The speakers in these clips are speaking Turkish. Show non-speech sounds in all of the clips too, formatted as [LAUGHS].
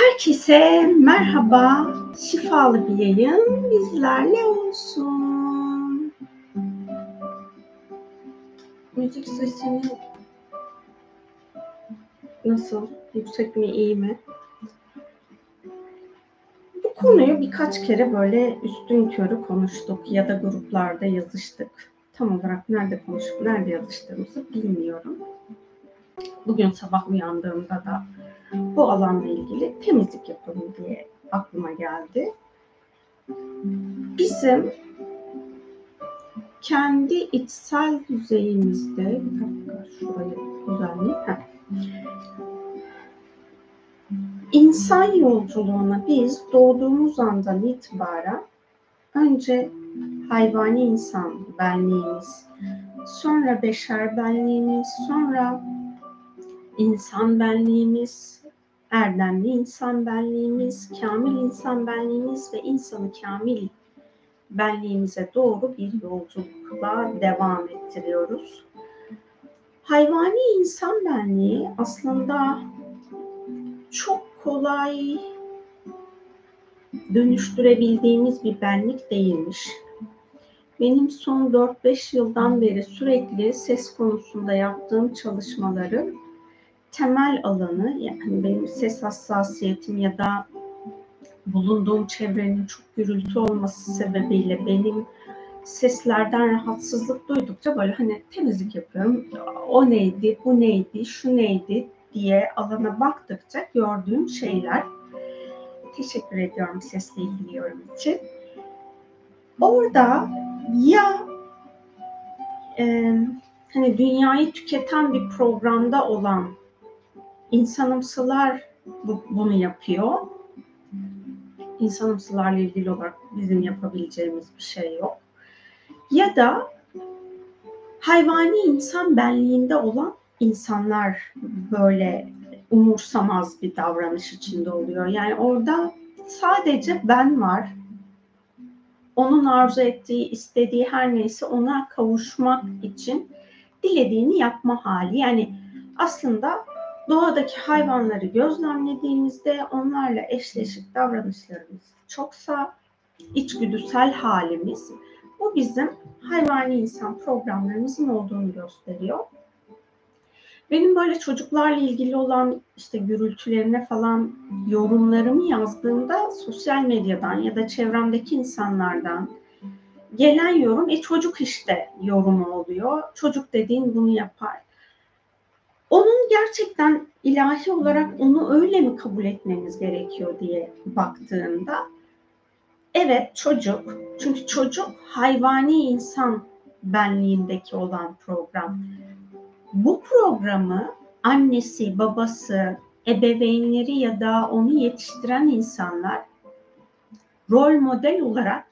Herkese merhaba. Şifalı bir yayın bizlerle olsun. Müzik sesini nasıl? Yüksek mi, iyi mi? Bu konuyu birkaç kere böyle üstün körü konuştuk ya da gruplarda yazıştık. Tam olarak nerede konuşup nerede yazıştığımızı bilmiyorum. Bugün sabah uyandığımda da bu alanla ilgili temizlik yapalım diye aklıma geldi. Bizim kendi içsel düzeyimizde bir dakika şurayı düzenleyeyim. İnsan yolculuğuna biz doğduğumuz andan itibaren önce hayvani insan benliğimiz, sonra beşer benliğimiz, sonra insan benliğimiz, erdemli insan benliğimiz, kamil insan benliğimiz ve insanı kamil benliğimize doğru bir yolculukla devam ettiriyoruz. Hayvani insan benliği aslında çok kolay dönüştürebildiğimiz bir benlik değilmiş. Benim son 4-5 yıldan beri sürekli ses konusunda yaptığım çalışmaları temel alanı yani benim ses hassasiyetim ya da bulunduğum çevrenin çok gürültü olması sebebiyle benim seslerden rahatsızlık duydukça böyle hani temizlik yapıyorum. O neydi, bu neydi, şu neydi diye alana baktıkça gördüğüm şeyler. Teşekkür ediyorum sesle ilgili yorum için. Orada ya e, hani dünyayı tüketen bir programda olan insanımsılar bu, bunu yapıyor. İnsanımsılarla ilgili olarak bizim yapabileceğimiz bir şey yok. Ya da hayvani insan benliğinde olan insanlar böyle umursamaz bir davranış içinde oluyor. Yani orada sadece ben var. Onun arzu ettiği, istediği her neyse ona kavuşmak için dilediğini yapma hali. Yani aslında doğadaki hayvanları gözlemlediğimizde onlarla eşleşik davranışlarımız çoksa içgüdüsel halimiz bu bizim hayvani insan programlarımızın olduğunu gösteriyor. Benim böyle çocuklarla ilgili olan işte gürültülerine falan yorumlarımı yazdığımda sosyal medyadan ya da çevremdeki insanlardan gelen yorum e çocuk işte yorumu oluyor. Çocuk dediğin bunu yapar. Onun gerçekten ilahi olarak onu öyle mi kabul etmemiz gerekiyor diye baktığımda evet çocuk çünkü çocuk hayvani insan benliğindeki olan program. Bu programı annesi, babası, ebeveynleri ya da onu yetiştiren insanlar rol model olarak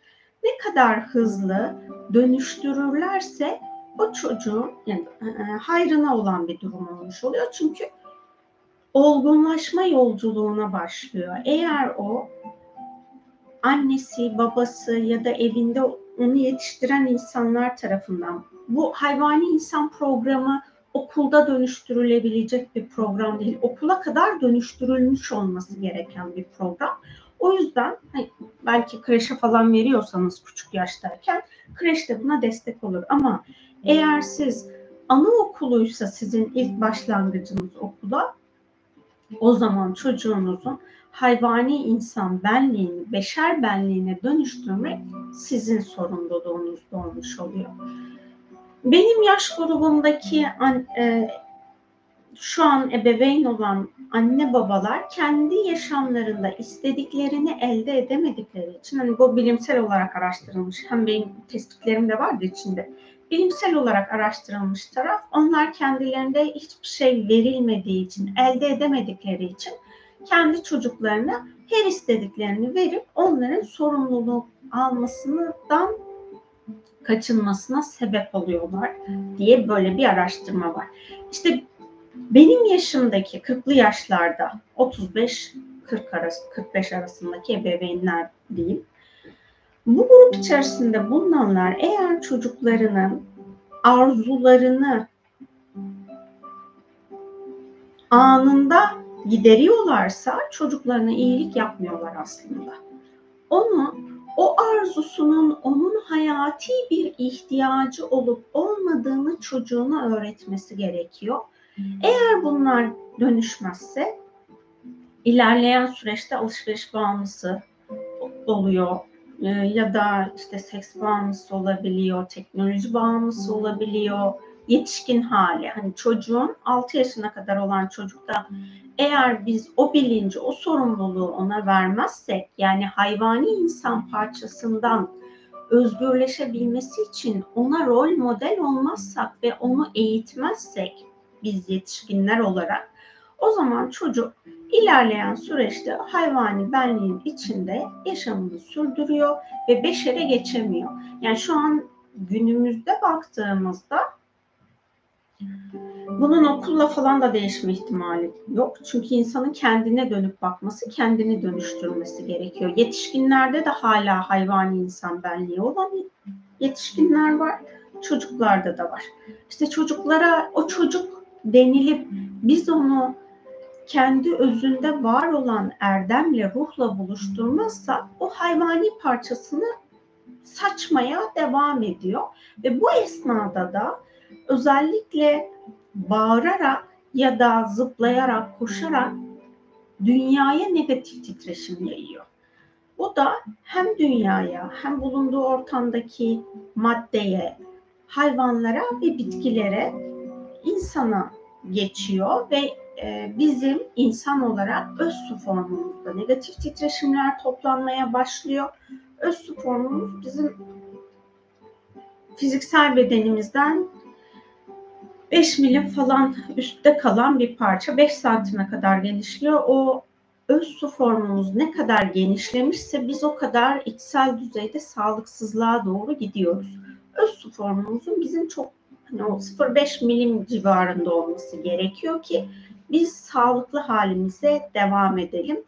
ne kadar hızlı dönüştürürlerse o çocuğun yani, e, hayrına olan bir durum olmuş oluyor. Çünkü olgunlaşma yolculuğuna başlıyor. Eğer o annesi, babası ya da evinde onu yetiştiren insanlar tarafından bu hayvani insan programı okulda dönüştürülebilecek bir program değil. Okula kadar dönüştürülmüş olması gereken bir program. O yüzden hani belki kreşe falan veriyorsanız küçük yaştayken kreş de buna destek olur. Ama eğer siz anaokuluysa sizin ilk başlangıcınız okula o zaman çocuğunuzun hayvani insan benliğini, beşer benliğine dönüştürmek sizin sorumluluğunuz olmuş oluyor. Benim yaş grubumdaki e, şu an ebeveyn olan anne babalar kendi yaşamlarında istediklerini elde edemedikleri için hani bu bilimsel olarak araştırılmış hem benim tespitlerim de vardı içinde bilimsel olarak araştırılmış taraf onlar kendilerinde hiçbir şey verilmediği için elde edemedikleri için kendi çocuklarına her istediklerini verip onların sorumluluğu almasından kaçınmasına sebep oluyorlar diye böyle bir araştırma var. İşte benim yaşımdaki 40'lı yaşlarda 35 40 arası 45 arasındaki ebeveynler diyeyim. Bu grup içerisinde bulunanlar eğer çocuklarının arzularını anında gideriyorlarsa çocuklarına iyilik yapmıyorlar aslında. Onu o arzusunun onun hayati bir ihtiyacı olup olmadığını çocuğuna öğretmesi gerekiyor. Eğer bunlar dönüşmezse ilerleyen süreçte alışveriş bağımlısı oluyor e, ya da işte seks bağımlısı olabiliyor, teknoloji bağımlısı olabiliyor, yetişkin hali. Hani çocuğun 6 yaşına kadar olan çocukta eğer biz o bilinci, o sorumluluğu ona vermezsek yani hayvani insan parçasından özgürleşebilmesi için ona rol model olmazsak ve onu eğitmezsek biz yetişkinler olarak o zaman çocuk ilerleyen süreçte hayvani benliğin içinde yaşamını sürdürüyor ve beşere geçemiyor. Yani şu an günümüzde baktığımızda bunun okulla falan da değişme ihtimali yok. Çünkü insanın kendine dönüp bakması, kendini dönüştürmesi gerekiyor. Yetişkinlerde de hala hayvani insan benliği olan yetişkinler var. Çocuklarda da var. İşte çocuklara o çocuk denilip biz onu kendi özünde var olan erdemle, ruhla buluşturmazsa o hayvani parçasını saçmaya devam ediyor. Ve bu esnada da özellikle bağırarak ya da zıplayarak, koşarak dünyaya negatif titreşim yayıyor. Bu da hem dünyaya hem bulunduğu ortamdaki maddeye, hayvanlara ve bitkilere, insana geçiyor ve bizim insan olarak öz su formumuzda negatif titreşimler toplanmaya başlıyor. Öz su formumuz bizim fiziksel bedenimizden 5 milim falan üstte kalan bir parça 5 santime kadar genişliyor. O öz su formumuz ne kadar genişlemişse biz o kadar içsel düzeyde sağlıksızlığa doğru gidiyoruz. Öz su formumuzun bizim çok hani o 0,5 milim civarında olması gerekiyor ki biz sağlıklı halimize devam edelim.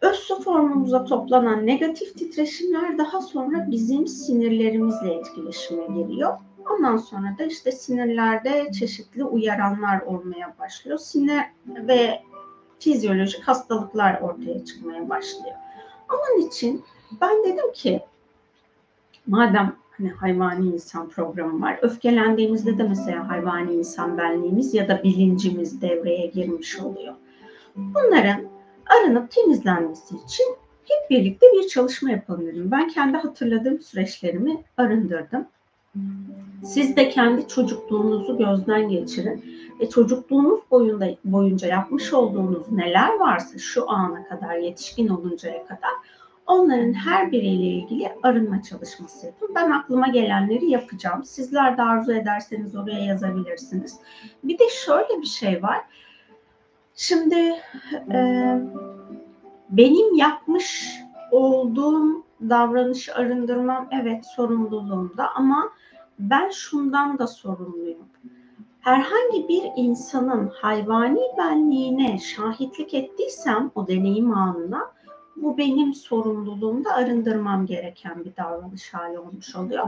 Öz su formumuza toplanan negatif titreşimler daha sonra bizim sinirlerimizle etkileşime giriyor. Ondan sonra da işte sinirlerde çeşitli uyaranlar olmaya başlıyor. Sinir ve fizyolojik hastalıklar ortaya çıkmaya başlıyor. Onun için ben dedim ki madem hani hayvani insan programı var. Öfkelendiğimizde de mesela hayvani insan benliğimiz ya da bilincimiz devreye girmiş oluyor. Bunların arınıp temizlenmesi için hep birlikte bir çalışma yapalım. Ben kendi hatırladığım süreçlerimi arındırdım. Siz de kendi çocukluğunuzu gözden geçirin ve çocukluğunuz boyunda, boyunca yapmış olduğunuz neler varsa şu ana kadar yetişkin oluncaya kadar onların her biriyle ilgili arınma çalışması yapın. Ben aklıma gelenleri yapacağım. Sizler de arzu ederseniz oraya yazabilirsiniz. Bir de şöyle bir şey var. Şimdi e, benim yapmış olduğum davranışı arındırmam evet sorumluluğumda ama ben şundan da sorumluyum. Herhangi bir insanın hayvani benliğine şahitlik ettiysem o deneyim anına bu benim sorumluluğumda arındırmam gereken bir davranış hali olmuş oluyor.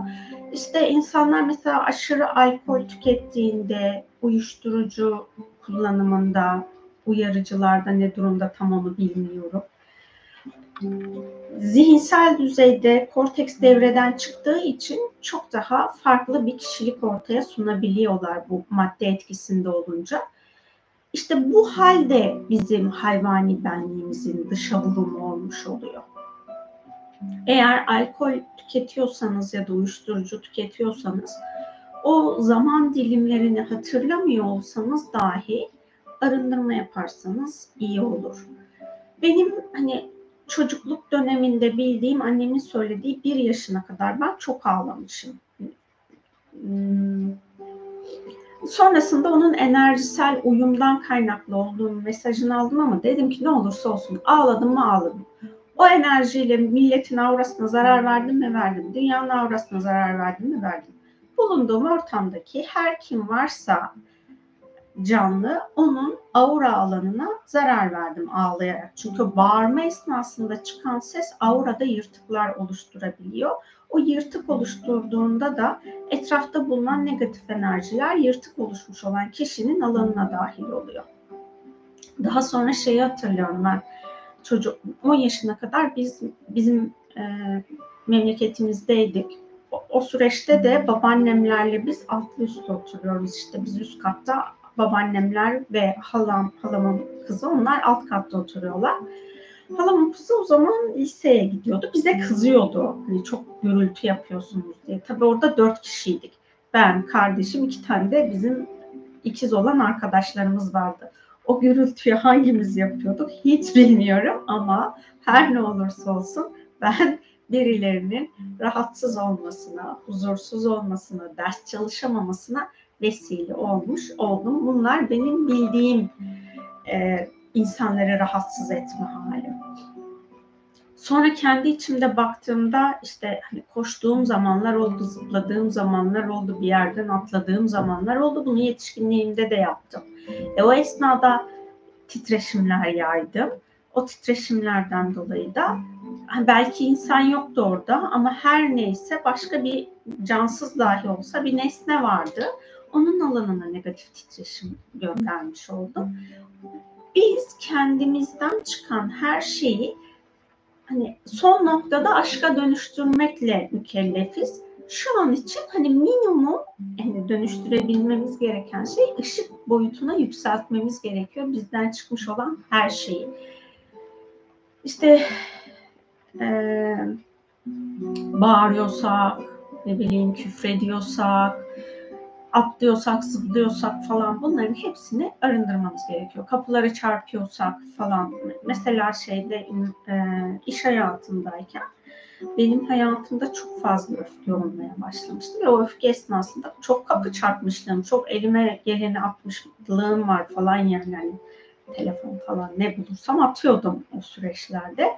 İşte insanlar mesela aşırı alkol tükettiğinde, uyuşturucu kullanımında, uyarıcılarda ne durumda tam onu bilmiyorum zihinsel düzeyde korteks devreden çıktığı için çok daha farklı bir kişilik ortaya sunabiliyorlar bu madde etkisinde olunca. İşte bu halde bizim hayvani benliğimizin dışa vurumu olmuş oluyor. Eğer alkol tüketiyorsanız ya da uyuşturucu tüketiyorsanız o zaman dilimlerini hatırlamıyor olsanız dahi arındırma yaparsanız iyi olur. Benim hani çocukluk döneminde bildiğim annemin söylediği bir yaşına kadar ben çok ağlamışım. Sonrasında onun enerjisel uyumdan kaynaklı olduğunu mesajını aldım ama dedim ki ne olursa olsun ağladım mı ağladım. O enerjiyle milletin aurasına zarar verdim mi verdim. Dünyanın aurasına zarar verdim mi verdim. Bulunduğum ortamdaki her kim varsa canlı onun aura alanına zarar verdim ağlayarak. Çünkü bağırma esnasında çıkan ses aurada yırtıklar oluşturabiliyor. O yırtık oluşturduğunda da etrafta bulunan negatif enerjiler yırtık oluşmuş olan kişinin alanına dahil oluyor. Daha sonra şeyi hatırlıyorum ben. Çocuk 10 yaşına kadar biz bizim e, memleketimizdeydik. O, o süreçte de babaannemlerle biz altlı üstte oturuyoruz işte biz üst katta babaannemler ve halam, halamın kızı onlar alt katta oturuyorlar. Halamın kızı o zaman liseye gidiyordu. Bize kızıyordu. Hani çok gürültü yapıyorsunuz diye. Tabii orada dört kişiydik. Ben, kardeşim, iki tane de bizim ikiz olan arkadaşlarımız vardı. O gürültüyü hangimiz yapıyorduk hiç bilmiyorum ama her ne olursa olsun ben birilerinin rahatsız olmasına, huzursuz olmasına, ders çalışamamasına vesile olmuş oldum. Bunlar benim bildiğim e, insanları rahatsız etme hali. Sonra kendi içimde baktığımda işte hani koştuğum zamanlar oldu, zıpladığım zamanlar oldu, bir yerden atladığım zamanlar oldu. Bunu yetişkinliğimde de yaptım. E, o esnada titreşimler yaydım. O titreşimlerden dolayı da belki insan yoktu orada ama her neyse başka bir cansız dahi olsa bir nesne vardı. Onun alanına negatif titreşim göndermiş oldum. Biz kendimizden çıkan her şeyi hani son noktada aşka dönüştürmekle mükellefiz. Şu an için hani minimum yani dönüştürebilmemiz gereken şey ışık boyutuna yükseltmemiz gerekiyor bizden çıkmış olan her şeyi. İşte e, bağırıyorsak, ne bileyim küfrediyorsak, atlıyorsak, zıplıyorsak falan bunların hepsini arındırmamız gerekiyor. Kapıları çarpıyorsak falan. Mesela şeyde e, iş hayatındayken benim hayatımda çok fazla öfke olmaya başlamıştı ve o öfke esnasında çok kapı çarpmışlığım, çok elime geleni atmışlığım var falan yani. yani telefon falan ne bulursam atıyordum o süreçlerde.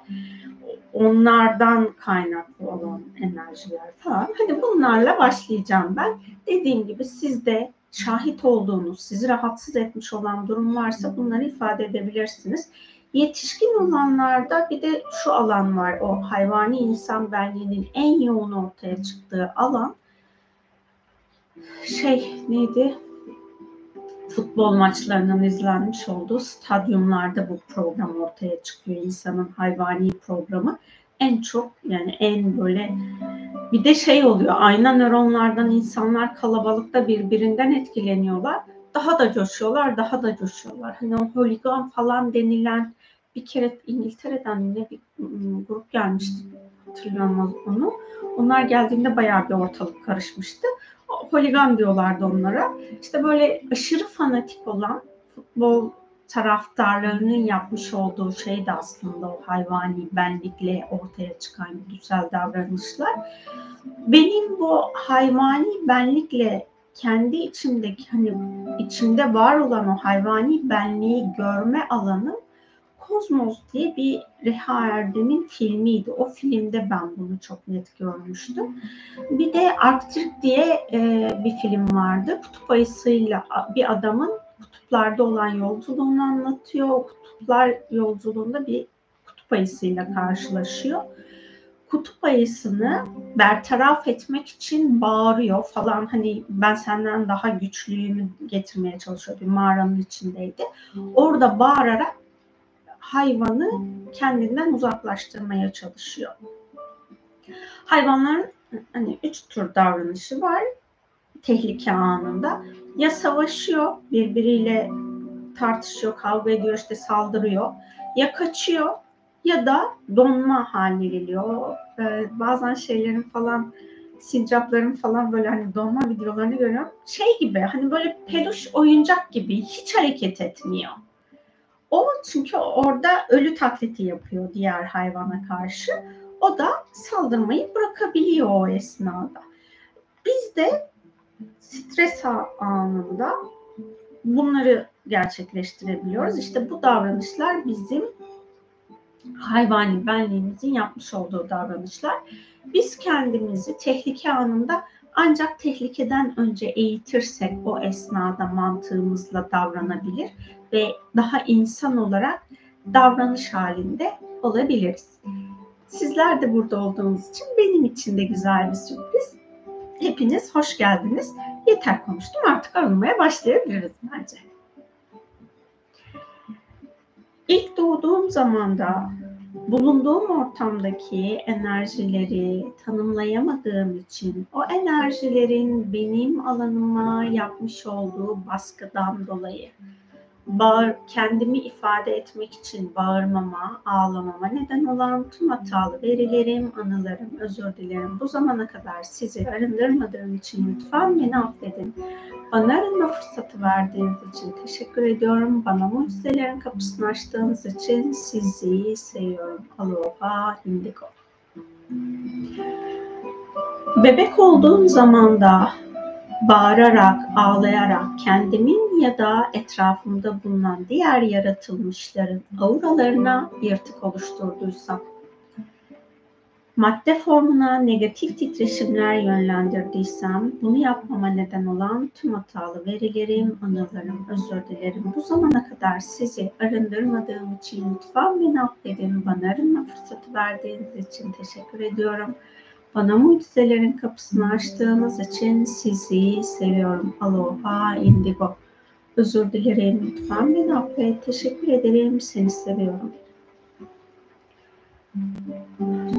Onlardan kaynaklı olan enerjiler falan. Hadi bunlarla başlayacağım ben. Dediğim gibi sizde şahit olduğunuz, sizi rahatsız etmiş olan durum varsa bunları ifade edebilirsiniz. Yetişkin olanlarda bir de şu alan var. O hayvani insan benliğinin en yoğun ortaya çıktığı alan şey neydi? Futbol maçlarının izlenmiş olduğu stadyumlarda bu program ortaya çıkıyor. İnsanın hayvani programı en çok yani en böyle bir de şey oluyor ayna nöronlardan insanlar kalabalıkta birbirinden etkileniyorlar. Daha da coşuyorlar, daha da coşuyorlar. Hani o holigan falan denilen bir kere İngiltere'den ne bir grup gelmişti hatırlıyorum onu. Onlar geldiğinde bayağı bir ortalık karışmıştı holigan diyorlardı onlara. İşte böyle aşırı fanatik olan futbol taraftarlarının yapmış olduğu şey de aslında o hayvani benlikle ortaya çıkan güzel davranışlar. Benim bu hayvani benlikle kendi içimdeki hani içimde var olan o hayvani benliği görme alanı Kozmos diye bir Reha Erdem'in filmiydi. O filmde ben bunu çok net görmüştüm. Bir de Arktrik diye e, bir film vardı. Kutup ayısıyla bir adamın kutuplarda olan yolculuğunu anlatıyor. O kutuplar yolculuğunda bir kutup ayısıyla karşılaşıyor. Kutup ayısını bertaraf etmek için bağırıyor falan. Hani ben senden daha güçlüyümü getirmeye çalışıyor. Bir mağaranın içindeydi. Orada bağırarak hayvanı kendinden uzaklaştırmaya çalışıyor. Hayvanların hani üç tür davranışı var tehlike anında. Ya savaşıyor, birbiriyle tartışıyor, kavga ediyor, işte saldırıyor. Ya kaçıyor ya da donma haline geliyor. Ee, bazen şeylerin falan sincapların falan böyle hani donma videolarını görüyorum. Şey gibi hani böyle peluş oyuncak gibi hiç hareket etmiyor. O çünkü orada ölü taklidi yapıyor diğer hayvana karşı. O da saldırmayı bırakabiliyor o esnada. Biz de stres anında bunları gerçekleştirebiliyoruz. İşte bu davranışlar bizim hayvani benliğimizin yapmış olduğu davranışlar. Biz kendimizi tehlike anında ancak tehlikeden önce eğitirsek o esnada mantığımızla davranabilir ve daha insan olarak davranış halinde olabiliriz. Sizler de burada olduğunuz için benim için de güzel bir sürpriz. Hepiniz hoş geldiniz. Yeter konuştum artık arınmaya başlayabiliriz bence. doğduğum zaman da bulunduğum ortamdaki enerjileri tanımlayamadığım için o enerjilerin benim alanıma yapmış olduğu baskıdan dolayı bağır, kendimi ifade etmek için bağırmama, ağlamama neden olan tüm hatalı verilerim, anılarım, özür dilerim. Bu zamana kadar sizi arındırmadığım için lütfen beni affedin. Bana arınma fırsatı verdiğiniz için teşekkür ediyorum. Bana mucizelerin kapısını açtığınız için sizi seviyorum. Aloha Indigo. Bebek olduğum zamanda bağırarak, ağlayarak kendimin ya da etrafımda bulunan diğer yaratılmışların auralarına yırtık oluşturduysam, madde formuna negatif titreşimler yönlendirdiysem, bunu yapmama neden olan tüm hatalı verilerim, anılarım, özür dilerim. Bu zamana kadar sizi arındırmadığım için lütfen beni affedin. Bana arınma fırsatı verdiğiniz için teşekkür ediyorum. Bana mucizelerin kapısını açtığınız için sizi seviyorum. Aloha Indigo. Özür dilerim. Lütfen beni affet. Teşekkür ederim. Seni seviyorum.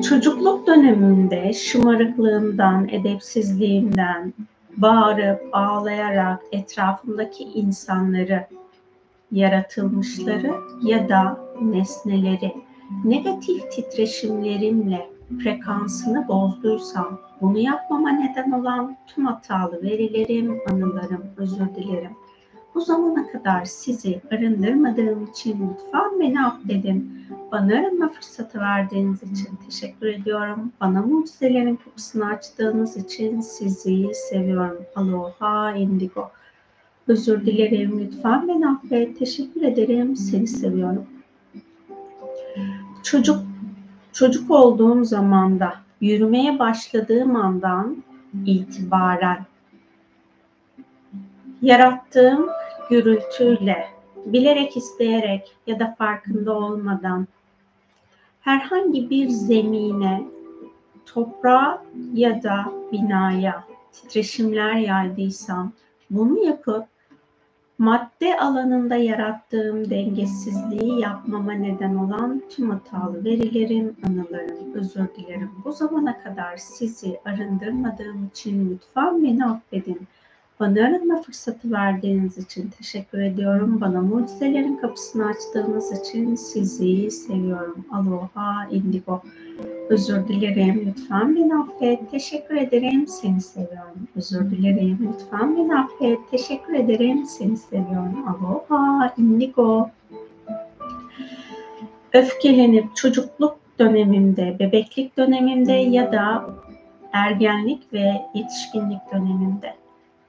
Çocukluk dönemimde şımarıklığımdan, edepsizliğimden, bağırıp ağlayarak etrafımdaki insanları, yaratılmışları ya da nesneleri negatif titreşimlerimle frekansını bozduysam bunu yapmama neden olan tüm hatalı verilerim, anılarım, özür dilerim. Bu zamana kadar sizi arındırmadığım için lütfen beni affedin. Bana arınma fırsatı verdiğiniz için teşekkür ediyorum. Bana mucizelerin kapısını açtığınız için sizi seviyorum. Aloha Indigo. Özür dilerim. Lütfen beni affet. Teşekkür ederim. Seni seviyorum. Çocuk Çocuk olduğum zamanda, yürümeye başladığım andan itibaren yarattığım gürültüyle, bilerek isteyerek ya da farkında olmadan herhangi bir zemine, toprağa ya da binaya titreşimler yaydıysam bunu yapıp madde alanında yarattığım dengesizliği yapmama neden olan tüm hatalı verilerim, anılarım, özür dilerim. Bu zamana kadar sizi arındırmadığım için lütfen beni affedin. Bana arınma fırsatı verdiğiniz için teşekkür ediyorum. Bana mucizelerin kapısını açtığınız için sizi seviyorum. Aloha Indigo. Özür dilerim. Lütfen beni affet. Teşekkür ederim. Seni seviyorum. Özür dilerim. Lütfen beni affet. Teşekkür ederim. Seni seviyorum. Aloha Indigo. Öfkelenip çocukluk dönemimde, bebeklik dönemimde ya da ergenlik ve yetişkinlik dönemimde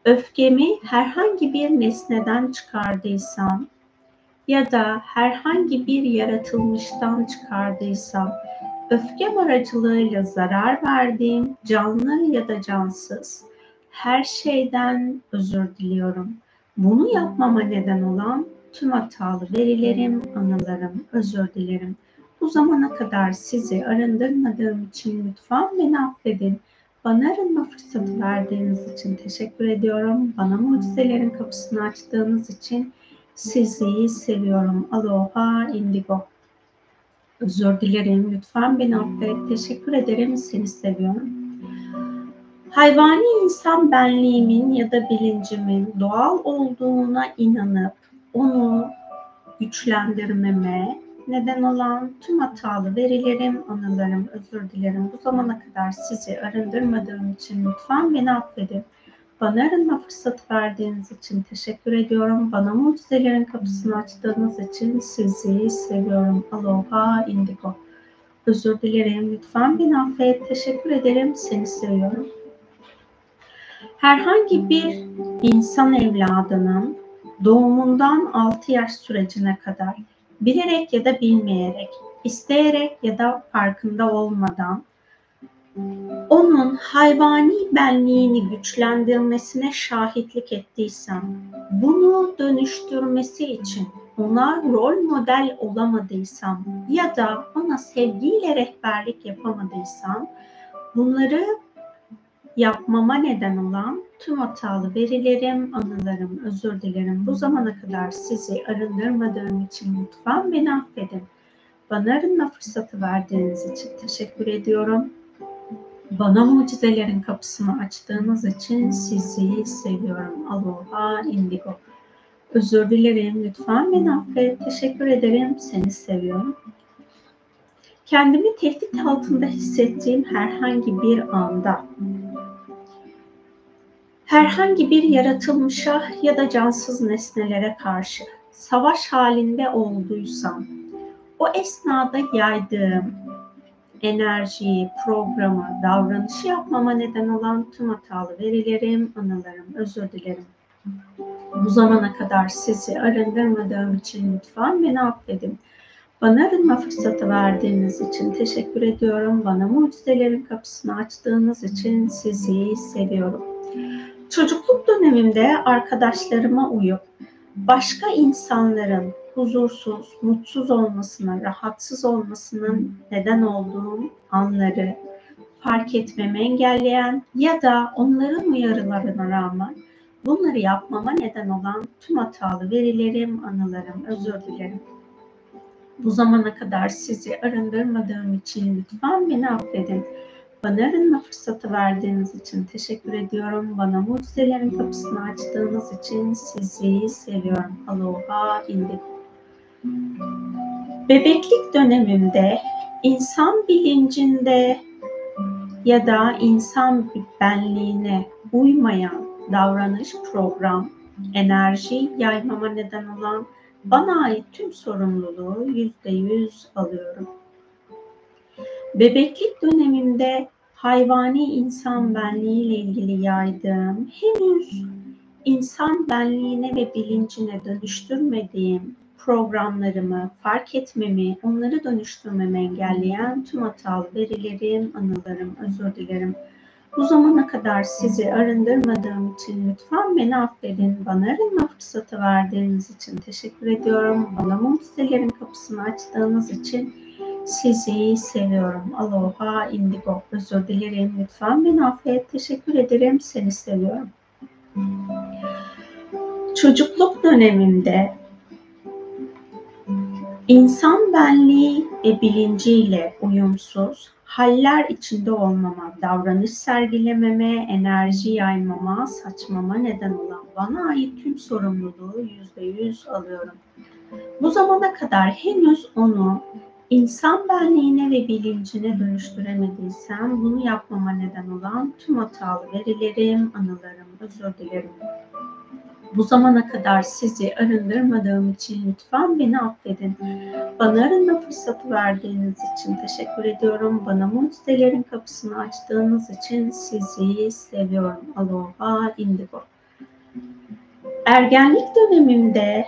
öfkemi herhangi bir nesneden çıkardıysam ya da herhangi bir yaratılmıştan çıkardıysam öfkem aracılığıyla zarar verdiğim canlı ya da cansız her şeyden özür diliyorum. Bunu yapmama neden olan tüm hatalı verilerim, anılarım, özür dilerim. Bu zamana kadar sizi arındırmadığım için lütfen beni affedin. Bana arınma fırsatı verdiğiniz için teşekkür ediyorum. Bana mucizelerin kapısını açtığınız için sizi seviyorum. Aloha Indigo. Özür dilerim. Lütfen beni affet. Teşekkür ederim. Seni seviyorum. Hayvani insan benliğimin ya da bilincimin doğal olduğuna inanıp onu güçlendirmeme, neden olan tüm hatalı verilerim, anılarım, özür dilerim. Bu zamana kadar sizi arındırmadığım için lütfen beni affedin. Bana arınma fırsatı verdiğiniz için teşekkür ediyorum. Bana mucizelerin kapısını açtığınız için sizi seviyorum. Aloha Indigo. Özür dilerim. Lütfen beni affet. Teşekkür ederim. Seni seviyorum. Herhangi bir insan evladının doğumundan 6 yaş sürecine kadar bilerek ya da bilmeyerek, isteyerek ya da farkında olmadan onun hayvani benliğini güçlendirmesine şahitlik ettiysem, bunu dönüştürmesi için ona rol model olamadıysam ya da ona sevgiyle rehberlik yapamadıysam bunları yapmama neden olan tüm hatalı verilerim, anılarım, özür dilerim. Bu zamana kadar sizi arındırmadığım için lütfen beni affedin. Bana arınma fırsatı verdiğiniz için teşekkür ediyorum. Bana mucizelerin kapısını açtığınız için sizi seviyorum. Aloha indigo. Özür dilerim. Lütfen beni affet. Teşekkür ederim. Seni seviyorum. Kendimi tehdit altında hissettiğim herhangi bir anda herhangi bir yaratılmışa ya da cansız nesnelere karşı savaş halinde olduysam o esnada yaydığım enerjiyi, programı, davranışı yapmama neden olan tüm hatalı verilerim, anılarım, özür dilerim. Bu zamana kadar sizi arındırmadığım için lütfen beni affedin. Bana arınma fırsatı verdiğiniz için teşekkür ediyorum. Bana mucizelerin kapısını açtığınız için sizi seviyorum. Çocukluk dönemimde arkadaşlarıma uyup başka insanların huzursuz, mutsuz olmasına, rahatsız olmasının neden olduğum anları fark etmemi engelleyen ya da onların uyarılarına rağmen bunları yapmama neden olan tüm hatalı verilerim, anılarım, özür dilerim. Bu zamana kadar sizi arındırmadığım için lütfen beni affedin. Bana arınma fırsatı verdiğiniz için teşekkür ediyorum. Bana mucizelerin kapısını açtığınız için sizi seviyorum. Aloha indik. Bebeklik dönemimde insan bilincinde ya da insan benliğine uymayan davranış, program, enerji yaymama neden olan bana ait tüm sorumluluğu yüzde yüz alıyorum. Bebeklik dönemimde hayvani insan benliği ile ilgili yaydığım, henüz insan benliğine ve bilincine dönüştürmediğim programlarımı fark etmemi, onları dönüştürmemi engelleyen tüm hatalı verilerim, anılarım, özür dilerim. Bu zamana kadar sizi arındırmadığım için lütfen beni affedin. Bana arınma fırsatı verdiğiniz için teşekkür ediyorum. Bana mucizelerin kapısını açtığınız için sizi seviyorum. Aloha indigo. Özür dilerim. Lütfen beni affet. Teşekkür ederim. Seni seviyorum. Çocukluk dönemimde insan benliği ve bilinciyle uyumsuz, haller içinde olmama, davranış sergilememe, enerji yaymama, saçmama neden olan bana ait tüm sorumluluğu yüzde yüz alıyorum. Bu zamana kadar henüz onu insan benliğine ve bilincine dönüştüremediysem bunu yapmama neden olan tüm hatalı verilerim, anılarım, özür dilerim. Bu zamana kadar sizi arındırmadığım için lütfen beni affedin. Bana arınma fırsatı verdiğiniz için teşekkür ediyorum. Bana mucizelerin kapısını açtığınız için sizi seviyorum. Aloha indigo. Ergenlik dönemimde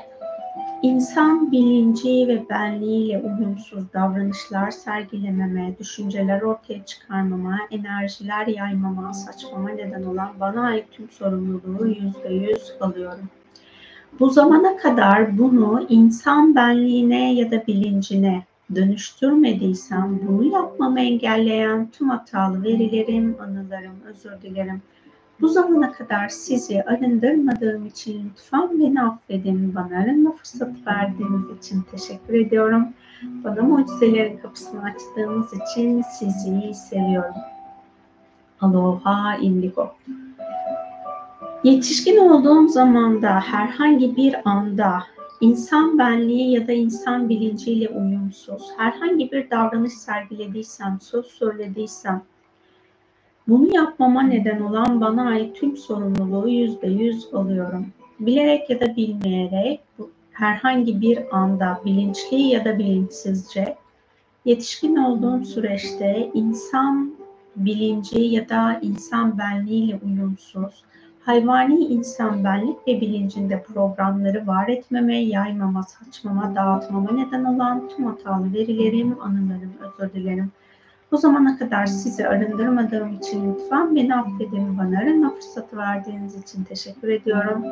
insan bilinci ve benliğiyle uyumsuz davranışlar sergilememe, düşünceler ortaya çıkarmama, enerjiler yaymama, saçmama neden olan bana ait tüm sorumluluğu yüzde yüz alıyorum. Bu zamana kadar bunu insan benliğine ya da bilincine dönüştürmediysem bunu yapmamı engelleyen tüm hatalı verilerim, anılarım, özür dilerim. Bu zamana kadar sizi arındırmadığım için lütfen beni affedin. Bana arınma fırsatı verdiğiniz için teşekkür ediyorum. Bana mucizelerin kapısını açtığınız için sizi seviyorum. Aloha indigo. Yetişkin olduğum zamanda herhangi bir anda insan benliği ya da insan bilinciyle uyumsuz herhangi bir davranış sergilediysem, söz söylediysem bunu yapmama neden olan bana ait tüm sorumluluğu yüzde yüz alıyorum. Bilerek ya da bilmeyerek herhangi bir anda bilinçli ya da bilinçsizce yetişkin olduğum süreçte insan bilinci ya da insan benliğiyle uyumsuz, hayvani insan benlik ve bilincinde programları var etmeme, yaymama, saçmama, dağıtmama neden olan tüm hatalı verilerim, anılarım, özür dilerim. Bu zamana kadar sizi arındırmadığım için lütfen beni affedin. Bana arınma fırsatı verdiğiniz için teşekkür ediyorum.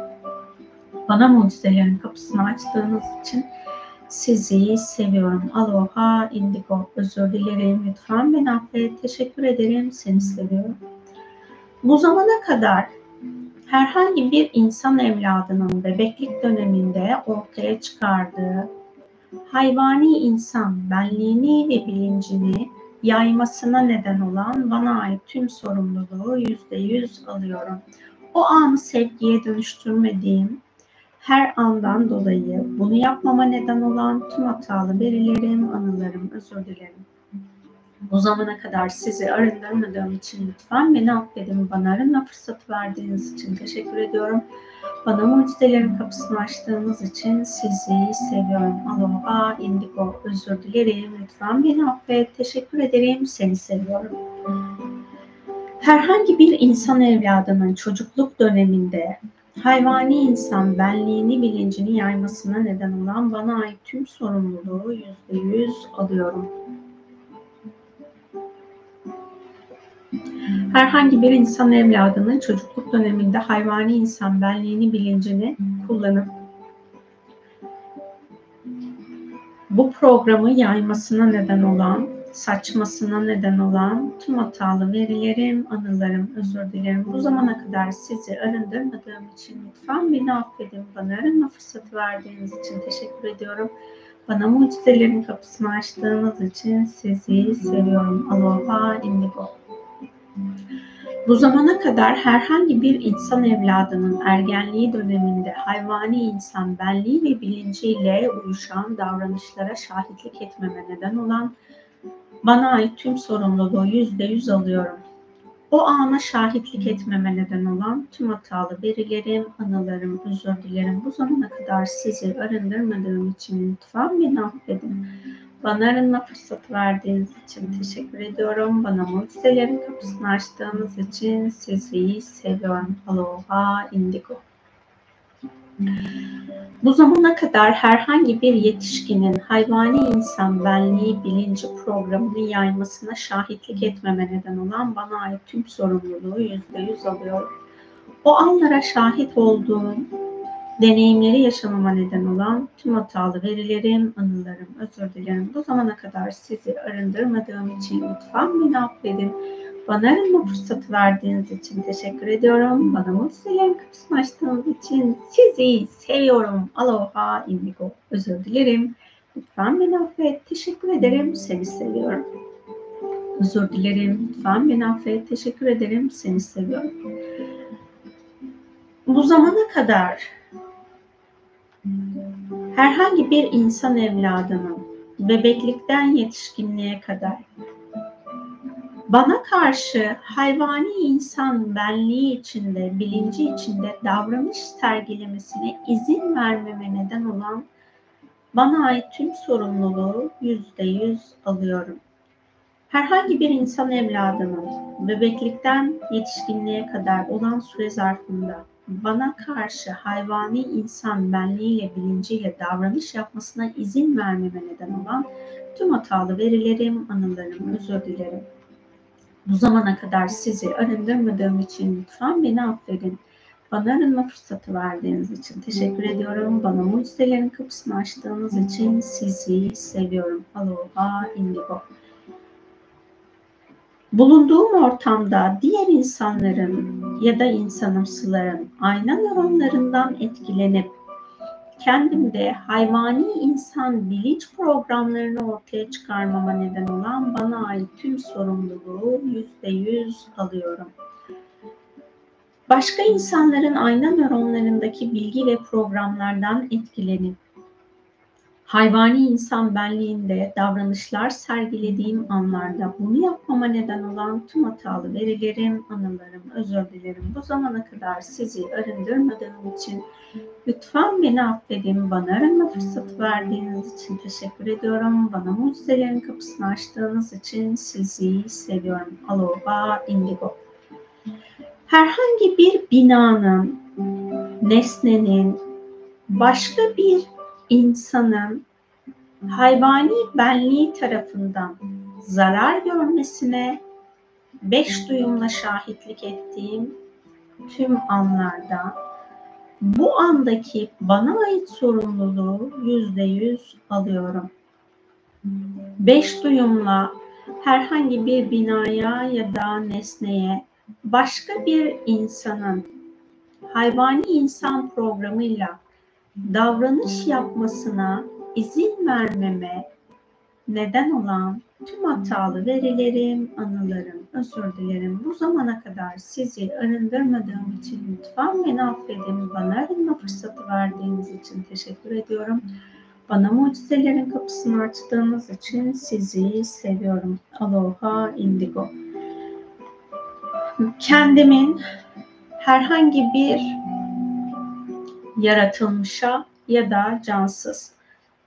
Bana mucizelerin kapısını açtığınız için sizi seviyorum. Aloha, indigo. Özür dilerim. Lütfen beni affet. Teşekkür ederim. Seni seviyorum. Bu zamana kadar herhangi bir insan evladının bebeklik döneminde ortaya çıkardığı hayvani insan benliğini ve bilincini yaymasına neden olan bana ait tüm sorumluluğu yüzde yüz alıyorum. O anı sevgiye dönüştürmediğim her andan dolayı bunu yapmama neden olan tüm hatalı verilerim, anılarım, özür dilerim. Bu zamana kadar sizi arındırmadığım için lütfen beni affedin. Bana arınma fırsatı verdiğiniz için teşekkür ediyorum. Bana mucizelerin kapısını açtığınız için sizi seviyorum. Aloha, indigo, özür dilerim. Lütfen beni affet. Teşekkür ederim. Seni seviyorum. Herhangi bir insan evladının çocukluk döneminde hayvani insan benliğini, bilincini yaymasına neden olan bana ait tüm sorumluluğu yüzde yüz alıyorum. Herhangi bir insan evladının çocukluk döneminde hayvani insan benliğini, bilincini kullanıp bu programı yaymasına neden olan, saçmasına neden olan tüm hatalı verilerim, anılarım, özür dilerim. Bu zamana kadar sizi arındırmadığım için lütfen beni affedin. Bana arınma fırsatı verdiğiniz için teşekkür ediyorum. Bana mucizelerin kapısını açtığınız için sizi seviyorum. Aloha, indigo. Bu zamana kadar herhangi bir insan evladının ergenliği döneminde hayvani insan benliği ve bilinciyle uyuşan davranışlara şahitlik etmeme neden olan bana ait tüm sorumluluğu yüzde yüz alıyorum. O ana şahitlik etmeme neden olan tüm hatalı verilerim, anılarım, özür dilerim. Bu zamana kadar sizi arındırmadığım için lütfen beni affedin. Bana arınma fırsatı verdiğiniz için teşekkür ediyorum. Bana mucizelerin kapısını açtığınız için sizi seviyorum. Aloha Indigo. Bu zamana kadar herhangi bir yetişkinin hayvani insan benliği bilinci programını yaymasına şahitlik etmeme neden olan bana ait tüm sorumluluğu yüzde yüz alıyorum. O anlara şahit olduğum deneyimleri yaşamama neden olan tüm hatalı verilerim, anılarım, özür dilerim. Bu zamana kadar sizi arındırmadığım için lütfen beni affedin. Bana arınma fırsatı verdiğiniz için teşekkür ediyorum. Bana mucizelerin kapısını açtığınız için sizi seviyorum. Aloha indigo. Özür dilerim. Lütfen beni affet. Teşekkür ederim. Seni seviyorum. Özür dilerim. Lütfen beni affet. Teşekkür ederim. Seni seviyorum. Bu zamana kadar herhangi bir insan evladının bebeklikten yetişkinliğe kadar bana karşı hayvani insan benliği içinde, bilinci içinde davranış sergilemesine izin vermeme neden olan bana ait tüm sorumluluğu yüzde yüz alıyorum. Herhangi bir insan evladının bebeklikten yetişkinliğe kadar olan süre zarfında bana karşı hayvani insan benliğiyle, bilinciyle davranış yapmasına izin vermeme neden olan tüm hatalı verilerim, anılarım, özür dilerim. Bu zamana kadar sizi arındırmadığım için lütfen beni affedin. Bana arınma fırsatı verdiğiniz için teşekkür ediyorum. Bana mucizelerin kapısını açtığınız için sizi seviyorum. Aloha Indigo. Bulunduğum ortamda diğer insanların ya da insanımsıların ayna nöronlarından etkilenip kendimde hayvani insan bilinç programlarını ortaya çıkarmama neden olan bana ait tüm sorumluluğu yüzde yüz alıyorum. Başka insanların ayna nöronlarındaki bilgi ve programlardan etkilenip hayvani insan benliğinde davranışlar sergilediğim anlarda bunu yapmama neden olan tüm hatalı verilerim, anılarım, özür dilerim. Bu zamana kadar sizi arındırmadığım için lütfen beni affedin. Bana arınma fırsatı verdiğiniz için teşekkür ediyorum. Bana mucizelerin kapısını açtığınız için sizi seviyorum. Aloha Indigo. Herhangi bir binanın, nesnenin, başka bir insanın hayvani benliği tarafından zarar görmesine beş duyumla şahitlik ettiğim tüm anlarda bu andaki bana ait sorumluluğu yüzde yüz alıyorum. Beş duyumla herhangi bir binaya ya da nesneye başka bir insanın hayvani insan programıyla davranış yapmasına izin vermeme neden olan tüm hatalı verilerim, anılarım, özür dilerim. Bu zamana kadar sizi arındırmadığım için lütfen beni affedin. Bana arınma fırsatı verdiğiniz için teşekkür ediyorum. Bana mucizelerin kapısını açtığınız için sizi seviyorum. Aloha Indigo. Kendimin herhangi bir yaratılmışa ya da cansız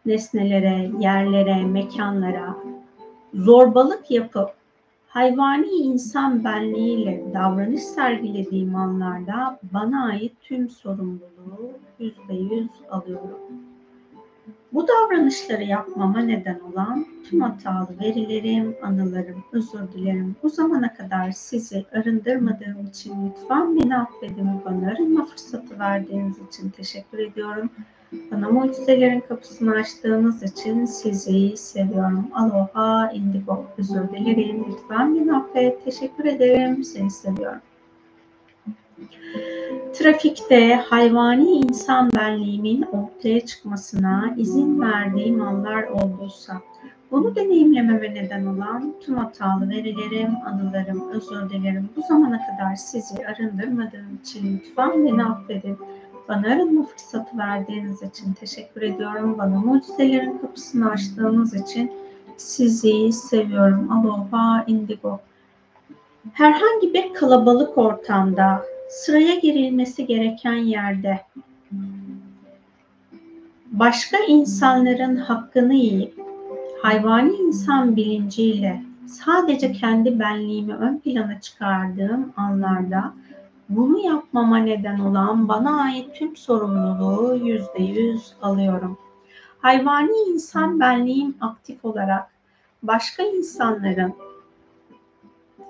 nesnelere, yerlere, mekanlara zorbalık yapıp hayvani insan benliğiyle davranış sergilediğim anlarda bana ait tüm sorumluluğu yüzde yüz alıyorum. Bu davranışları yapmama neden olan tüm hatalı verilerim, anılarım, özür dilerim. Bu zamana kadar sizi arındırmadığım için lütfen beni affedin. Bana arınma fırsatı verdiğiniz için teşekkür ediyorum. Bana mucizelerin kapısını açtığınız için sizi seviyorum. Aloha, indigo, özür dilerim. Lütfen beni affet. Teşekkür ederim. Seni seviyorum. Trafikte hayvani insan benliğimin ortaya çıkmasına izin verdiğim anlar olduysa, bunu deneyimlememe neden olan tüm hatalı verilerim, anılarım, özür dilerim. Bu zamana kadar sizi arındırmadığım için lütfen beni affedin. Bana arınma fırsatı verdiğiniz için teşekkür ediyorum. Bana mucizelerin kapısını açtığınız için sizi seviyorum. Aloha indigo. Herhangi bir kalabalık ortamda sıraya girilmesi gereken yerde başka insanların hakkını yiyip hayvani insan bilinciyle sadece kendi benliğimi ön plana çıkardığım anlarda bunu yapmama neden olan bana ait tüm sorumluluğu yüzde yüz alıyorum. Hayvani insan benliğim aktif olarak başka insanların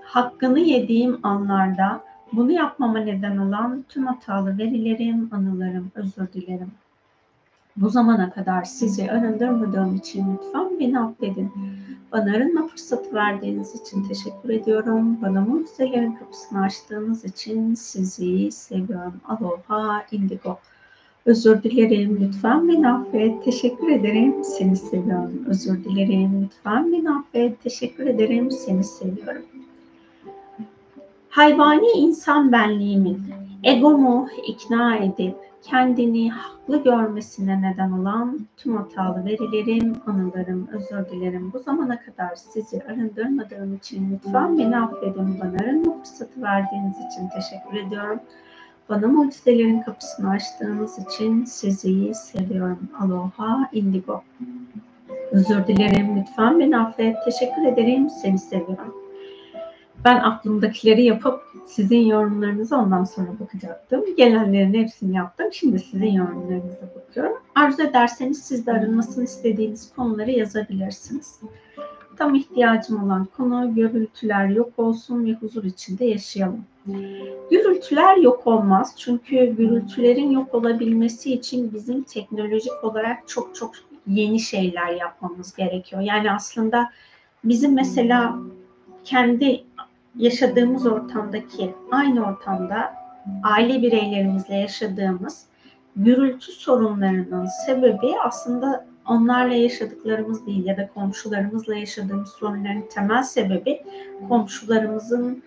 hakkını yediğim anlarda bunu yapmama neden olan tüm hatalı verilerim, anılarım, özür dilerim. Bu zamana kadar sizi arındırmadığım için lütfen beni affedin. Bana arınma fırsatı verdiğiniz için teşekkür ediyorum. Bana mucizelerin kapısını açtığınız için sizi seviyorum. Aloha indigo. Özür dilerim. Lütfen beni affet. Teşekkür ederim. Seni seviyorum. Özür dilerim. Lütfen beni affet. Teşekkür ederim. Seni seviyorum. Hayvani insan benliğimin egomu ikna edip kendini haklı görmesine neden olan tüm hatalı verilerim, anılarım, özür dilerim. Bu zamana kadar sizi arındırmadığım için lütfen beni affedin. Bana arınma fırsatı verdiğiniz için teşekkür ediyorum. Bana mucizelerin kapısını açtığınız için sizi seviyorum. Aloha indigo. Özür dilerim. Lütfen beni affet. Teşekkür ederim. Seni seviyorum. Ben aklımdakileri yapıp sizin yorumlarınızı ondan sonra bakacaktım. Gelenlerin hepsini yaptım. Şimdi sizin yorumlarınıza bakıyorum. Arzu ederseniz siz de arınmasını istediğiniz konuları yazabilirsiniz. Tam ihtiyacım olan konu gürültüler yok olsun ve huzur içinde yaşayalım. Gürültüler yok olmaz. Çünkü gürültülerin yok olabilmesi için bizim teknolojik olarak çok çok yeni şeyler yapmamız gerekiyor. Yani aslında bizim mesela kendi yaşadığımız ortamdaki aynı ortamda aile bireylerimizle yaşadığımız gürültü sorunlarının sebebi aslında onlarla yaşadıklarımız değil ya da komşularımızla yaşadığımız sorunların temel sebebi komşularımızın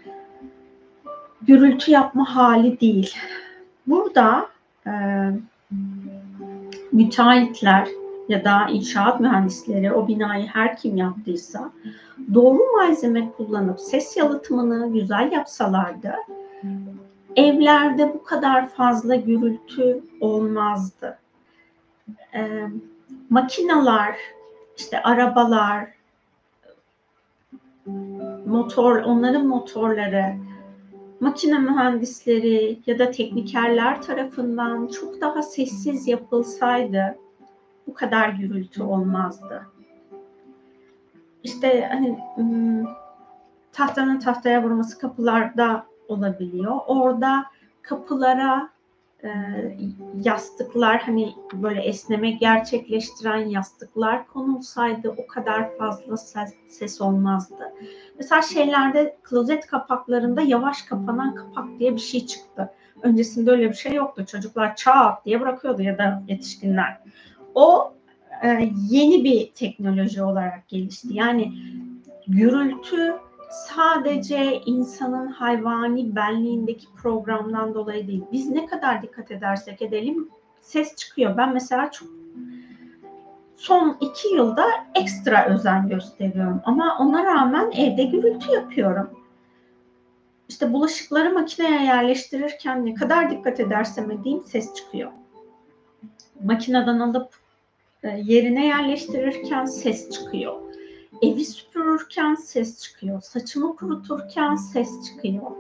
gürültü yapma hali değil. Burada e, müteahhitler ya da inşaat mühendisleri o binayı her kim yaptıysa doğru malzeme kullanıp ses yalıtımını güzel yapsalardı evlerde bu kadar fazla gürültü olmazdı. Ee, makinalar, işte arabalar, motor, onların motorları, makine mühendisleri ya da teknikerler tarafından çok daha sessiz yapılsaydı bu kadar gürültü olmazdı. İşte hani tahtanın tahtaya vurması kapılarda olabiliyor. Orada kapılara e, yastıklar hani böyle esneme gerçekleştiren yastıklar konulsaydı o kadar fazla ses, ses olmazdı. Mesela şeylerde klozet kapaklarında yavaş kapanan kapak diye bir şey çıktı. Öncesinde öyle bir şey yoktu. Çocuklar çat diye bırakıyordu ya da yetişkinler. O e, yeni bir teknoloji olarak gelişti. Yani gürültü sadece insanın hayvani benliğindeki programdan dolayı değil. Biz ne kadar dikkat edersek edelim ses çıkıyor. Ben mesela çok son iki yılda ekstra özen gösteriyorum. Ama ona rağmen evde gürültü yapıyorum. İşte bulaşıkları makineye yerleştirirken ne kadar dikkat edersem edeyim ses çıkıyor. Makineden alıp yerine yerleştirirken ses çıkıyor. Evi süpürürken ses çıkıyor. Saçımı kuruturken ses çıkıyor.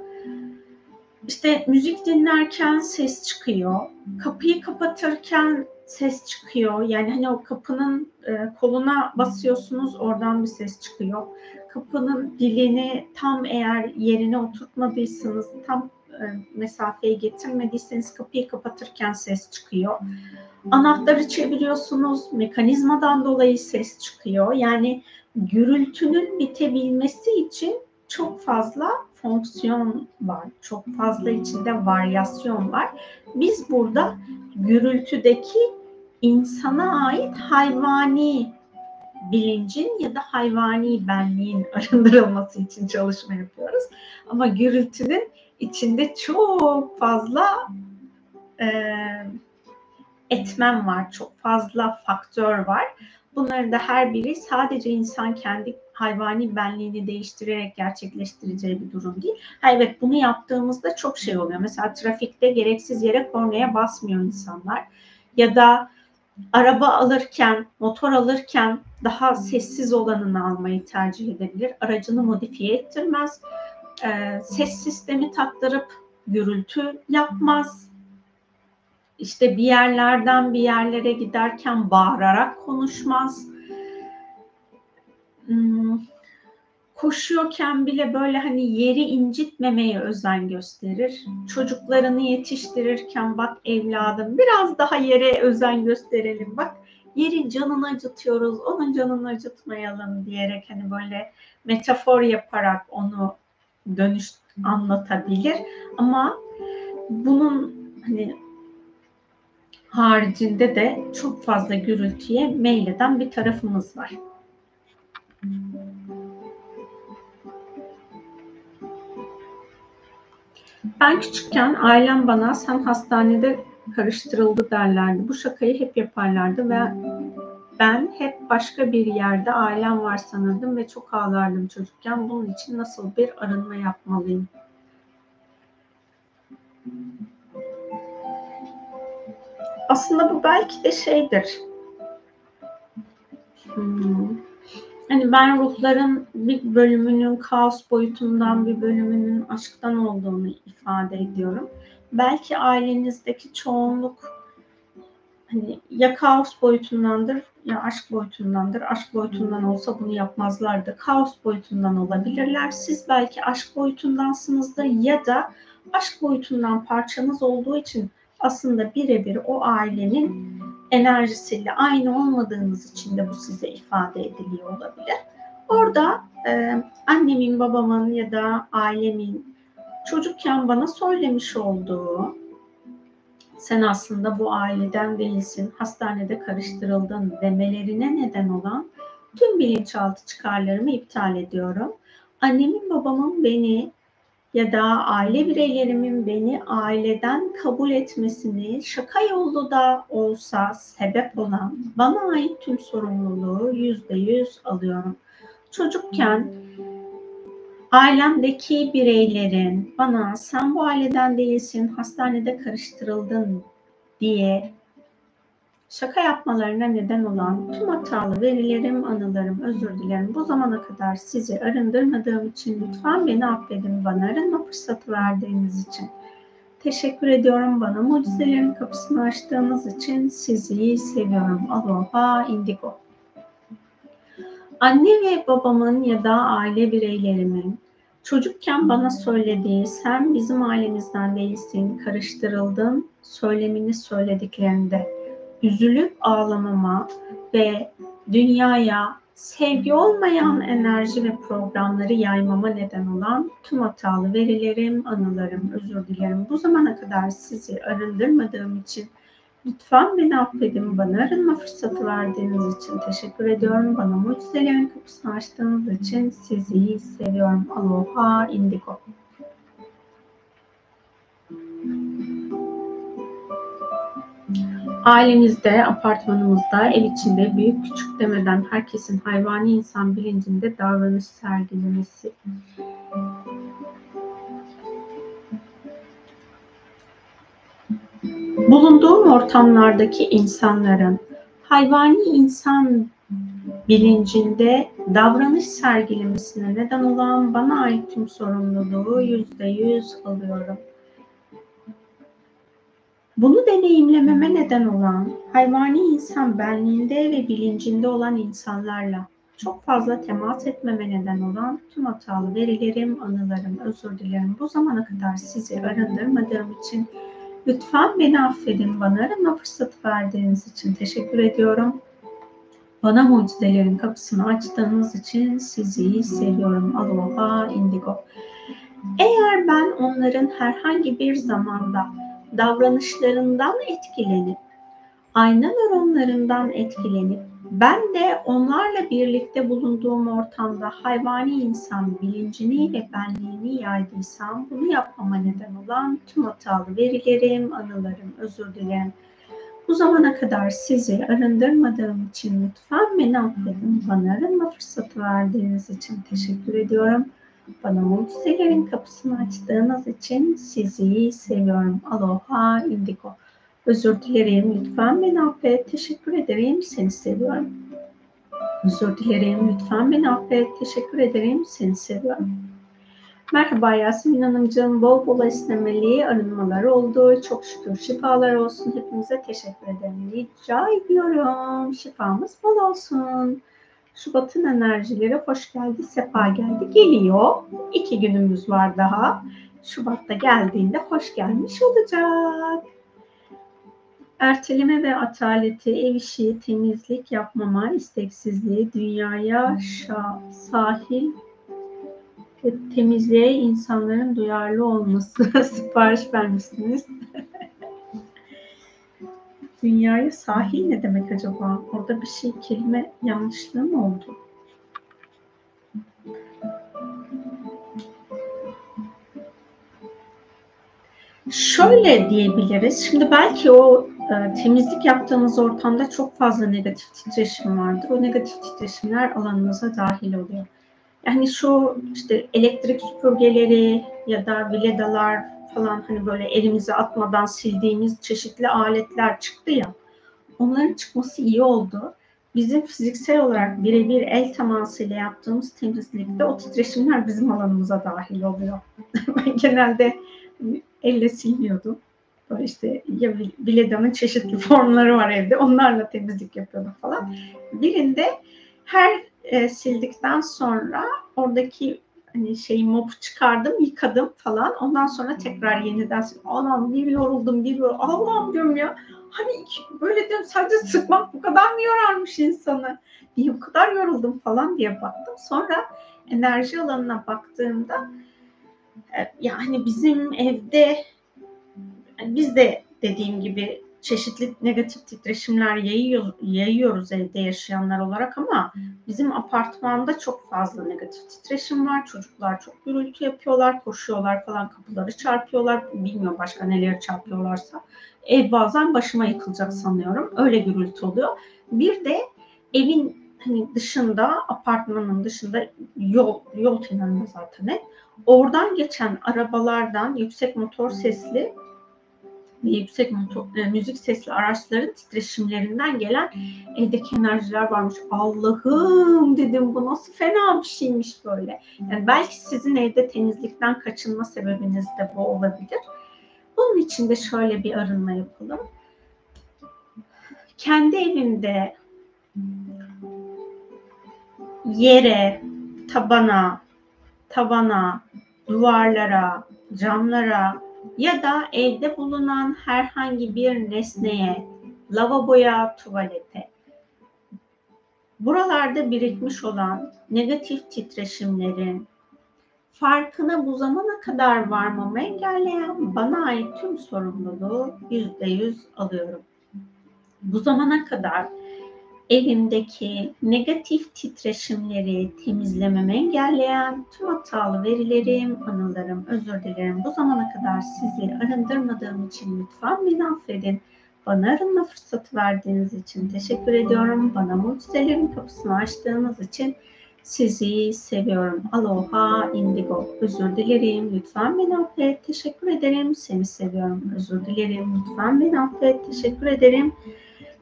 İşte müzik dinlerken ses çıkıyor. Kapıyı kapatırken ses çıkıyor. Yani hani o kapının e, koluna basıyorsunuz oradan bir ses çıkıyor. Kapının dilini tam eğer yerine oturtmadıysanız tam e, mesafeye getirmediyseniz kapıyı kapatırken ses çıkıyor. Anahtarı çeviriyorsunuz, mekanizmadan dolayı ses çıkıyor. Yani gürültünün bitebilmesi için çok fazla fonksiyon var. Çok fazla içinde varyasyon var. Biz burada gürültüdeki insana ait hayvani bilincin ya da hayvani benliğin arındırılması için çalışma yapıyoruz. Ama gürültünün içinde çok fazla e, etmen var, çok fazla faktör var. Bunların da her biri sadece insan kendi hayvani benliğini değiştirerek gerçekleştireceği bir durum değil. Ha, evet bunu yaptığımızda çok şey oluyor. Mesela trafikte gereksiz yere kornaya basmıyor insanlar. Ya da araba alırken, motor alırken daha sessiz olanını almayı tercih edebilir. Aracını modifiye ettirmez. Ee, ses sistemi taktırıp gürültü yapmaz. İşte bir yerlerden bir yerlere giderken bağırarak konuşmaz. Hmm, koşuyorken bile böyle hani yeri incitmemeye özen gösterir. Çocuklarını yetiştirirken bak evladım biraz daha yere özen gösterelim. Bak yeri canını acıtıyoruz, onun canını acıtmayalım diyerek hani böyle metafor yaparak onu dönüş anlatabilir. Ama bunun hani haricinde de çok fazla gürültüye meyleden bir tarafımız var. Ben küçükken ailem bana sen hastanede karıştırıldı derlerdi. Bu şakayı hep yaparlardı ve ben hep başka bir yerde ailem var sanırdım ve çok ağlardım çocukken. Bunun için nasıl bir arınma yapmalıyım? Aslında bu belki de şeydir. Hmm. Hani ben ruhların bir bölümünün kaos boyutundan bir bölümünün aşktan olduğunu ifade ediyorum. Belki ailenizdeki çoğunluk hani ya kaos boyutundandır ya aşk boyutundandır. Aşk boyutundan olsa bunu yapmazlardı. Kaos boyutundan olabilirler. Siz belki aşk boyutundansınızdır ya da aşk boyutundan parçanız olduğu için aslında birebir o ailenin enerjisiyle aynı olmadığınız için de bu size ifade ediliyor olabilir. Orada e, annemin, babamın ya da ailemin çocukken bana söylemiş olduğu sen aslında bu aileden değilsin, hastanede karıştırıldın demelerine neden olan tüm bilinçaltı çıkarlarımı iptal ediyorum. Annemin babamın beni ya da aile bireylerimin beni aileden kabul etmesini şaka yolu da olsa sebep olan bana ait tüm sorumluluğu yüzde yüz alıyorum. Çocukken ailemdeki bireylerin bana sen bu aileden değilsin, hastanede karıştırıldın diye şaka yapmalarına neden olan tüm hatalı verilerim, anılarım, özür dilerim. Bu zamana kadar sizi arındırmadığım için lütfen beni affedin bana arınma fırsatı verdiğiniz için. Teşekkür ediyorum bana mucizelerin kapısını açtığınız için sizi seviyorum. Aloha indigo. Anne ve babamın ya da aile bireylerimin çocukken bana söylediği sen bizim ailemizden değilsin, karıştırıldın söylemini söylediklerinde üzülüp ağlamama ve dünyaya sevgi olmayan enerji ve programları yaymama neden olan tüm hatalı verilerim, anılarım, özür dilerim. Bu zamana kadar sizi arındırmadığım için Lütfen beni affedin. Bana arınma fırsatı verdiğiniz için teşekkür ediyorum. Bana mucizelerin kapısını açtığınız için sizi seviyorum. Aloha Indigo. Ailemizde, apartmanımızda, ev içinde büyük küçük demeden herkesin hayvani insan bilincinde davranış sergilemesi. Bulunduğum ortamlardaki insanların hayvani insan bilincinde davranış sergilemesine neden olan bana ait tüm sorumluluğu yüzde yüz alıyorum. Bunu deneyimlememe neden olan hayvani insan benliğinde ve bilincinde olan insanlarla çok fazla temas etmeme neden olan tüm hatalı verilerim, anılarım, özür dilerim. Bu zamana kadar sizi arındırmadığım için lütfen beni affedin. Bana arama fırsatı verdiğiniz için teşekkür ediyorum. Bana mucizelerin kapısını açtığınız için sizi seviyorum. Aloha Indigo. Eğer ben onların herhangi bir zamanda davranışlarından etkilenip, ayna nöronlarından etkilenip, ben de onlarla birlikte bulunduğum ortamda hayvani insan bilincini ve benliğini yaydıysam bunu yapmama neden olan tüm hatalı verilerim, anılarım, özür dilerim. Bu zamana kadar sizi arındırmadığım için lütfen beni affedin. Bana arınma fırsatı verdiğiniz için teşekkür ediyorum. Bana mucizelerin kapısını açtığınız için sizi seviyorum. Aloha Indigo. Özür dilerim. Lütfen beni affet. Teşekkür ederim. Seni seviyorum. Özür dilerim. Lütfen beni affet. Teşekkür ederim. Seni seviyorum. Merhaba Yasemin Hanımcığım. Bol bol esnemeli arınmalar oldu. Çok şükür şifalar olsun. Hepinize teşekkür ederim. Rica ediyorum. Şifamız bol olsun. Şubat'ın enerjileri hoş geldi, sefa geldi. Geliyor. İki günümüz var daha. Şubat'ta geldiğinde hoş gelmiş olacak. Erteleme ve ataleti, ev işi, temizlik yapmama, isteksizliği, dünyaya şa, sahil temizliğe insanların duyarlı olması [LAUGHS] sipariş vermişsiniz. [LAUGHS] Dünyaya sahil ne demek acaba? Orada bir şey kelime yanlışlığı mı oldu? Şöyle diyebiliriz. Şimdi belki o e, temizlik yaptığımız ortamda çok fazla negatif titreşim vardır. O negatif titreşimler alanınıza dahil oluyor. Yani şu işte elektrik süpürgeleri ya da viledalar falan hani böyle elimize atmadan sildiğimiz çeşitli aletler çıktı ya. Onların çıkması iyi oldu. Bizim fiziksel olarak birebir el temasıyla yaptığımız temizlikte o titreşimler bizim alanımıza dahil oluyor. [LAUGHS] ben genelde elle silmiyordum. Böyle işte ya Vileda'nın çeşitli formları var evde. Onlarla temizlik yapıyordum falan. Birinde her e, sildikten sonra oradaki hani şeyi mopu çıkardım, yıkadım falan. Ondan sonra tekrar yeniden Allah'ım bir yoruldum, bir yoruldum. Allah'ım diyorum ya. Hani böyle diyorum sadece sıkmak bu kadar mı yorarmış insanı? Diye bu kadar yoruldum falan diye baktım. Sonra enerji alanına baktığımda e, yani bizim evde yani biz de dediğim gibi çeşitli negatif titreşimler yayıyor, yayıyoruz evde yaşayanlar olarak ama bizim apartmanda çok fazla negatif titreşim var. Çocuklar çok gürültü yapıyorlar, koşuyorlar falan, kapıları çarpıyorlar. Bilmiyorum başka neleri çarpıyorlarsa. Ev bazen başıma yıkılacak sanıyorum. Öyle gürültü oluyor. Bir de evin hani dışında, apartmanın dışında yol, yol kenarında zaten hep. Oradan geçen arabalardan yüksek motor sesli yüksek e, müzik sesli araçların titreşimlerinden gelen evdeki enerjiler varmış. Allah'ım dedim bu nasıl fena bir şeymiş böyle. Yani belki sizin evde temizlikten kaçınma sebebiniz de bu olabilir. Bunun için de şöyle bir arınma yapalım. Kendi evimde yere, tabana, tavana, duvarlara, camlara, ya da evde bulunan herhangi bir nesneye, lavaboya, tuvalete, buralarda birikmiş olan negatif titreşimlerin farkına bu zamana kadar varmamı engelleyen bana ait tüm sorumluluğu yüzde yüz alıyorum. Bu zamana kadar elimdeki negatif titreşimleri temizlememi engelleyen tüm hatalı verilerim, anılarım, özür dilerim. Bu zamana kadar sizi arındırmadığım için lütfen beni affedin. Bana arınma fırsatı verdiğiniz için teşekkür ediyorum. Bana mucizelerin kapısını açtığınız için sizi seviyorum. Aloha indigo. Özür dilerim. Lütfen beni affet. Teşekkür ederim. Seni seviyorum. Özür dilerim. Lütfen beni affet. Teşekkür ederim.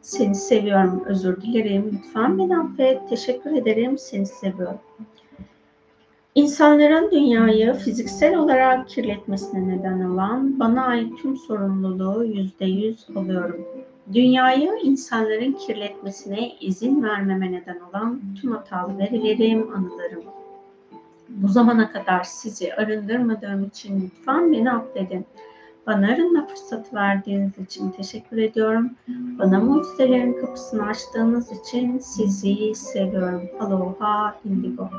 Seni seviyorum. Özür dilerim. Lütfen beni affet. Teşekkür ederim. Seni seviyorum. İnsanların dünyayı fiziksel olarak kirletmesine neden olan bana ait tüm sorumluluğu yüzde yüz alıyorum. Dünyayı insanların kirletmesine izin vermeme neden olan tüm hatalı verilerim, anılarım. Bu zamana kadar sizi arındırmadığım için lütfen beni affedin. Bana arınma fırsatı verdiğiniz için teşekkür ediyorum. Bana mucizelerin kapısını açtığınız için sizi seviyorum. Aloha Indigo.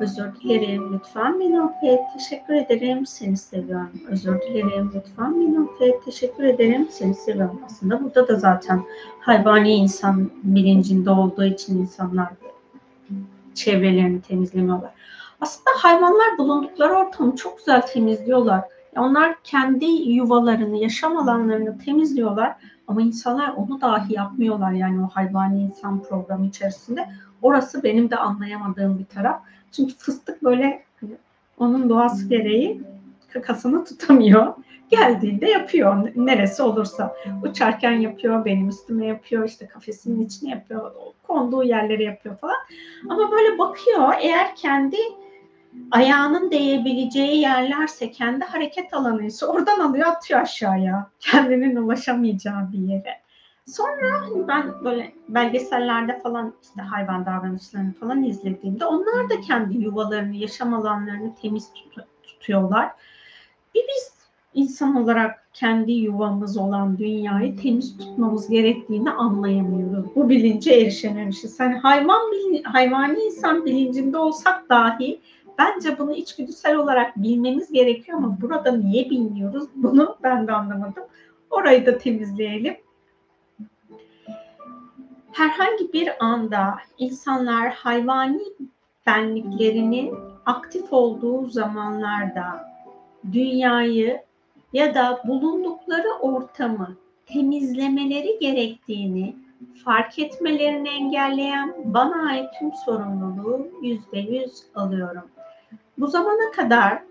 Özür dilerim. Lütfen beni affet. Teşekkür ederim. Seni seviyorum. Özür dilerim. Lütfen beni affet. Teşekkür ederim. Seni seviyorum. Aslında burada da zaten hayvani insan bilincinde olduğu için insanlar çevrelerini temizlemiyorlar. Aslında hayvanlar bulundukları ortamı çok güzel temizliyorlar. Onlar kendi yuvalarını, yaşam alanlarını temizliyorlar ama insanlar onu dahi yapmıyorlar yani o hayvani insan programı içerisinde. Orası benim de anlayamadığım bir taraf. Çünkü fıstık böyle hani onun doğası gereği kakasını tutamıyor. Geldiğinde yapıyor neresi olursa. Uçarken yapıyor, benim üstüme yapıyor, işte kafesinin içine yapıyor, konduğu yerlere yapıyor falan. Ama böyle bakıyor eğer kendi ayağının değebileceği yerlerse kendi hareket alanıysa oradan alıyor atıyor aşağıya. Kendinin ulaşamayacağı bir yere. Sonra hani ben böyle belgesellerde falan işte hayvan davranışlarını falan izlediğimde onlar da kendi yuvalarını, yaşam alanlarını temiz tut- tutuyorlar. Bir biz insan olarak kendi yuvamız olan dünyayı temiz tutmamız gerektiğini anlayamıyoruz. Bu bilince erişememişiz. Hani hayvan hayvani insan bilincinde olsak dahi bence bunu içgüdüsel olarak bilmemiz gerekiyor ama burada niye bilmiyoruz? Bunu ben de anlamadım. Orayı da temizleyelim herhangi bir anda insanlar hayvani benliklerinin aktif olduğu zamanlarda dünyayı ya da bulundukları ortamı temizlemeleri gerektiğini fark etmelerini engelleyen bana ait tüm sorumluluğu yüzde yüz alıyorum. Bu zamana kadar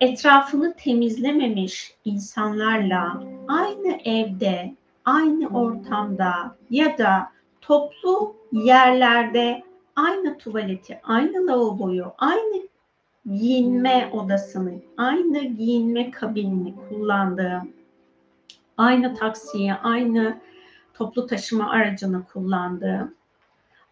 etrafını temizlememiş insanlarla aynı evde aynı ortamda ya da toplu yerlerde aynı tuvaleti, aynı lavaboyu, aynı giyinme odasını, aynı giyinme kabinini kullandığım, aynı taksiyi, aynı toplu taşıma aracını kullandığım,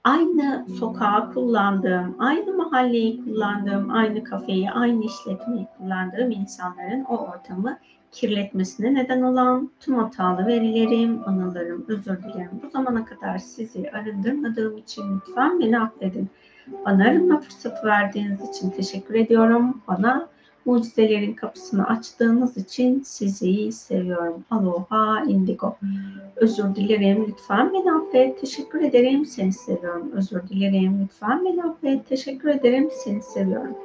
aynı sokağı kullandığım, aynı mahalleyi kullandığım, aynı kafeyi, aynı işletmeyi kullandığım insanların o ortamı kirletmesine neden olan tüm hatalı verilerim, anılarım, özür dilerim. Bu zamana kadar sizi arındırmadığım için lütfen beni affedin. Bana arınma fırsatı verdiğiniz için teşekkür ediyorum. Bana mucizelerin kapısını açtığınız için sizi seviyorum. Aloha indigo. Özür dilerim. Lütfen beni affet. Teşekkür ederim. Seni seviyorum. Özür dilerim. Lütfen beni affet. Teşekkür ederim. Seni seviyorum.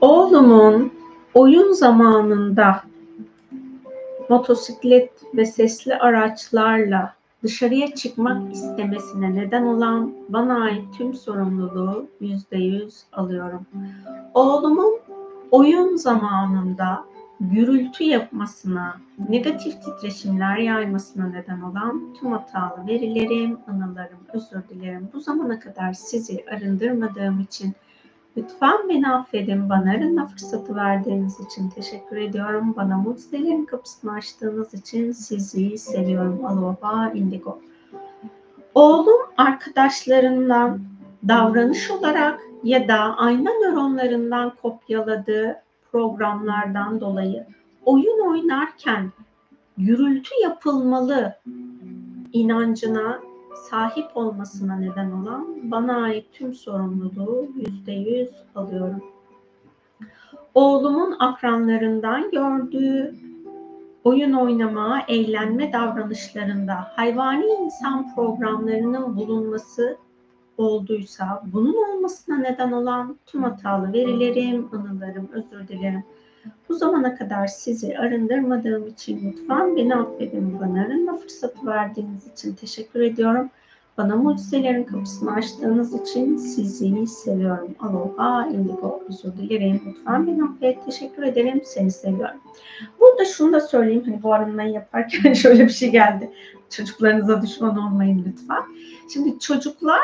Oğlumun oyun zamanında motosiklet ve sesli araçlarla dışarıya çıkmak istemesine neden olan bana ait tüm sorumluluğu yüzde yüz alıyorum. Oğlumun oyun zamanında gürültü yapmasına, negatif titreşimler yaymasına neden olan tüm hatalı verilerim, anılarım, özür dilerim. Bu zamana kadar sizi arındırmadığım için Lütfen beni affedin. Bana arınma fırsatı verdiğiniz için teşekkür ediyorum. Bana mucizelerin kapısını açtığınız için sizi seviyorum. Aloha Indigo. Oğlum arkadaşlarından davranış olarak ya da ayna nöronlarından kopyaladığı programlardan dolayı oyun oynarken gürültü yapılmalı inancına sahip olmasına neden olan bana ait tüm sorumluluğu yüzde yüz alıyorum. oğlumun akranlarından gördüğü oyun oynama, eğlenme davranışlarında hayvani insan programlarının bulunması olduysa bunun olmasına neden olan tüm hatalı verilerim, anılarım, özür dilerim. Bu zamana kadar sizi arındırmadığım için lütfen beni affedin. Bana arınma fırsatı verdiğiniz için teşekkür ediyorum. Bana mucizelerin kapısını açtığınız için sizi seviyorum. Aloha, indigo, özür dilerim. Lütfen beni affet. Teşekkür ederim. Seni seviyorum. Burada şunu da söyleyeyim. Hani bu arınmayı yaparken [LAUGHS] şöyle bir şey geldi. Çocuklarınıza düşman olmayın lütfen. Şimdi çocuklar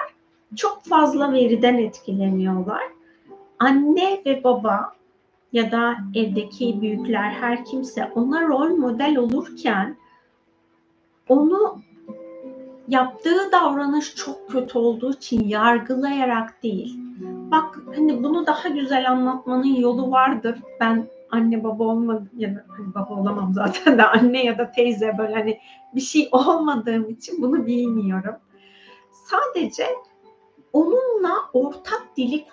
çok fazla veriden etkileniyorlar. Anne ve baba ya da evdeki büyükler her kimse ona rol model olurken onu yaptığı davranış çok kötü olduğu için yargılayarak değil. Bak hani bunu daha güzel anlatmanın yolu vardır. Ben anne baba olma ya da hani baba olamam [LAUGHS] zaten de anne ya da teyze böyle hani bir şey olmadığım için bunu bilmiyorum. Sadece onunla ortak dili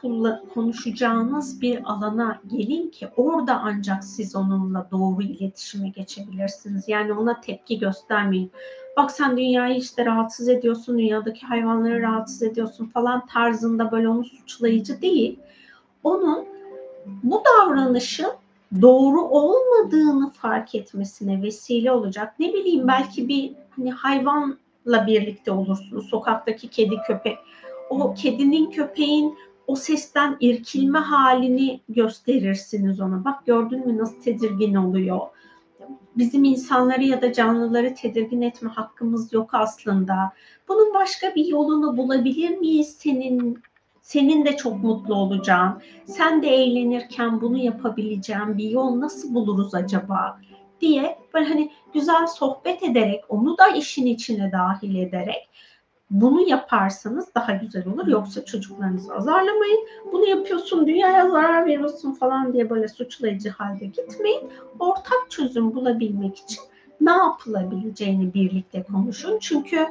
konuşacağınız bir alana gelin ki orada ancak siz onunla doğru iletişime geçebilirsiniz. Yani ona tepki göstermeyin. Bak sen dünyayı işte rahatsız ediyorsun, dünyadaki hayvanları rahatsız ediyorsun falan tarzında böyle onu suçlayıcı değil. Onun bu davranışın doğru olmadığını fark etmesine vesile olacak. Ne bileyim belki bir hani hayvanla birlikte olursunuz. Sokaktaki kedi köpek o kedinin köpeğin o sesten irkilme halini gösterirsiniz ona. Bak gördün mü nasıl tedirgin oluyor. Bizim insanları ya da canlıları tedirgin etme hakkımız yok aslında. Bunun başka bir yolunu bulabilir miyiz senin senin de çok mutlu olacağın, sen de eğlenirken bunu yapabileceğin bir yol nasıl buluruz acaba diye böyle hani güzel sohbet ederek, onu da işin içine dahil ederek bunu yaparsanız daha güzel olur. Yoksa çocuklarınızı azarlamayın. Bunu yapıyorsun, dünyaya zarar veriyorsun falan diye böyle suçlayıcı halde gitmeyin. Ortak çözüm bulabilmek için ne yapılabileceğini birlikte konuşun. Çünkü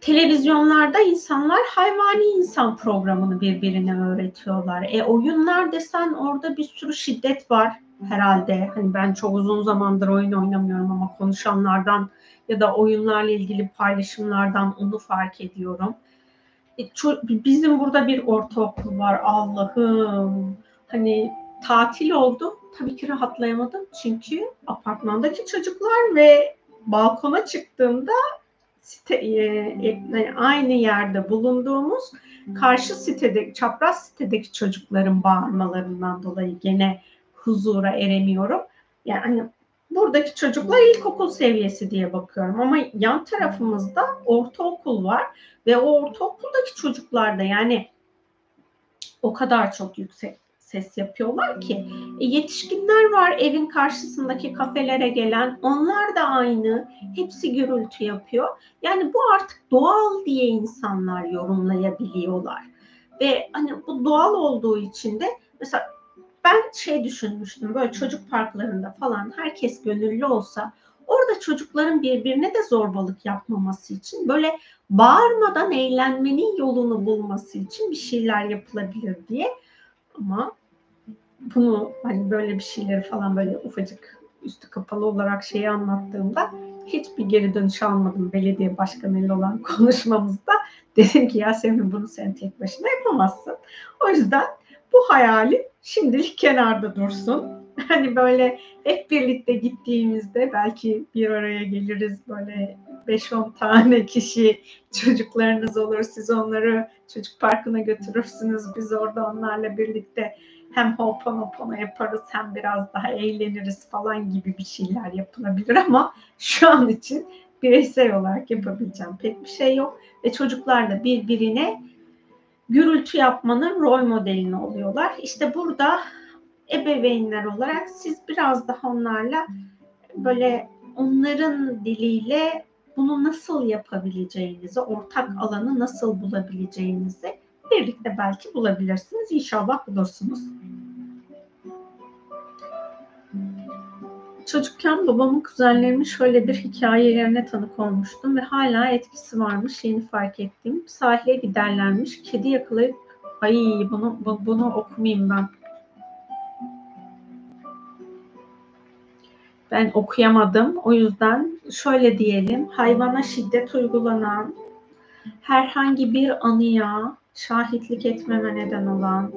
televizyonlarda insanlar hayvani insan programını birbirine öğretiyorlar. E oyunlar desen orada bir sürü şiddet var herhalde. Hani ben çok uzun zamandır oyun oynamıyorum ama konuşanlardan ya da oyunlarla ilgili paylaşımlardan onu fark ediyorum. E, bizim burada bir ortaokul var Allah'ım. Hani tatil oldu. Tabii ki rahatlayamadım çünkü apartmandaki çocuklar ve balkona çıktığımda site, e, e, aynı yerde bulunduğumuz karşı sitede, çapraz sitedeki çocukların bağırmalarından dolayı gene huzura eremiyorum. Yani hani buradaki çocuklar ilkokul seviyesi diye bakıyorum ama yan tarafımızda ortaokul var ve o ortaokuldaki çocuklar da yani o kadar çok yüksek ses yapıyorlar ki. E, yetişkinler var evin karşısındaki kafelere gelen onlar da aynı. Hepsi gürültü yapıyor. Yani bu artık doğal diye insanlar yorumlayabiliyorlar. Ve hani bu doğal olduğu için de mesela ben şey düşünmüştüm böyle çocuk parklarında falan herkes gönüllü olsa orada çocukların birbirine de zorbalık yapmaması için böyle bağırmadan eğlenmenin yolunu bulması için bir şeyler yapılabilir diye ama bunu hani böyle bir şeyleri falan böyle ufacık üstü kapalı olarak şeyi anlattığımda hiçbir geri dönüş almadım belediye başkanıyla olan [LAUGHS] konuşmamızda. Dedim ki ya senin bunu sen tek başına yapamazsın. O yüzden bu hayali şimdilik kenarda dursun. [LAUGHS] Hani böyle hep birlikte gittiğimizde belki bir araya geliriz böyle 5-10 tane kişi çocuklarınız olur. Siz onları çocuk parkına götürürsünüz. Biz orada onlarla birlikte hem hoponopono yaparız hem biraz daha eğleniriz falan gibi bir şeyler yapılabilir ama şu an için bireysel olarak yapabileceğim pek bir şey yok ve çocuklar da birbirine gürültü yapmanın rol modelini oluyorlar. İşte burada ebeveynler olarak siz biraz daha onlarla böyle onların diliyle bunu nasıl yapabileceğinizi, ortak alanı nasıl bulabileceğinizi birlikte belki bulabilirsiniz. İnşallah bulursunuz. çocukken babamın kuzenlerimin şöyle bir hikayelerine tanık olmuştum ve hala etkisi varmış yeni fark ettim. Sahile giderlermiş, kedi yakalayıp ay bunu, bu, bunu okumayayım ben. Ben okuyamadım. O yüzden şöyle diyelim. Hayvana şiddet uygulanan, herhangi bir anıya şahitlik etmeme neden olan,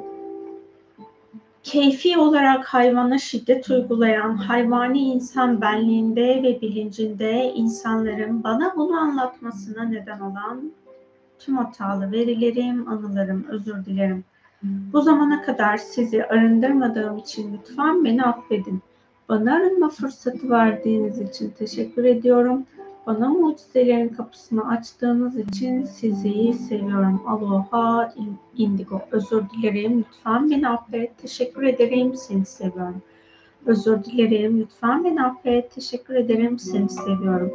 keyfi olarak hayvana şiddet uygulayan hayvani insan benliğinde ve bilincinde insanların bana bunu anlatmasına neden olan tüm hatalı verilerim, anılarım, özür dilerim. Bu zamana kadar sizi arındırmadığım için lütfen beni affedin. Bana arınma fırsatı verdiğiniz için teşekkür ediyorum. Bana mucizelerin kapısını açtığınız için sizi seviyorum. Aloha indigo. Özür dilerim. Lütfen beni affet. Teşekkür ederim. Seni seviyorum. Özür dilerim. Lütfen beni affet. Teşekkür ederim. Seni seviyorum.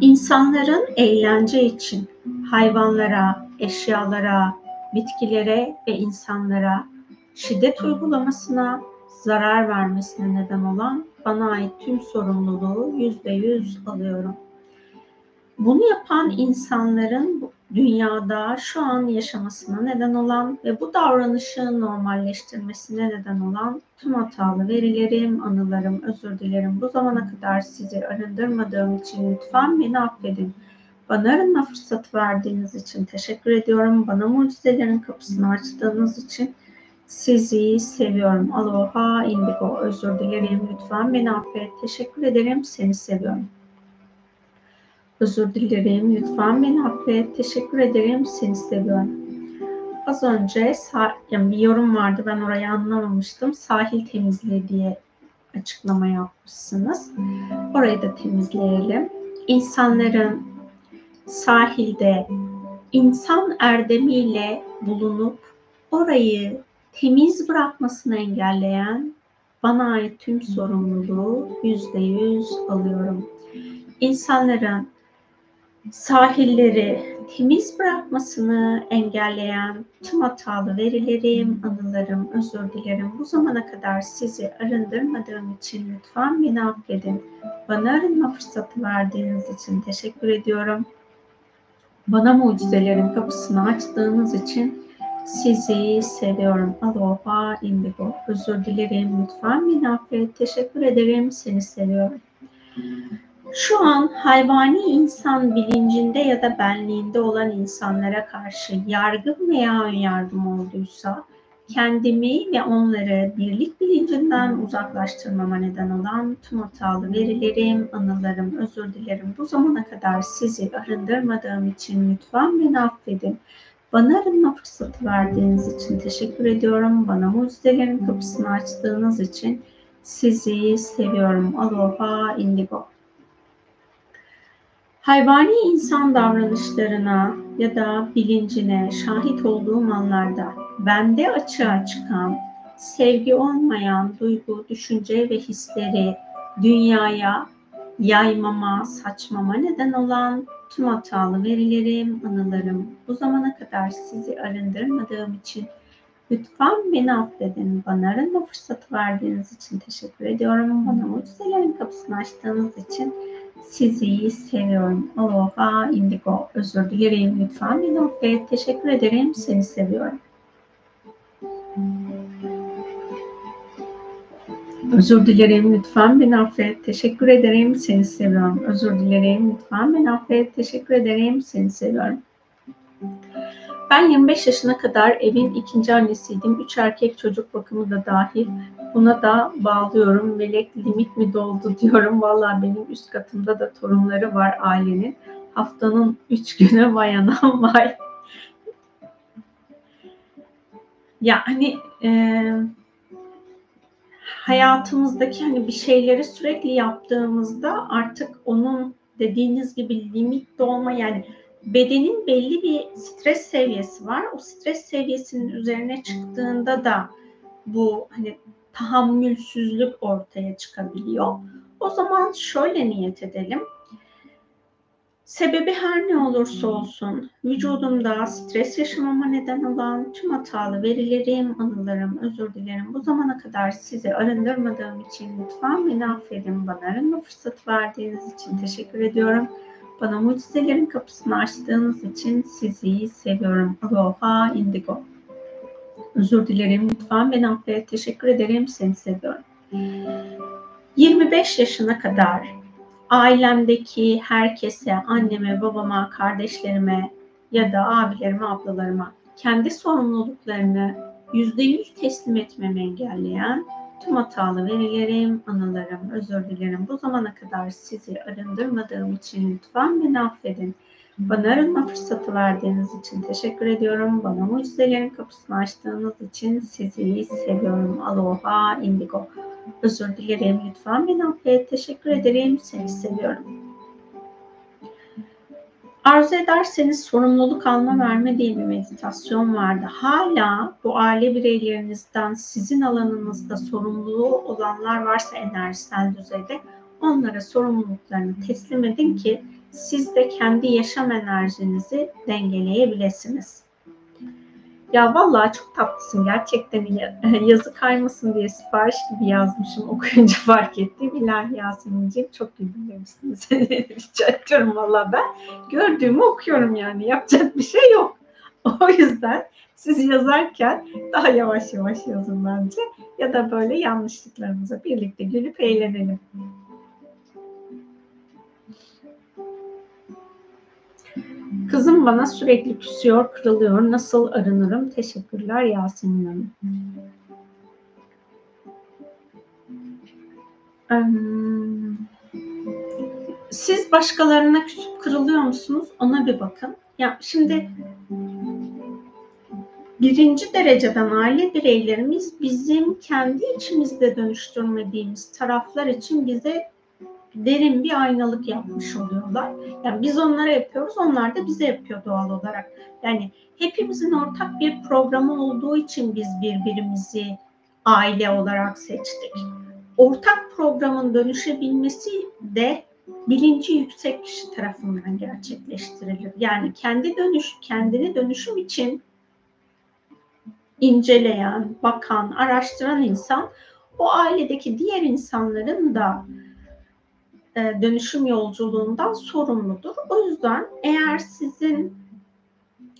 İnsanların eğlence için hayvanlara, eşyalara, bitkilere ve insanlara şiddet uygulamasına, zarar vermesine neden olan bana ait tüm sorumluluğu yüzde yüz alıyorum. Bunu yapan insanların dünyada şu an yaşamasına neden olan ve bu davranışı normalleştirmesine neden olan tüm hatalı verilerim, anılarım, özür dilerim. Bu zamana kadar sizi arındırmadığım için lütfen beni affedin. Bana arınma fırsatı verdiğiniz için teşekkür ediyorum. Bana mucizelerin kapısını açtığınız için sizi seviyorum. Aloha indigo. Özür dilerim. Lütfen beni affet. Teşekkür ederim. Seni seviyorum. Özür dilerim. Lütfen beni affet. Teşekkür ederim. Seni seviyorum. Az önce yani bir yorum vardı. Ben orayı anlamamıştım. Sahil temizliği diye açıklama yapmışsınız. Orayı da temizleyelim. İnsanların sahilde insan erdemiyle bulunup orayı temiz bırakmasını engelleyen bana ait tüm sorumluluğu yüzde yüz alıyorum. İnsanların sahilleri temiz bırakmasını engelleyen tüm hatalı verilerim, anılarım, özür dilerim. Bu zamana kadar sizi arındırmadığım için lütfen beni affedin. Bana arınma fırsatı verdiğiniz için teşekkür ediyorum. Bana mucizelerin kapısını açtığınız için sizi seviyorum. Aloha indigo. Özür dilerim. Lütfen beni. Teşekkür ederim. Seni seviyorum. Şu an hayvani insan bilincinde ya da benliğinde olan insanlara karşı yargım veya önyargım olduysa kendimi ve onları birlik bilincinden uzaklaştırmama neden olan tüm hatalı verilerim, anılarım, özür dilerim. Bu zamana kadar sizi arındırmadığım için lütfen beni affedin. Bana arınma fırsatı verdiğiniz için teşekkür ediyorum. Bana mucizelerin kapısını açtığınız için sizi seviyorum. Aloha indigo. Hayvani insan davranışlarına ya da bilincine şahit olduğum anlarda bende açığa çıkan sevgi olmayan duygu, düşünce ve hisleri dünyaya yaymama, saçmama neden olan tüm hatalı verilerim, anılarım bu zamana kadar sizi arındırmadığım için lütfen beni affedin. Bana arınma fırsatı verdiğiniz için teşekkür ediyorum. Bana mucizelerin kapısını açtığınız için sizi seviyorum. Aloha indigo. Özür dilerim. Lütfen beni affet. Teşekkür ederim. Seni seviyorum. Özür dilerim. Lütfen beni affet. Teşekkür ederim. Seni seviyorum. Özür dilerim. Lütfen beni affet. Teşekkür ederim. Seni seviyorum. Ben 25 yaşına kadar evin ikinci annesiydim. Üç erkek çocuk bakımı da dahil. Buna da bağlıyorum. Melek limit mi doldu [LAUGHS] diyorum. Valla benim üst katımda da torunları var ailenin. Haftanın üç [LAUGHS] günü bayanam var. Yani e, hayatımızdaki hani bir şeyleri sürekli yaptığımızda artık onun dediğiniz gibi limit dolma yani bedenin belli bir stres seviyesi var. O stres seviyesinin üzerine çıktığında da bu hani tahammülsüzlük ortaya çıkabiliyor. O zaman şöyle niyet edelim. Sebebi her ne olursa olsun vücudumda stres yaşamama neden olan tüm hatalı verilerim, anılarım, özür dilerim. Bu zamana kadar sizi arındırmadığım için lütfen beni affedin. Bana arınma fırsatı verdiğiniz için teşekkür ediyorum. Bana mucizelerin kapısını açtığınız için sizi seviyorum. Aloha indigo. Özür dilerim. Lütfen beni affet. Teşekkür ederim. Seni seviyorum. 25 yaşına kadar ailemdeki herkese, anneme, babama, kardeşlerime ya da abilerime, ablalarıma kendi sorumluluklarını %100 teslim etmemi engelleyen tüm hatalı verilerim, anılarım, özür dilerim. Bu zamana kadar sizi arındırmadığım için lütfen beni affedin. Bana arınma fırsatı verdiğiniz için teşekkür ediyorum. Bana mucizelerin kapısını açtığınız için sizi seviyorum. Aloha, indigo. Özür dilerim. Lütfen beni affet. Teşekkür ederim. Seni seviyorum. Arzu ederseniz sorumluluk alma verme diye bir meditasyon vardı. Hala bu aile bireylerinizden sizin alanınızda sorumluluğu olanlar varsa enerjisel düzeyde onlara sorumluluklarını teslim edin ki siz de kendi yaşam enerjinizi dengeleyebilirsiniz. Ya vallahi çok tatlısın gerçekten [LAUGHS] yazı kaymasın diye sipariş gibi yazmışım okuyunca [LAUGHS] fark ettim. İlahi Yasemin'ciğim çok güldüm demişsiniz. [LAUGHS] Rica ediyorum valla ben gördüğümü okuyorum yani yapacak bir şey yok. O yüzden siz yazarken daha yavaş yavaş yazın bence ya da böyle yanlışlıklarımıza birlikte gülüp eğlenelim. Kızım bana sürekli küsüyor, kırılıyor. Nasıl arınırım? Teşekkürler Yasemin Hanım. Siz başkalarına küsüp kırılıyor musunuz? Ona bir bakın. Ya şimdi birinci dereceden aile bireylerimiz bizim kendi içimizde dönüştürmediğimiz taraflar için bize derin bir aynalık yapmış oluyorlar. Yani biz onlara yapıyoruz, onlar da bize yapıyor doğal olarak. Yani hepimizin ortak bir programı olduğu için biz birbirimizi aile olarak seçtik. Ortak programın dönüşebilmesi de bilinci yüksek kişi tarafından gerçekleştirilir. Yani kendi dönüş, kendini dönüşüm için inceleyen, bakan, araştıran insan o ailedeki diğer insanların da dönüşüm yolculuğundan sorumludur. O yüzden eğer sizin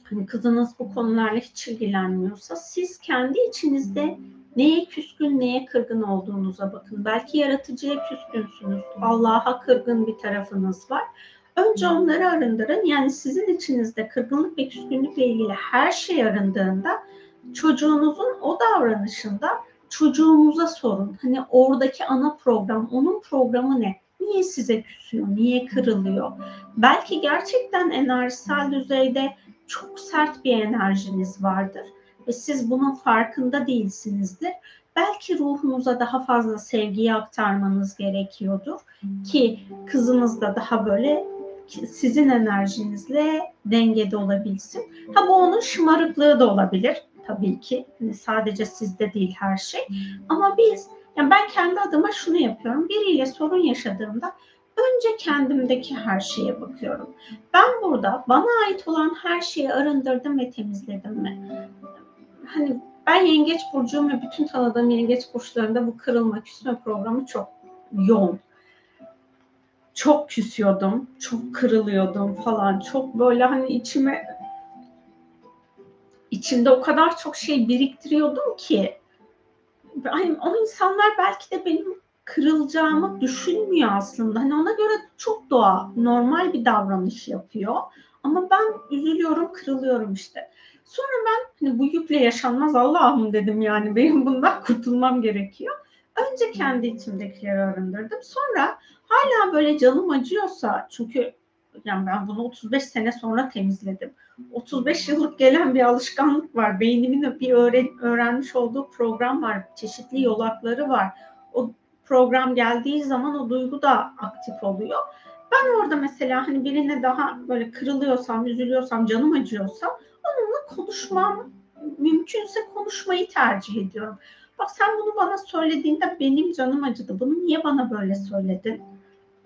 hani kızınız bu konularla hiç ilgilenmiyorsa siz kendi içinizde neye küskün, neye kırgın olduğunuza bakın. Belki yaratıcıya küskünsünüz. Allah'a kırgın bir tarafınız var. Önce onları arındırın. Yani sizin içinizde kırgınlık ve küskünlükle ilgili her şey arındığında çocuğunuzun o davranışında çocuğunuza sorun. Hani oradaki ana program, onun programı ne? Niye size küsüyor? Niye kırılıyor? Belki gerçekten enerjisel düzeyde çok sert bir enerjiniz vardır ve siz bunun farkında değilsinizdir. Belki ruhunuza daha fazla sevgiyi aktarmanız gerekiyordur ki kızınız da daha böyle sizin enerjinizle dengede olabilsin. Ha bu onun şımarıklığı da olabilir tabii ki. Yani sadece sizde değil her şey. Ama biz yani ben kendi adıma şunu yapıyorum. Biriyle sorun yaşadığımda önce kendimdeki her şeye bakıyorum. Ben burada bana ait olan her şeyi arındırdım ve temizledim mi? Hani ben yengeç burcuyum ve bütün tanıdığım yengeç burçlarında bu kırılma küsme programı çok yoğun. Çok küsüyordum, çok kırılıyordum falan. Çok böyle hani içime içinde o kadar çok şey biriktiriyordum ki hani o insanlar belki de benim kırılacağımı düşünmüyor aslında. Hani ona göre çok doğa, normal bir davranış yapıyor. Ama ben üzülüyorum, kırılıyorum işte. Sonra ben hani bu yükle yaşanmaz Allah'ım dedim yani [LAUGHS] benim bundan kurtulmam gerekiyor. Önce kendi içimdekileri arındırdım. Sonra hala böyle canım acıyorsa çünkü yani ben bunu 35 sene sonra temizledim. 35 yıllık gelen bir alışkanlık var. Beynimin bir öğren, öğrenmiş olduğu program var. Çeşitli yolakları var. O program geldiği zaman o duygu da aktif oluyor. Ben orada mesela hani birine daha böyle kırılıyorsam, üzülüyorsam, canım acıyorsa onunla konuşmam mümkünse konuşmayı tercih ediyorum. Bak sen bunu bana söylediğinde benim canım acıdı. Bunu niye bana böyle söyledin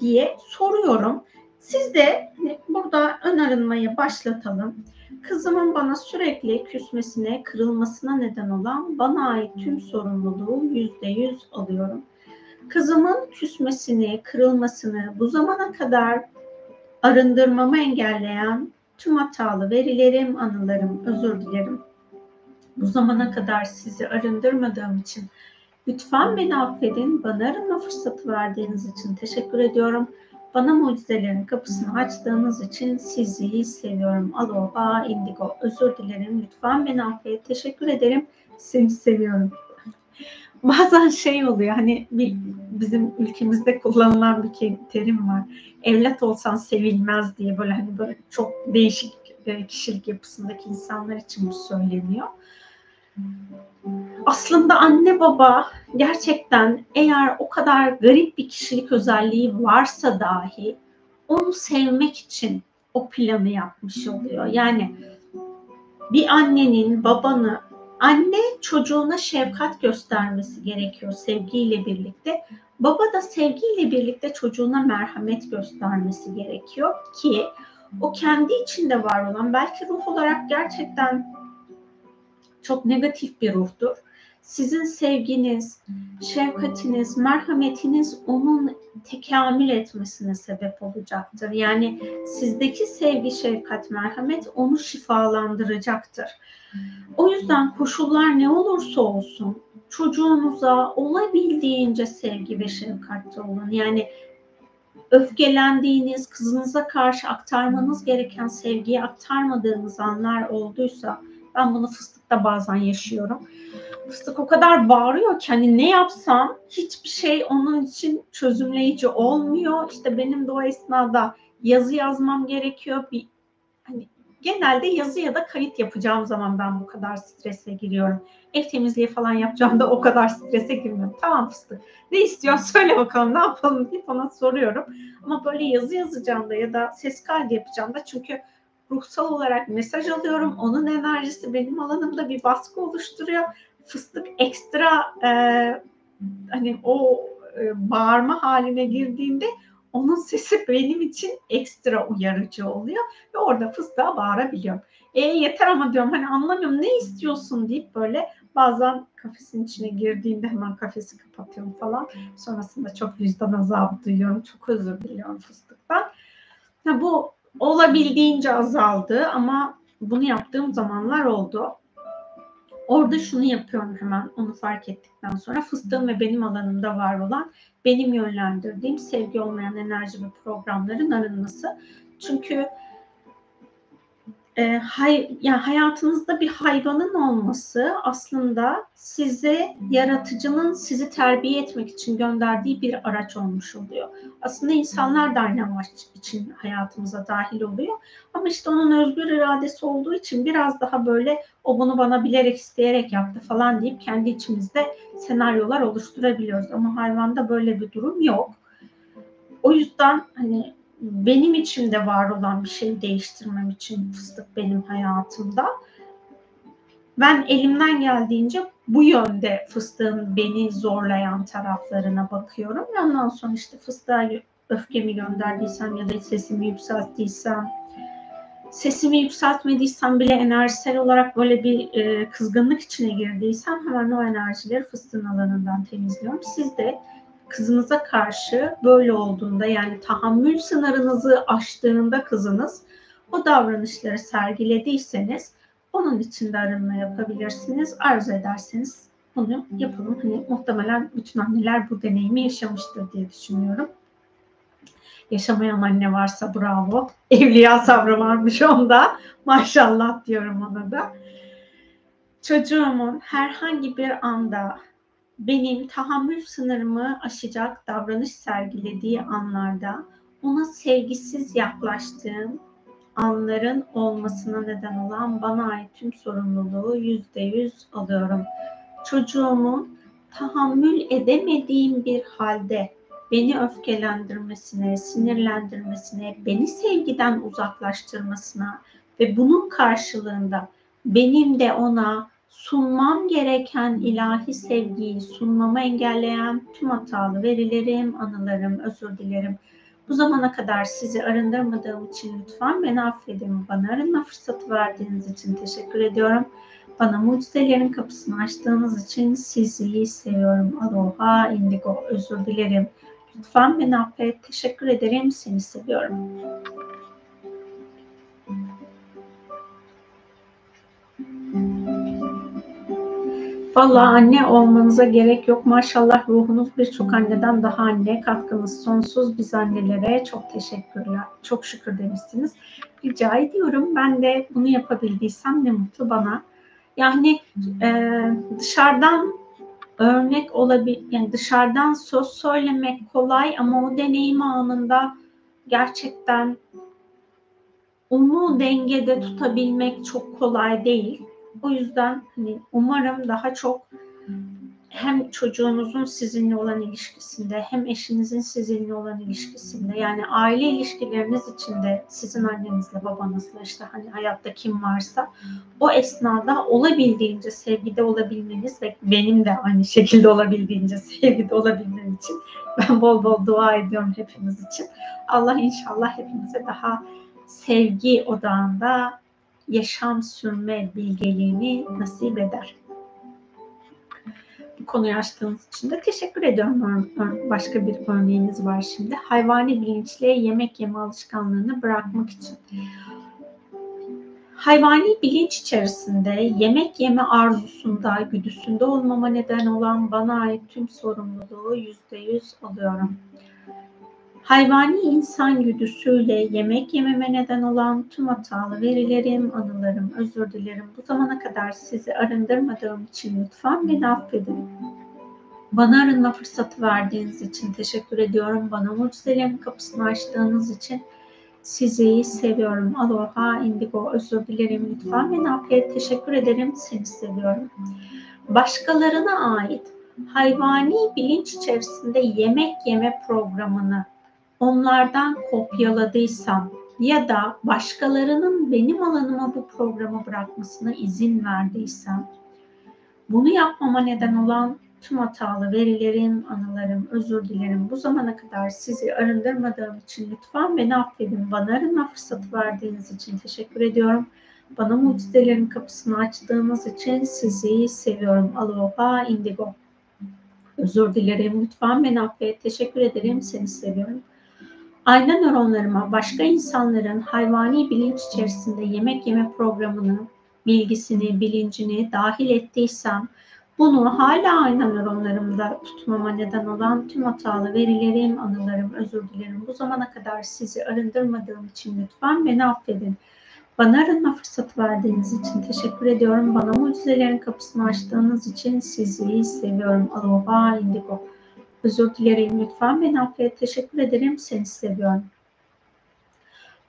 diye soruyorum. Siz de burada ön başlatalım. Kızımın bana sürekli küsmesine, kırılmasına neden olan bana ait tüm sorumluluğu yüzde yüz alıyorum. Kızımın küsmesini, kırılmasını bu zamana kadar arındırmamı engelleyen tüm hatalı verilerim, anılarım, özür dilerim. Bu zamana kadar sizi arındırmadığım için Lütfen beni affedin. Bana arama fırsatı verdiğiniz için teşekkür ediyorum. Bana mucizelerin kapısını açtığınız için sizi seviyorum. Aloha, indigo. Özür dilerim. Lütfen beni affet. Teşekkür ederim. Seni seviyorum. [LAUGHS] Bazen şey oluyor hani bir, bizim ülkemizde kullanılan bir terim var. Evlat olsan sevilmez diye böyle hani böyle çok değişik e, kişilik yapısındaki insanlar için bu söyleniyor. Aslında anne baba gerçekten eğer o kadar garip bir kişilik özelliği varsa dahi onu sevmek için o planı yapmış oluyor. Yani bir annenin babanı anne çocuğuna şefkat göstermesi gerekiyor sevgiyle birlikte. Baba da sevgiyle birlikte çocuğuna merhamet göstermesi gerekiyor ki o kendi içinde var olan belki ruh olarak gerçekten çok negatif bir ruhtur. Sizin sevginiz, şefkatiniz, merhametiniz onun tekamül etmesine sebep olacaktır. Yani sizdeki sevgi, şefkat, merhamet onu şifalandıracaktır. O yüzden koşullar ne olursa olsun çocuğunuza olabildiğince sevgi ve şefkatte olun. Yani öfkelendiğiniz, kızınıza karşı aktarmanız gereken sevgiyi aktarmadığınız anlar olduysa ben bunu fıstıkta bazen yaşıyorum. Fıstık o kadar bağırıyor ki hani ne yapsam hiçbir şey onun için çözümleyici olmuyor. İşte benim de o esnada yazı yazmam gerekiyor. Bir hani genelde yazı ya da kayıt yapacağım zaman ben bu kadar strese giriyorum. Ev temizliği falan yapacağım da o kadar strese girmiyorum. Tamam fıstık. Ne istiyorsun [LAUGHS] söyle bakalım ne yapalım diye bana soruyorum. Ama böyle yazı yazacağım da ya da ses kaydı yapacağım da çünkü ruhsal olarak mesaj alıyorum. Onun enerjisi benim alanımda bir baskı oluşturuyor. Fıstık ekstra e, hani o e, bağırma haline girdiğinde onun sesi benim için ekstra uyarıcı oluyor ve orada fıstığa bağırabiliyorum. E yeter ama diyorum hani anlamıyorum ne istiyorsun deyip böyle bazen kafesin içine girdiğinde hemen kafesi kapatıyorum falan. Sonrasında çok vicdan azabı duyuyorum. Çok özür diliyorum fıstıktan. Ya bu olabildiğince azaldı ama bunu yaptığım zamanlar oldu. Orada şunu yapıyorum hemen onu fark ettikten sonra fıstığım ve benim alanımda var olan benim yönlendirdiğim sevgi olmayan enerji ve programların arınması. Çünkü e, hay, yani hayatınızda bir hayvanın olması aslında size yaratıcının sizi terbiye etmek için gönderdiği bir araç olmuş oluyor. Aslında insanlar da aynı amaç için hayatımıza dahil oluyor. Ama işte onun özgür iradesi olduğu için biraz daha böyle o bunu bana bilerek isteyerek yaptı falan deyip kendi içimizde senaryolar oluşturabiliyoruz. Ama hayvanda böyle bir durum yok. O yüzden hani benim içimde var olan bir şeyi değiştirmem için fıstık benim hayatımda. Ben elimden geldiğince bu yönde fıstığın beni zorlayan taraflarına bakıyorum. Ondan sonra işte fıstığa öfkemi gönderdiysem ya da sesimi yükselttiysem, sesimi yükseltmediysem bile enerjisel olarak böyle bir e, kızgınlık içine girdiysem hemen o enerjileri fıstığın alanından temizliyorum. Siz de kızınıza karşı böyle olduğunda yani tahammül sınırınızı aştığında kızınız o davranışları sergilediyseniz onun için de arınma yapabilirsiniz. Arzu ederseniz bunu yapalım. Hani muhtemelen bütün anneler bu deneyimi yaşamıştır diye düşünüyorum. Yaşamayan anne varsa bravo. [LAUGHS] Evliya sabrı varmış onda. Maşallah diyorum ona da. Çocuğumun herhangi bir anda benim tahammül sınırımı aşacak davranış sergilediği anlarda ona sevgisiz yaklaştığım anların olmasına neden olan bana ait tüm sorumluluğu yüzde yüz alıyorum. Çocuğumun tahammül edemediğim bir halde beni öfkelendirmesine, sinirlendirmesine, beni sevgiden uzaklaştırmasına ve bunun karşılığında benim de ona sunmam gereken ilahi sevgiyi sunmamı engelleyen tüm hatalı verilerim, anılarım, özür dilerim. Bu zamana kadar sizi arındırmadığım için lütfen beni affedin. Bana arınma fırsatı verdiğiniz için teşekkür ediyorum. Bana mucizelerin kapısını açtığınız için sizi seviyorum. Aloha, indigo, özür dilerim. Lütfen beni affet. Teşekkür ederim. Seni seviyorum. Vallahi anne olmanıza gerek yok. Maşallah ruhunuz birçok anneden daha anne. Katkınız sonsuz. Biz annelere çok teşekkürler. Çok şükür demişsiniz. Rica ediyorum. Ben de bunu yapabildiysem ne mutlu bana. Yani e, dışarıdan örnek olabilir, yani dışarıdan söz söylemek kolay ama o deneyim anında gerçekten onu dengede tutabilmek çok kolay değil. O yüzden hani umarım daha çok hem çocuğunuzun sizinle olan ilişkisinde hem eşinizin sizinle olan ilişkisinde yani aile ilişkileriniz içinde sizin annenizle babanızla işte hani hayatta kim varsa o esnada olabildiğince sevgide olabilmeniz ve benim de aynı şekilde olabildiğince sevgide olabilmem için ben bol bol dua ediyorum hepimiz için. Allah inşallah hepimize daha sevgi odağında yaşam sürme bilgeliğini nasip eder. Bu konuyu açtığınız için de teşekkür ediyorum. Başka bir örneğiniz var şimdi. Hayvani bilinçle yemek yeme alışkanlığını bırakmak için. Hayvani bilinç içerisinde yemek yeme arzusunda, güdüsünde olmama neden olan bana ait tüm sorumluluğu yüzde yüz alıyorum. Hayvani insan güdüsüyle yemek yememe neden olan tüm hatalı verilerim, anılarım, özür dilerim. Bu zamana kadar sizi arındırmadığım için lütfen beni affedin. Bana arınma fırsatı verdiğiniz için teşekkür ediyorum. Bana mucizelerin kapısını açtığınız için sizi seviyorum. Aloha, indigo, özür dilerim. Lütfen beni affet. Teşekkür ederim. Seni seviyorum. Başkalarına ait hayvani bilinç içerisinde yemek yeme programını onlardan kopyaladıysam ya da başkalarının benim alanıma bu programı bırakmasına izin verdiysem bunu yapmama neden olan tüm hatalı verilerim, anılarım, özür dilerim. Bu zamana kadar sizi arındırmadığım için lütfen beni affedin. Bana arınma fırsatı verdiğiniz için teşekkür ediyorum. Bana mucizelerin kapısını açtığınız için sizi seviyorum. Aloha indigo. Özür dilerim. Lütfen beni affet. Teşekkür ederim. Seni seviyorum. Ayna nöronlarıma başka insanların hayvani bilinç içerisinde yemek yeme programını, bilgisini, bilincini dahil ettiysem bunu hala ayna nöronlarımda tutmama neden olan tüm hatalı verilerim, anılarım, özür dilerim. Bu zamana kadar sizi arındırmadığım için lütfen beni affedin. Bana arınma fırsatı verdiğiniz için teşekkür ediyorum. Bana mucizelerin kapısını açtığınız için sizi seviyorum. Aloha indigo. Özür dilerim lütfen. Beni affet. Teşekkür ederim. Seni seviyorum.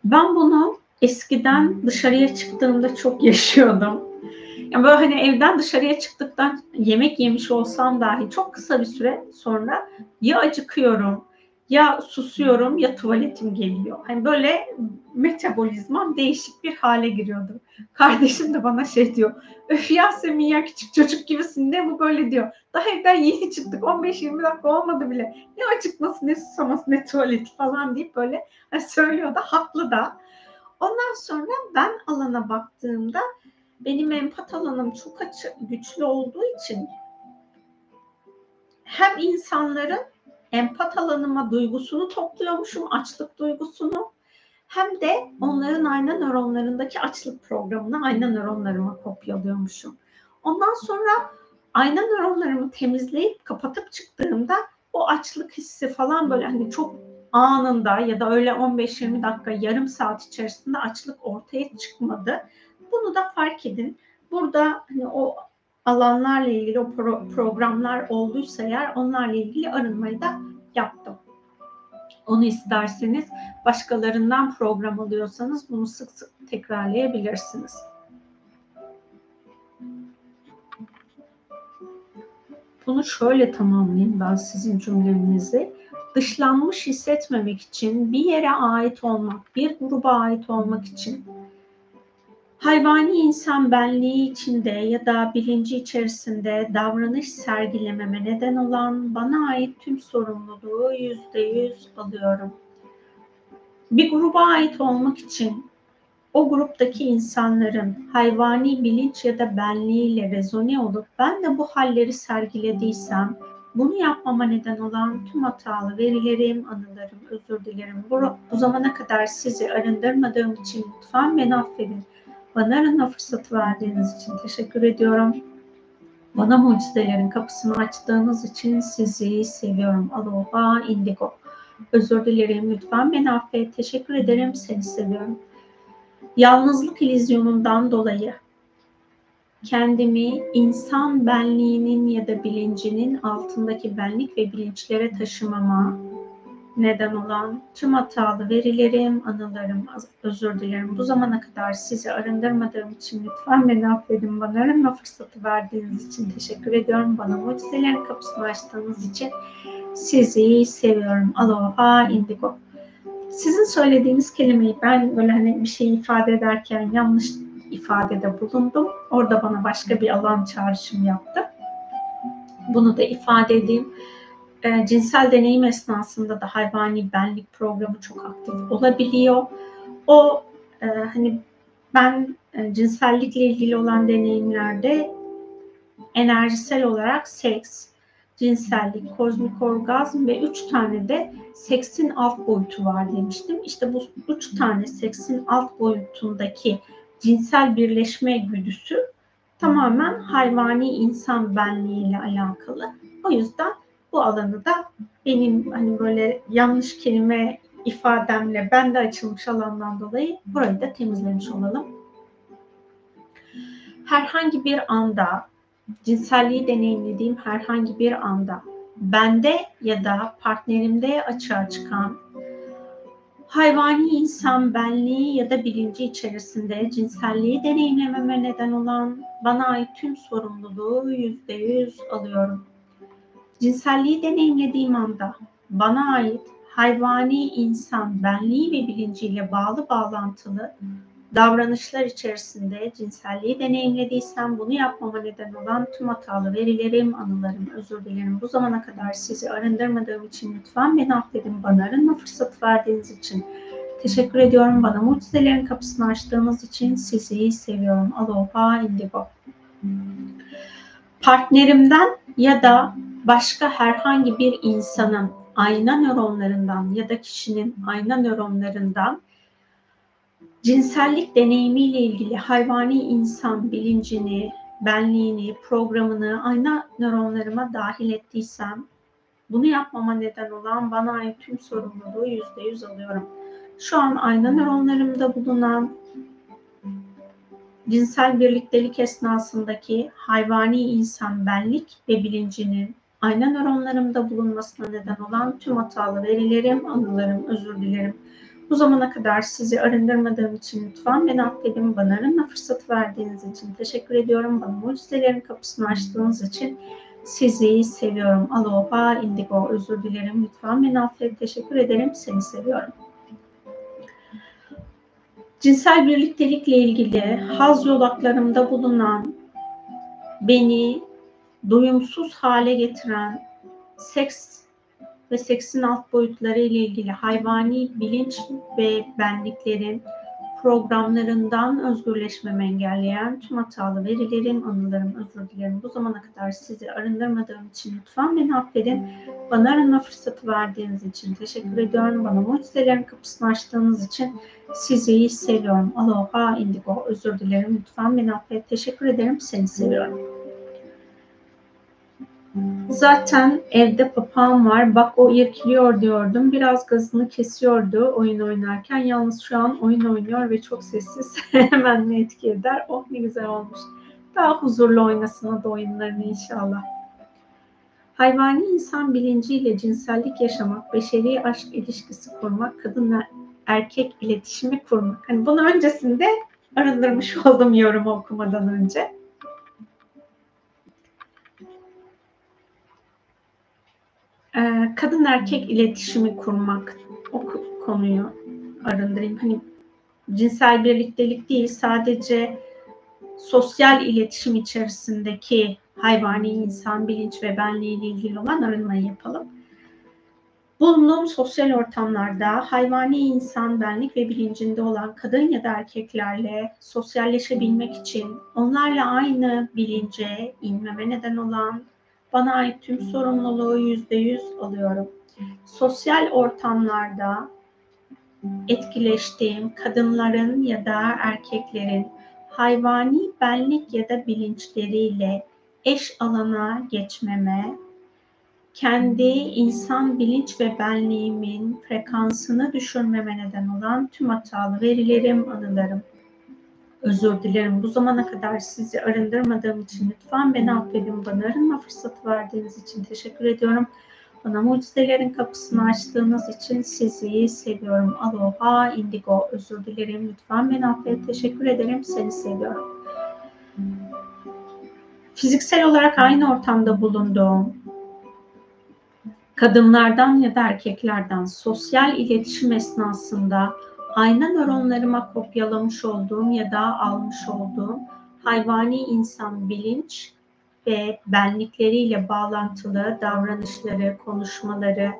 Ben bunu eskiden dışarıya çıktığımda çok yaşıyordum. Yani böyle hani evden dışarıya çıktıktan yemek yemiş olsam dahi çok kısa bir süre sonra ya acıkıyorum ya susuyorum ya tuvaletim geliyor. Hani böyle metabolizmam değişik bir hale giriyordu. Kardeşim de bana şey diyor. Öf Yasemin ya küçük çocuk gibisin ne bu böyle diyor. Daha evden yeni çıktık 15-20 dakika olmadı bile. Ne acıkması ne susaması ne tuvaleti falan deyip böyle [LAUGHS] söylüyor da haklı da. Ondan sonra ben alana baktığımda benim empat alanım çok açık, güçlü olduğu için hem insanların empat alanıma duygusunu topluyormuşum, açlık duygusunu. Hem de onların ayna nöronlarındaki açlık programını ayna nöronlarıma kopyalıyormuşum. Ondan sonra ayna nöronlarımı temizleyip kapatıp çıktığımda o açlık hissi falan böyle hani çok anında ya da öyle 15-20 dakika yarım saat içerisinde açlık ortaya çıkmadı. Bunu da fark edin. Burada hani o alanlarla ilgili o pro- programlar olduysa eğer onlarla ilgili arınmayı da yaptım. Onu isterseniz başkalarından program alıyorsanız bunu sık sık tekrarlayabilirsiniz. Bunu şöyle tamamlayayım ben sizin cümlenizi. Dışlanmış hissetmemek için, bir yere ait olmak, bir gruba ait olmak için hayvani insan benliği içinde ya da bilinci içerisinde davranış sergilememe neden olan bana ait tüm sorumluluğu yüzde yüz alıyorum. Bir gruba ait olmak için o gruptaki insanların hayvani bilinç ya da benliğiyle rezone olup ben de bu halleri sergilediysem bunu yapmama neden olan tüm hatalı verilerim, anılarım, özür dilerim. Bu, bu zamana kadar sizi arındırmadığım için lütfen beni affedin. Bana arama fırsatı verdiğiniz için teşekkür ediyorum. Bana mucizelerin kapısını açtığınız için sizi seviyorum. Aloha indigo. Özür dilerim lütfen beni affet. Teşekkür ederim seni seviyorum. Yalnızlık ilizyonundan dolayı kendimi insan benliğinin ya da bilincinin altındaki benlik ve bilinçlere taşımama neden olan tüm hatalı verilerim, anılarım, özür dilerim. Bu zamana kadar sizi arındırmadığım için lütfen beni affedin. Bana arınma fırsatı verdiğiniz için teşekkür ediyorum. Bana mucizelerin kapısını açtığınız için sizi seviyorum. Aloha indigo. Sizin söylediğiniz kelimeyi ben böyle hani bir şey ifade ederken yanlış ifadede bulundum. Orada bana başka bir alan çağrışım yaptı. Bunu da ifade edeyim. E, cinsel deneyim esnasında da hayvani benlik programı çok aktif olabiliyor. O e, hani ben e, cinsellikle ilgili olan deneyimlerde enerjisel olarak seks, cinsellik, kozmik orgazm ve üç tane de seksin alt boyutu var demiştim. İşte bu üç tane seksin alt boyutundaki cinsel birleşme güdüsü tamamen hayvani insan benliğiyle alakalı. O yüzden bu alanı da benim hani böyle yanlış kelime ifademle ben de açılmış alandan dolayı burayı da temizlemiş olalım. Herhangi bir anda cinselliği deneyimlediğim herhangi bir anda bende ya da partnerimde açığa çıkan hayvani insan benliği ya da bilinci içerisinde cinselliği deneyimlememe neden olan bana ait tüm sorumluluğu yüzde yüz alıyorum. Cinselliği deneyimlediğim anda bana ait hayvani insan benliği ve bilinciyle bağlı bağlantılı davranışlar içerisinde cinselliği deneyimlediysem bunu yapmama neden olan tüm hatalı verilerim, anılarım, özür dilerim. Bu zamana kadar sizi arındırmadığım için lütfen beni affedin. Bana arınma fırsatı verdiğiniz için teşekkür ediyorum. Bana mucizelerin kapısını açtığınız için sizi seviyorum. Aloha indigo. Partnerimden ya da başka herhangi bir insanın ayna nöronlarından ya da kişinin ayna nöronlarından cinsellik deneyimiyle ilgili hayvani insan bilincini, benliğini, programını ayna nöronlarıma dahil ettiysem bunu yapmama neden olan bana ait tüm sorumluluğu yüzde yüz alıyorum. Şu an ayna nöronlarımda bulunan cinsel birliktelik esnasındaki hayvani insan benlik ve bilincinin ayna nöronlarımda bulunmasına neden olan tüm hatalı verilerim, anılarım, özür dilerim. Bu zamana kadar sizi arındırmadığım için lütfen beni affedin. Bana arınma fırsatı verdiğiniz için teşekkür ediyorum. Bana mucizelerin kapısını açtığınız için sizi seviyorum. Aloha, indigo, özür dilerim. Lütfen beni affet. Teşekkür ederim. Seni seviyorum. Cinsel birliktelikle ilgili haz yolaklarımda bulunan beni doyumsuz hale getiren seks ve seksin alt boyutları ile ilgili hayvani bilinç ve benliklerin programlarından özgürleşmemi engelleyen tüm hatalı verilerim, anılarım, özür dilerim. Bu zamana kadar sizi arındırmadığım için lütfen beni affedin. Bana arınma fırsatı verdiğiniz için teşekkür ediyorum. Bana mucizelerin kapısını açtığınız için sizi seviyorum. Aloha indigo. Özür dilerim. Lütfen beni affet. Teşekkür ederim. Seni seviyorum. Zaten evde papağan var. Bak o irkiliyor diyordum. Biraz gazını kesiyordu oyun oynarken. Yalnız şu an oyun oynuyor ve çok sessiz. [LAUGHS] Hemen ne etki eder. Oh ne güzel olmuş. Daha huzurlu oynasın o da oyunlarını inşallah. Hayvani insan bilinciyle cinsellik yaşamak, beşeri aşk ilişkisi kurmak, kadınla erkek iletişimi kurmak. Hani bunu öncesinde arındırmış [LAUGHS] oldum yorumu okumadan önce. Ee, kadın erkek iletişimi kurmak o konuyu arındırayım. Hani cinsel birliktelik değil sadece sosyal iletişim içerisindeki hayvani insan bilinç ve benliği ile ilgili olan arınmayı yapalım. Bulunduğum sosyal ortamlarda hayvani insan benlik ve bilincinde olan kadın ya da erkeklerle sosyalleşebilmek için onlarla aynı bilince inmeme neden olan bana ait tüm sorumluluğu yüzde yüz alıyorum. Sosyal ortamlarda etkileştiğim kadınların ya da erkeklerin hayvani benlik ya da bilinçleriyle eş alana geçmeme, kendi insan bilinç ve benliğimin frekansını düşürmeme neden olan tüm hatalı verilerim, anılarım. Özür dilerim. Bu zamana kadar sizi arındırmadığım için lütfen beni affedin. Bana arınma fırsatı verdiğiniz için teşekkür ediyorum. Bana mucizelerin kapısını açtığınız için sizi seviyorum. Aloha, indigo. Özür dilerim. Lütfen beni affet. Teşekkür ederim. Seni seviyorum. Fiziksel olarak aynı ortamda bulunduğum kadınlardan ya da erkeklerden sosyal iletişim esnasında ayna nöronlarıma kopyalamış olduğum ya da almış olduğum hayvani insan bilinç ve benlikleriyle bağlantılı davranışları, konuşmaları,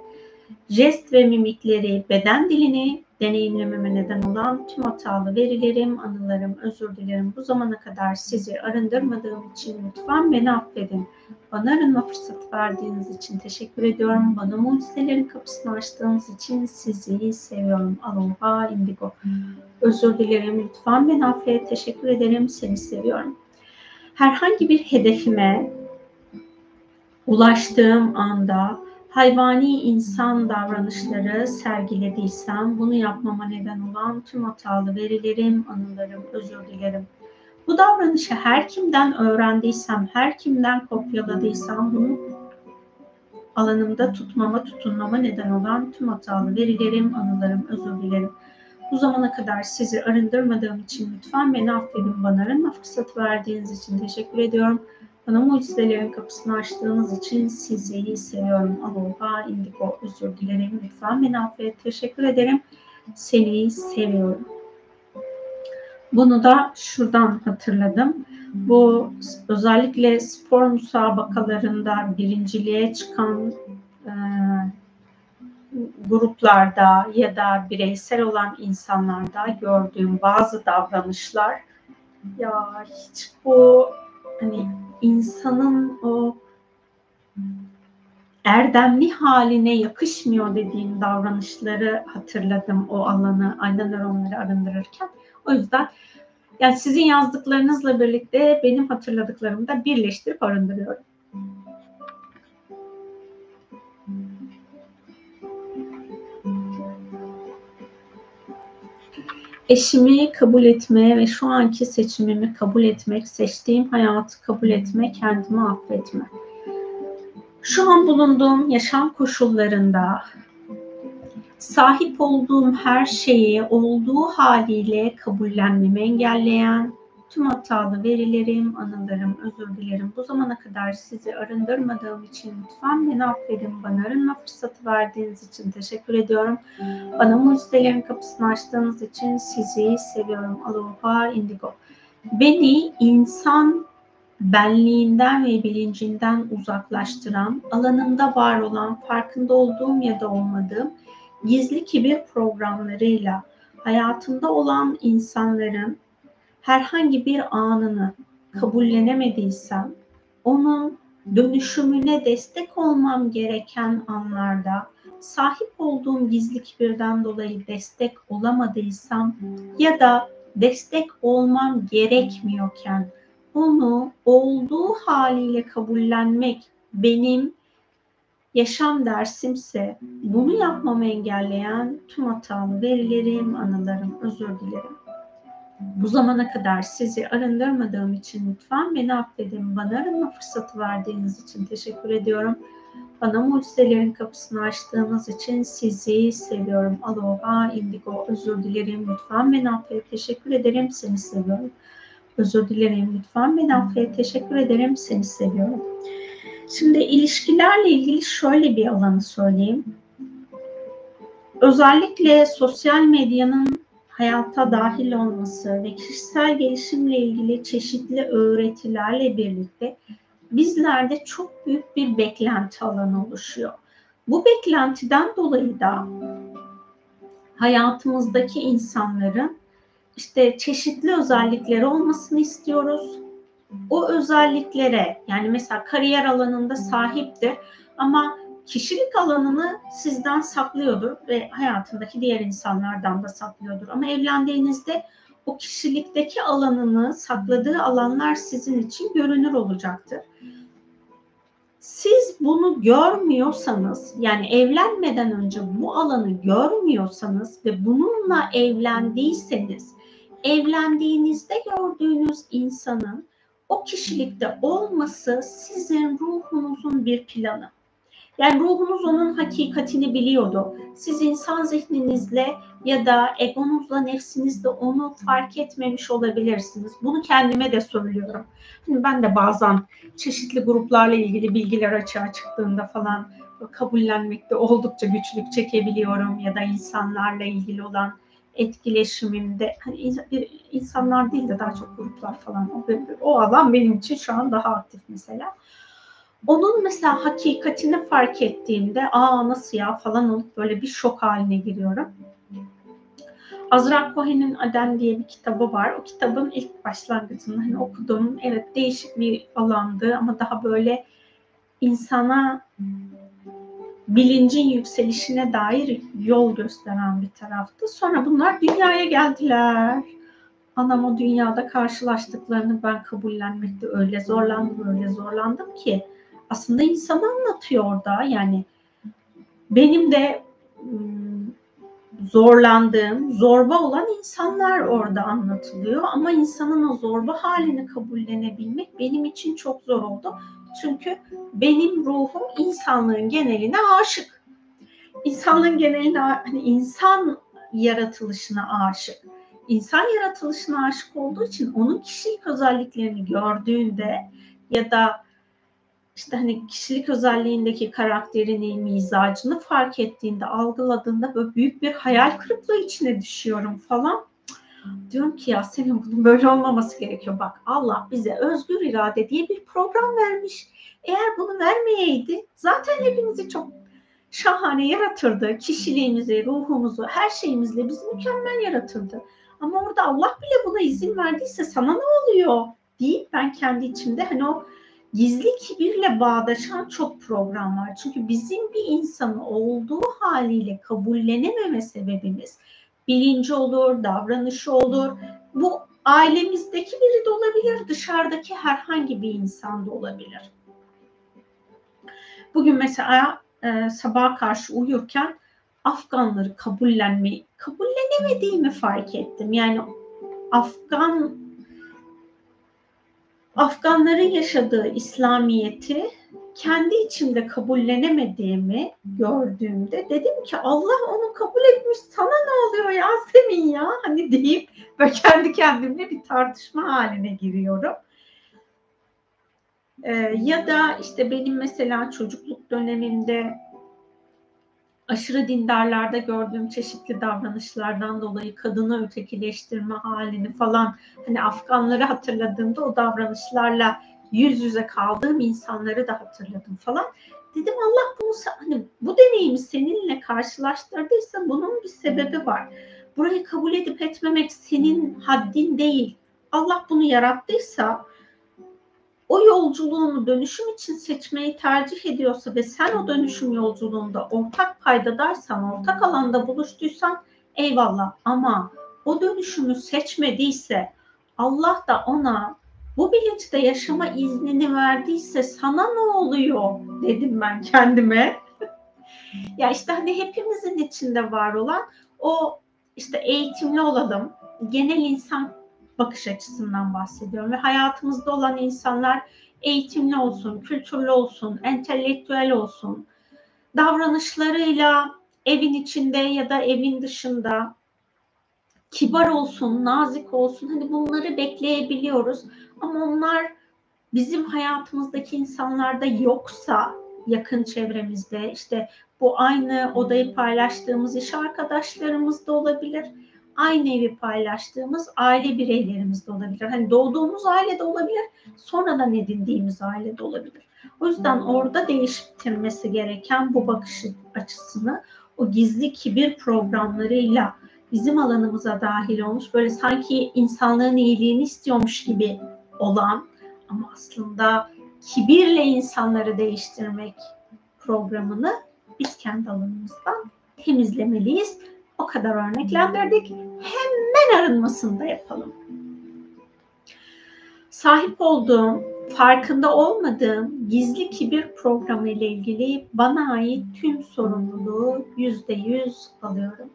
jest ve mimikleri, beden dilini deneyimlememe neden olan tüm hatalı verilerim, anılarım, özür dilerim. Bu zamana kadar sizi arındırmadığım için lütfen beni affedin. Bana arınma fırsatı verdiğiniz için teşekkür ediyorum. Bana mucizelerin kapısını açtığınız için sizi seviyorum. Aloha indigo. Özür dilerim. Lütfen beni affet. Teşekkür ederim. Seni seviyorum. Herhangi bir hedefime ulaştığım anda hayvani insan davranışları sergilediysem bunu yapmama neden olan tüm hatalı verilerim, anılarım, özür dilerim. Bu davranışı her kimden öğrendiysem, her kimden kopyaladıysam bunu alanımda tutmama, tutunmama neden olan tüm hatalı verilerim, anılarım, özür dilerim. Bu zamana kadar sizi arındırmadığım için lütfen beni affedin. Bana arınma fırsatı verdiğiniz için teşekkür ediyorum. Bana mucizelerin kapısını açtığınız için sizi seviyorum. Aloha, indigo, özür dilerim. Lütfen beni affet. Teşekkür ederim. Seni seviyorum. Bunu da şuradan hatırladım. Bu özellikle spor müsabakalarında birinciliğe çıkan e, gruplarda ya da bireysel olan insanlarda gördüğüm bazı davranışlar ya hiç bu hani insanın o erdemli haline yakışmıyor dediğim davranışları hatırladım o alanı, ayna nöronları arındırırken. O yüzden yani sizin yazdıklarınızla birlikte benim hatırladıklarımı da birleştirip arındırıyorum. Eşimi kabul etmeye ve şu anki seçimimi kabul etmek, seçtiğim hayatı kabul etme, kendimi affetme. Şu an bulunduğum yaşam koşullarında sahip olduğum her şeyi olduğu haliyle kabullenmemi engelleyen tüm hatalı verilerim, anılarım, özür dilerim. Bu zamana kadar sizi arındırmadığım için lütfen beni affedin. Bana arınma fırsatı verdiğiniz için teşekkür ediyorum. Bana mucizelerin kapısını açtığınız için sizi seviyorum. Aloha indigo. Beni insan benliğinden ve bilincinden uzaklaştıran, alanında var olan, farkında olduğum ya da olmadığım gizli kibir programlarıyla hayatımda olan insanların herhangi bir anını kabullenemediysem onun dönüşümüne destek olmam gereken anlarda sahip olduğum gizli kibirden dolayı destek olamadıysam ya da destek olmam gerekmiyorken onu olduğu haliyle kabullenmek benim yaşam dersimse bunu yapmamı engelleyen tüm hatalı verilerim, anılarım, özür dilerim. Bu zamana kadar sizi arındırmadığım için lütfen beni affedin. Bana arınma fırsatı verdiğiniz için teşekkür ediyorum. Bana mucizelerin kapısını açtığınız için sizi seviyorum. Aloha, indigo, özür dilerim. Lütfen beni affet. Teşekkür ederim. Seni seviyorum. Özür dilerim. Lütfen beni affet. Teşekkür ederim. Seni seviyorum. Şimdi ilişkilerle ilgili şöyle bir alanı söyleyeyim. Özellikle sosyal medyanın hayata dahil olması ve kişisel gelişimle ilgili çeşitli öğretilerle birlikte bizlerde çok büyük bir beklenti alanı oluşuyor. Bu beklentiden dolayı da hayatımızdaki insanların işte çeşitli özellikleri olmasını istiyoruz. O özelliklere yani mesela kariyer alanında sahiptir ama kişilik alanını sizden saklıyordur ve hayatındaki diğer insanlardan da saklıyordur. Ama evlendiğinizde o kişilikteki alanını sakladığı alanlar sizin için görünür olacaktır. Siz bunu görmüyorsanız yani evlenmeden önce bu alanı görmüyorsanız ve bununla evlendiyseniz evlendiğinizde gördüğünüz insanın o kişilikte olması sizin ruhunuzun bir planı. Yani ruhunuz onun hakikatini biliyordu. Siz insan zihninizle ya da egonuzla, nefsinizle onu fark etmemiş olabilirsiniz. Bunu kendime de söylüyorum. Hani ben de bazen çeşitli gruplarla ilgili bilgiler açığa çıktığında falan kabullenmekte oldukça güçlük çekebiliyorum ya da insanlarla ilgili olan etkileşimimde hani insanlar değil de daha çok gruplar falan o, o alan benim için şu an daha aktif mesela. Onun mesela hakikatini fark ettiğimde aa nasıl ya falan olup böyle bir şok haline giriyorum. Azra Cohen'in Aden diye bir kitabı var. O kitabın ilk başlangıcında hani okuduğum evet değişik bir alandı ama daha böyle insana bilincin yükselişine dair yol gösteren bir taraftı. Sonra bunlar dünyaya geldiler. Anam o dünyada karşılaştıklarını ben kabullenmekte öyle zorlandım, öyle zorlandım ki aslında insanı anlatıyor orada. Yani benim de zorlandığım, zorba olan insanlar orada anlatılıyor. Ama insanın o zorba halini kabullenebilmek benim için çok zor oldu. Çünkü benim ruhum insanlığın geneline aşık. İnsanlığın geneline, hani insan yaratılışına aşık. İnsan yaratılışına aşık olduğu için onun kişilik özelliklerini gördüğünde ya da işte hani kişilik özelliğindeki karakterini, mizacını fark ettiğinde, algıladığında böyle büyük bir hayal kırıklığı içine düşüyorum falan. Diyorum ki ya senin bunun böyle olmaması gerekiyor. Bak Allah bize özgür irade diye bir program vermiş. Eğer bunu vermeyeydi zaten hepimizi çok şahane yaratırdı. Kişiliğimizi, ruhumuzu, her şeyimizle bizi mükemmel yaratırdı. Ama orada Allah bile buna izin verdiyse sana ne oluyor deyip ben kendi içimde hani o gizli kibirle bağdaşan çok program var. Çünkü bizim bir insanı olduğu haliyle kabullenememe sebebimiz bilinci olur, davranışı olur. Bu ailemizdeki biri de olabilir, dışarıdaki herhangi bir insan da olabilir. Bugün mesela e, sabaha karşı uyurken Afganları kabullenmeyi, kabullenemediğimi fark ettim. Yani Afgan Afganların yaşadığı İslamiyeti kendi içimde kabullenemediğimi gördüğümde dedim ki Allah onu kabul etmiş sana ne oluyor Yasemin ya hani deyip ve kendi kendimle bir tartışma haline giriyorum. Ee, ya da işte benim mesela çocukluk dönemimde aşırı dindarlarda gördüğüm çeşitli davranışlardan dolayı kadını ötekileştirme halini falan hani Afganları hatırladığımda o davranışlarla yüz yüze kaldığım insanları da hatırladım falan. Dedim Allah bunu hani bu deneyimi seninle karşılaştırdıysa bunun bir sebebi var. Burayı kabul edip etmemek senin haddin değil. Allah bunu yarattıysa o yolculuğunu dönüşüm için seçmeyi tercih ediyorsa ve sen o dönüşüm yolculuğunda ortak paydadarsan, ortak alanda buluştuysan eyvallah ama o dönüşümü seçmediyse Allah da ona bu bilinçte yaşama iznini verdiyse sana ne oluyor dedim ben kendime. [LAUGHS] ya işte hani hepimizin içinde var olan o işte eğitimli olalım, genel insan bakış açısından bahsediyorum ve hayatımızda olan insanlar eğitimli olsun, kültürlü olsun, entelektüel olsun, davranışlarıyla evin içinde ya da evin dışında kibar olsun, nazik olsun. Hani bunları bekleyebiliyoruz. Ama onlar bizim hayatımızdaki insanlarda yoksa yakın çevremizde işte bu aynı odayı paylaştığımız iş arkadaşlarımız da olabilir aynı evi paylaştığımız aile bireylerimiz de olabilir. Hani doğduğumuz aile de olabilir, sonradan edindiğimiz aile de olabilir. O yüzden orada değiştirmesi gereken bu bakış açısını o gizli kibir programlarıyla bizim alanımıza dahil olmuş böyle sanki insanlığın iyiliğini istiyormuş gibi olan ama aslında kibirle insanları değiştirmek programını biz kendi alanımızdan temizlemeliyiz. O kadar örneklendirdik. Hemen arınmasını da yapalım. Sahip olduğum farkında olmadığım gizli kibir programı ile ilgili bana ait tüm sorumluluğu yüzde yüz alıyorum.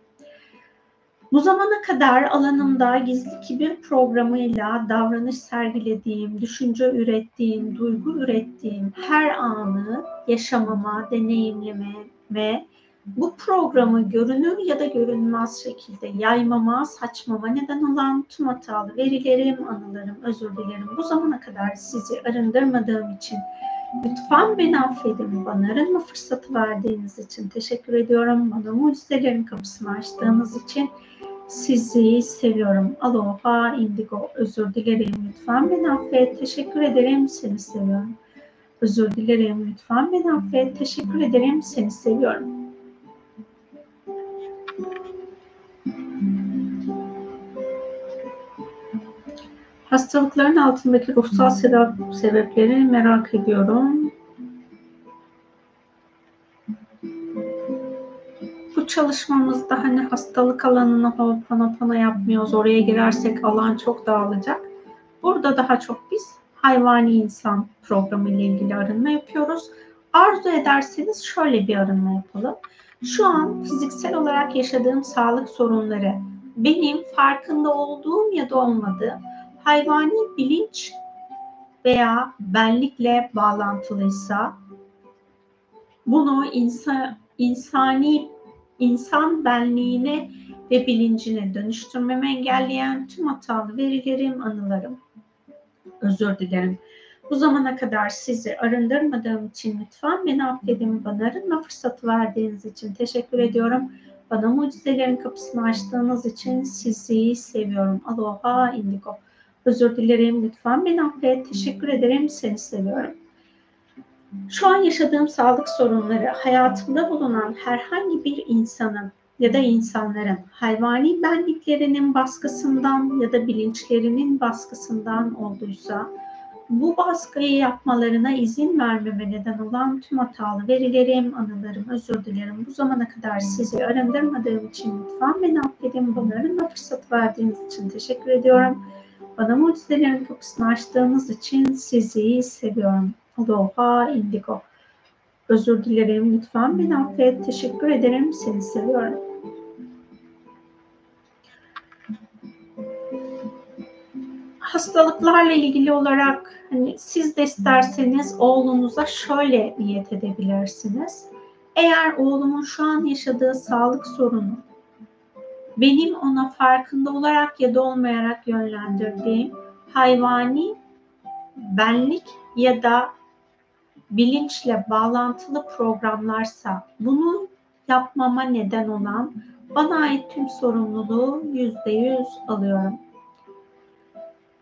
Bu zamana kadar alanımda gizli kibir programıyla davranış sergilediğim, düşünce ürettiğim, duygu ürettiğim her anı yaşamama, deneyimleme ve bu programı görünür ya da görünmez şekilde yaymama, saçmama neden olan tüm hatalı verilerim, anılarım, özür dilerim. Bu zamana kadar sizi arındırmadığım için lütfen beni affedin. Bana arınma fırsatı verdiğiniz için teşekkür ediyorum. Bana mucizelerin kapısını açtığınız için sizi seviyorum. Aloha indigo. Özür dilerim. Lütfen beni affet. Teşekkür ederim. Seni seviyorum. Özür dilerim. Lütfen beni affet. Teşekkür ederim. Seni seviyorum. Hastalıkların altındaki ruhsal sebepleri merak ediyorum. Bu çalışmamızda hani hastalık alanını Ho'oponopono yapmıyoruz. Oraya girersek alan çok dağılacak. Burada daha çok biz hayvani insan programı ile ilgili arınma yapıyoruz. Arzu ederseniz şöyle bir arınma yapalım. Şu an fiziksel olarak yaşadığım sağlık sorunları benim farkında olduğum ya da olmadığım hayvani bilinç veya benlikle bağlantılıysa bunu insan, insani insan benliğine ve bilincine dönüştürmemi engelleyen tüm hatalı verilerim, anılarım. Özür dilerim. Bu zamana kadar sizi arındırmadığım için lütfen beni affedin. Bana arınma fırsatı verdiğiniz için teşekkür ediyorum. Bana mucizelerin kapısını açtığınız için sizi seviyorum. Aloha indigo. Özür dilerim. Lütfen beni affet. Teşekkür ederim. Seni seviyorum. Şu an yaşadığım sağlık sorunları hayatımda bulunan herhangi bir insanın ya da insanların hayvani benliklerinin baskısından ya da bilinçlerinin baskısından olduysa bu baskıyı yapmalarına izin vermeme neden olan tüm hatalı verilerim, anılarım, özür dilerim. Bu zamana kadar sizi arındırmadığım için lütfen beni affedin. Bunların fırsat verdiğiniz için teşekkür ediyorum. Bana mucizelerin kapısını açtığınız için sizi seviyorum. Aloha Indigo. Özür dilerim. Lütfen beni affet. Teşekkür ederim. Seni seviyorum. Hastalıklarla ilgili olarak hani siz de isterseniz oğlunuza şöyle niyet edebilirsiniz. Eğer oğlumun şu an yaşadığı sağlık sorunu benim ona farkında olarak ya da olmayarak yönlendirdiğim hayvani benlik ya da bilinçle bağlantılı programlarsa bunu yapmama neden olan bana ait tüm sorumluluğu yüzde yüz alıyorum.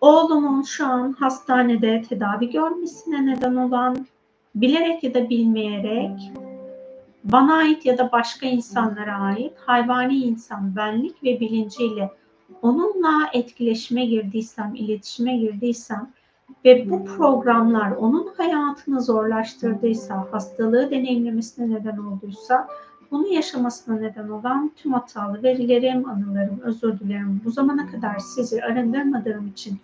Oğlumun şu an hastanede tedavi görmesine neden olan bilerek ya da bilmeyerek bana ait ya da başka insanlara ait hayvani insan benlik ve bilinciyle onunla etkileşime girdiysem, iletişime girdiysem ve bu programlar onun hayatını zorlaştırdıysa, hastalığı deneyimlemesine neden olduysa bunu yaşamasına neden olan tüm hatalı verilerim, anılarım, özür dilerim. Bu zamana kadar sizi arındırmadığım için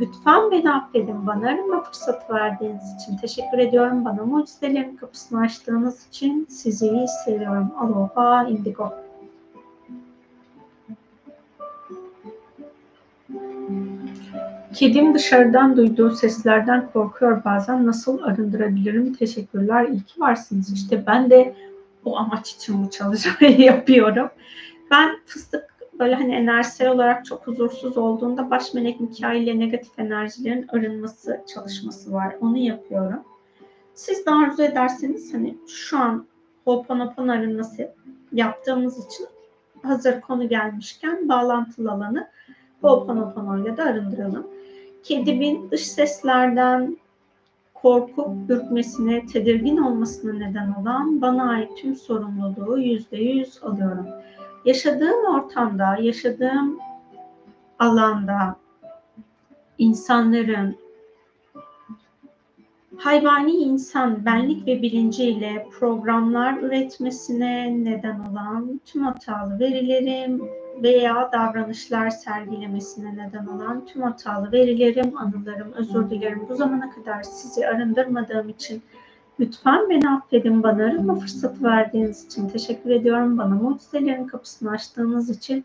Lütfen beni affedin. Bana arama fırsatı verdiğiniz için teşekkür ediyorum. Bana mucizelerin kapısını açtığınız için sizi seviyorum. Aloha Indigo. Kedim dışarıdan duyduğu seslerden korkuyor bazen. Nasıl arındırabilirim? Teşekkürler. İyi ki varsınız. İşte ben de o amaç için bu çalışmayı [LAUGHS] yapıyorum. Ben fıstık böyle hani enerjisel olarak çok huzursuz olduğunda baş melek Mikail ile negatif enerjilerin arınması çalışması var. Onu yapıyorum. Siz de arzu ederseniz hani şu an Ho'oponopono arınması yaptığımız için hazır konu gelmişken bağlantılı alanı Ho'oponopono de arındıralım. Kedimin dış seslerden korkup ürkmesine, tedirgin olmasına neden olan bana ait tüm sorumluluğu yüzde yüz alıyorum yaşadığım ortamda, yaşadığım alanda insanların hayvani insan benlik ve bilinciyle programlar üretmesine neden olan tüm hatalı verilerim, veya davranışlar sergilemesine neden olan tüm hatalı verilerim, anılarım, özür dilerim. Bu zamana kadar sizi arındırmadığım için lütfen beni affedin. Bana arınma fırsatı verdiğiniz için teşekkür ediyorum. Bana mucizelerin kapısını açtığınız için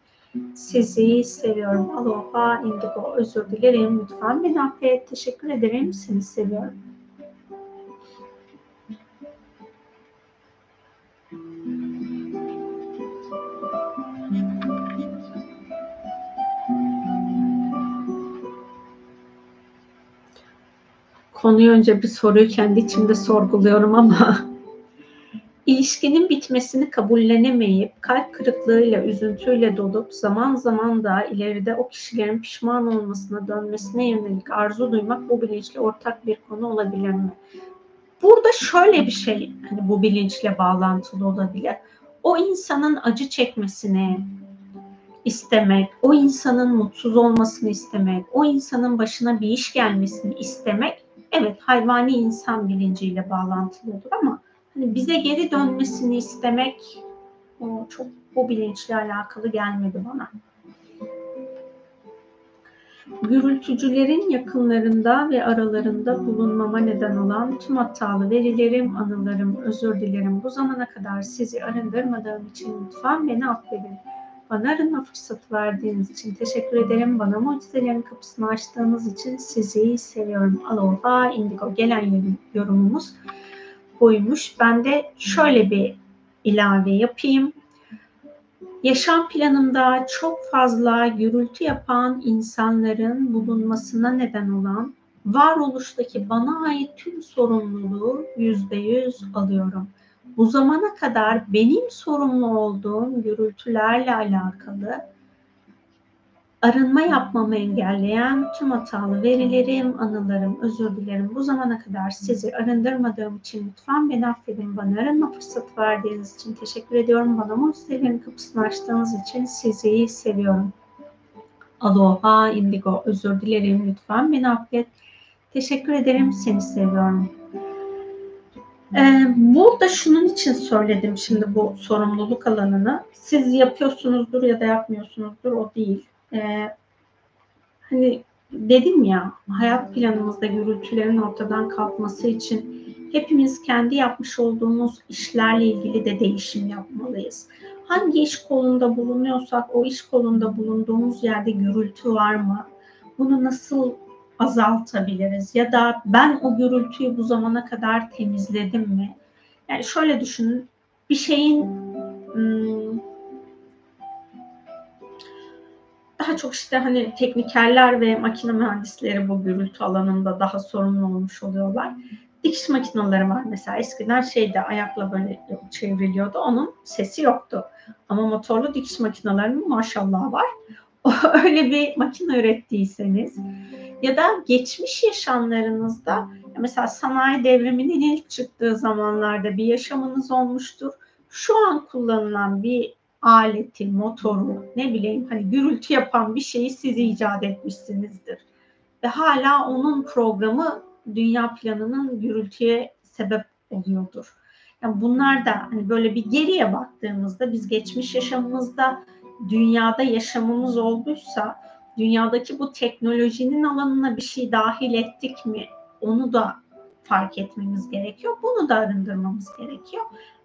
sizi seviyorum. Aloha, indigo, özür dilerim. Lütfen beni affet. Teşekkür ederim. Seni seviyorum. Konuyu önce bir soruyu kendi içimde sorguluyorum ama [LAUGHS] ilişkinin bitmesini kabullenemeyip kalp kırıklığıyla, üzüntüyle dolup zaman zaman da ileride o kişilerin pişman olmasına, dönmesine yönelik arzu duymak bu bilinçle ortak bir konu olabilir mi? Burada şöyle bir şey hani bu bilinçle bağlantılı olabilir. O insanın acı çekmesini istemek, o insanın mutsuz olmasını istemek, o insanın başına bir iş gelmesini istemek evet hayvani insan bilinciyle bağlantılıdır ama hani bize geri dönmesini istemek o çok bu bilinçle alakalı gelmedi bana. Gürültücülerin yakınlarında ve aralarında bulunmama neden olan tüm hatalı verilerim, anılarım, özür dilerim. Bu zamana kadar sizi arındırmadığım için lütfen beni affedin. Bana arınma fırsatı verdiğiniz için teşekkür ederim. Bana mucizelerin kapısını açtığınız için sizi seviyorum. Aloha Indigo gelen yorumumuz buymuş. Ben de şöyle bir ilave yapayım. Yaşam planımda çok fazla gürültü yapan insanların bulunmasına neden olan varoluştaki bana ait tüm sorumluluğu yüzde yüz alıyorum bu zamana kadar benim sorumlu olduğum gürültülerle alakalı arınma yapmamı engelleyen tüm hatalı verilerim, anılarım, özür dilerim. Bu zamana kadar sizi arındırmadığım için lütfen beni affedin. Bana arınma fırsatı verdiğiniz için teşekkür ediyorum. Bana mucizelerin kapısını açtığınız için sizi seviyorum. Aloha, indigo, özür dilerim. Lütfen beni affet. Teşekkür ederim. Seni seviyorum. Ee, burada şunun için söyledim şimdi bu sorumluluk alanını. Siz yapıyorsunuzdur ya da yapmıyorsunuzdur o değil. Ee, hani dedim ya hayat planımızda gürültülerin ortadan kalkması için hepimiz kendi yapmış olduğumuz işlerle ilgili de değişim yapmalıyız. Hangi iş kolunda bulunuyorsak o iş kolunda bulunduğumuz yerde gürültü var mı? Bunu nasıl azaltabiliriz? Ya da ben o gürültüyü bu zamana kadar temizledim mi? Yani şöyle düşünün, bir şeyin hmm, daha çok işte hani teknikerler ve makine mühendisleri bu gürültü alanında daha sorumlu olmuş oluyorlar. Dikiş makineleri var mesela eskiden şeyde ayakla böyle çevriliyordu onun sesi yoktu. Ama motorlu dikiş makinelerinin maşallah var. [LAUGHS] Öyle bir makine ürettiyseniz ya da geçmiş yaşamlarınızda mesela sanayi devriminin ilk çıktığı zamanlarda bir yaşamınız olmuştur. Şu an kullanılan bir aleti, motoru, ne bileyim hani gürültü yapan bir şeyi siz icat etmişsinizdir. Ve hala onun programı dünya planının gürültüye sebep oluyordur. Yani bunlar da hani böyle bir geriye baktığımızda biz geçmiş yaşamımızda dünyada yaşamımız olduysa dünyadaki bu teknolojinin alanına bir şey dahil ettik mi onu da fark etmemiz gerekiyor. Bunu da arındırmamız gerekiyor.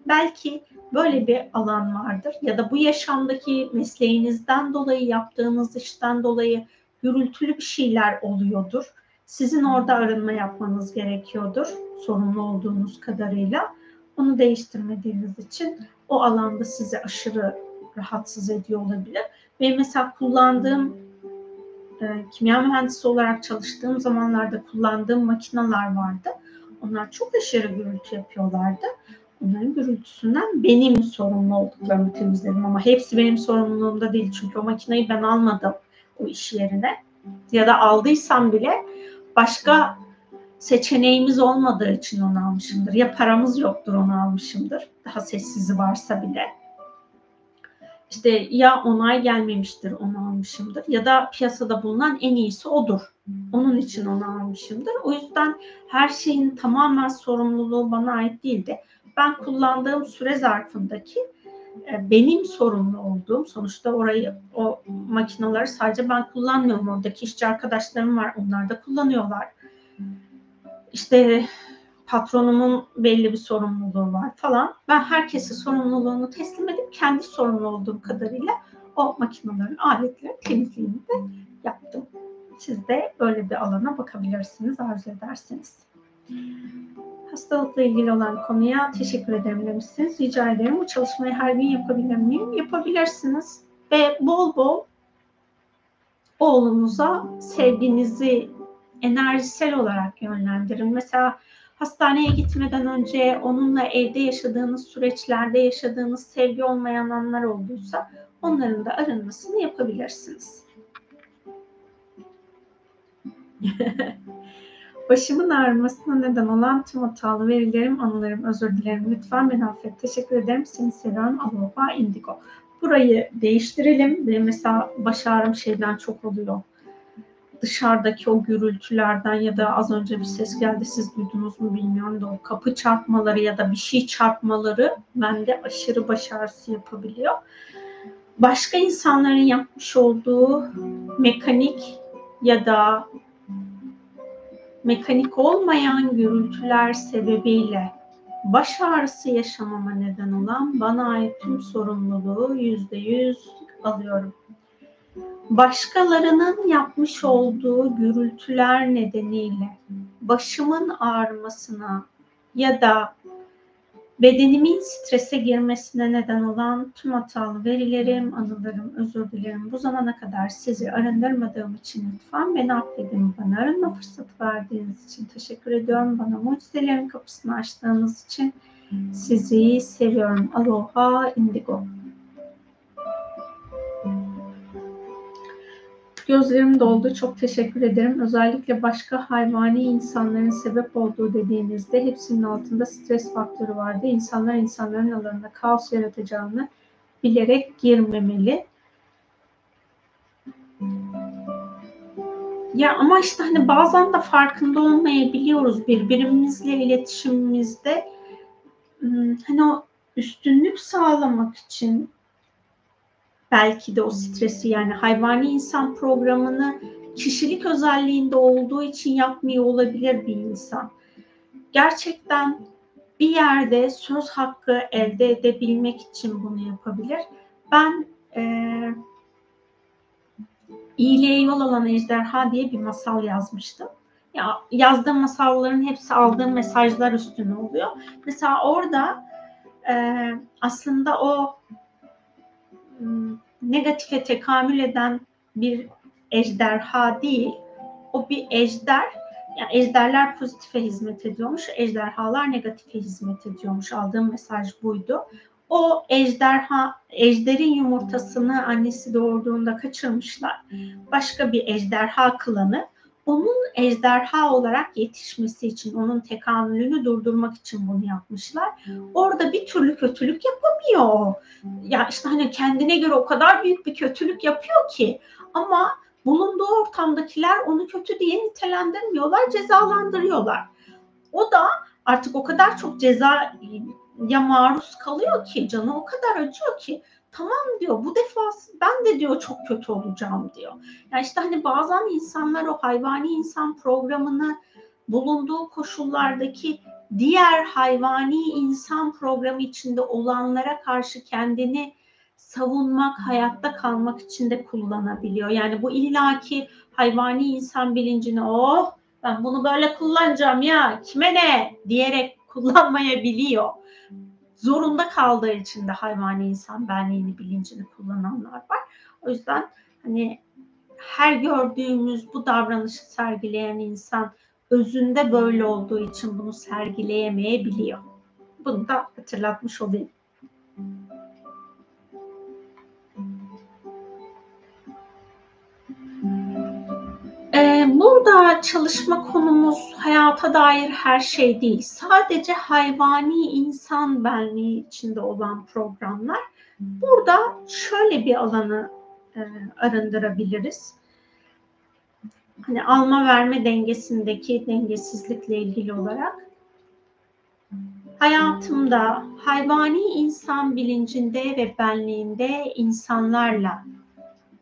Belki böyle bir alan vardır ya da bu yaşamdaki mesleğinizden dolayı yaptığınız işten dolayı gürültülü bir şeyler oluyordur. Sizin orada arınma yapmanız gerekiyordur sorumlu olduğunuz kadarıyla. Onu değiştirmediğiniz için o alanda sizi aşırı rahatsız ediyor olabilir. Ve mesela kullandığım e, kimya mühendisi olarak çalıştığım zamanlarda kullandığım makineler vardı. Onlar çok aşırı gürültü yapıyorlardı. Onların gürültüsünden benim sorumlu olduklarını temizledim ama hepsi benim sorumluluğumda değil çünkü o makineyi ben almadım o iş yerine ya da aldıysam bile başka seçeneğimiz olmadığı için onu almışımdır. Ya paramız yoktur onu almışımdır. Daha sessizi varsa bile işte ya onay gelmemiştir onu almışımdır ya da piyasada bulunan en iyisi odur. Onun için onu almışımdır. O yüzden her şeyin tamamen sorumluluğu bana ait değildi. Ben kullandığım süre zarfındaki e, benim sorumlu olduğum sonuçta orayı o makineleri sadece ben kullanmıyorum. Oradaki işçi arkadaşlarım var. Onlar da kullanıyorlar. İşte patronumun belli bir sorumluluğu var falan. Ben herkese sorumluluğunu teslim edip kendi sorumlu olduğum kadarıyla o makinelerin, aletlerin temizliğini de yaptım. Siz de böyle bir alana bakabilirsiniz arzu ederseniz. Hastalıkla ilgili olan konuya teşekkür ederim demişsiniz. Rica ederim. Bu çalışmayı her gün yapabilir miyim? Yapabilirsiniz. Ve bol bol oğlunuza sevginizi enerjisel olarak yönlendirin. Mesela hastaneye gitmeden önce onunla evde yaşadığınız süreçlerde yaşadığınız sevgi olmayan anlar olduysa onların da arınmasını yapabilirsiniz. [LAUGHS] Başımın ağrımasına neden olan tüm hatalı verilerim, anılarım, özür dilerim. Lütfen beni affet. Teşekkür ederim. Seni seviyorum. Aloha Indigo. Burayı değiştirelim. Ve mesela baş ağrım şeyden çok oluyor. Dışarıdaki o gürültülerden ya da az önce bir ses geldi siz duydunuz mu bilmiyorum da o kapı çarpmaları ya da bir şey çarpmaları bende aşırı baş ağrısı yapabiliyor. Başka insanların yapmış olduğu mekanik ya da mekanik olmayan gürültüler sebebiyle baş ağrısı yaşamama neden olan bana ait tüm sorumluluğu yüzde yüz alıyorum. Başkalarının yapmış olduğu gürültüler nedeniyle başımın ağrımasına ya da bedenimin strese girmesine neden olan tüm hatalı verilerim, anılarım, özür dilerim. Bu zamana kadar sizi arındırmadığım için lütfen beni affedin. Bana arınma fırsatı verdiğiniz için teşekkür ediyorum. Bana mucizelerin kapısını açtığınız için sizi seviyorum. Aloha Indigo. Gözlerim doldu. Çok teşekkür ederim. Özellikle başka hayvani insanların sebep olduğu dediğinizde hepsinin altında stres faktörü vardı. İnsanlar insanların alanında kaos yaratacağını bilerek girmemeli. Ya ama işte hani bazen de farkında olmayabiliyoruz birbirimizle iletişimimizde. Hmm, hani o üstünlük sağlamak için belki de o stresi yani hayvani insan programını kişilik özelliğinde olduğu için yapmıyor olabilir bir insan. Gerçekten bir yerde söz hakkı elde edebilmek için bunu yapabilir. Ben e, iyiliğe yol alan ejderha diye bir masal yazmıştım. Ya yazdığım masalların hepsi aldığım mesajlar üstüne oluyor. Mesela orada e, aslında o negatife tekamül eden bir ejderha değil. O bir ejder. Yani ejderler pozitife hizmet ediyormuş, ejderhalar negatife hizmet ediyormuş. Aldığım mesaj buydu. O ejderha, ejderin yumurtasını annesi doğurduğunda kaçırmışlar. Başka bir ejderha klanı onun ejderha olarak yetişmesi için, onun tekamülünü durdurmak için bunu yapmışlar. Orada bir türlü kötülük yapamıyor. Ya işte hani kendine göre o kadar büyük bir kötülük yapıyor ki ama bulunduğu ortamdakiler onu kötü diye nitelendirmiyorlar, cezalandırıyorlar. O da artık o kadar çok cezaya maruz kalıyor ki, canı o kadar acıyor ki tamam diyor bu defa ben de diyor çok kötü olacağım diyor. Yani işte hani bazen insanlar o hayvani insan programını bulunduğu koşullardaki diğer hayvani insan programı içinde olanlara karşı kendini savunmak, hayatta kalmak için de kullanabiliyor. Yani bu illaki hayvani insan bilincini oh ben bunu böyle kullanacağım ya kime ne diyerek kullanmayabiliyor zorunda kaldığı için de hayvani insan benliğini, bilincini kullananlar var. O yüzden hani her gördüğümüz bu davranışı sergileyen insan özünde böyle olduğu için bunu sergileyemeyebiliyor. Bunu da hatırlatmış olayım. Burada çalışma konumuz hayata dair her şey değil. Sadece hayvani insan benliği içinde olan programlar. Burada şöyle bir alanı e, arındırabiliriz. Hani alma verme dengesindeki dengesizlikle ilgili olarak Hayatımda hayvani insan bilincinde ve benliğinde insanlarla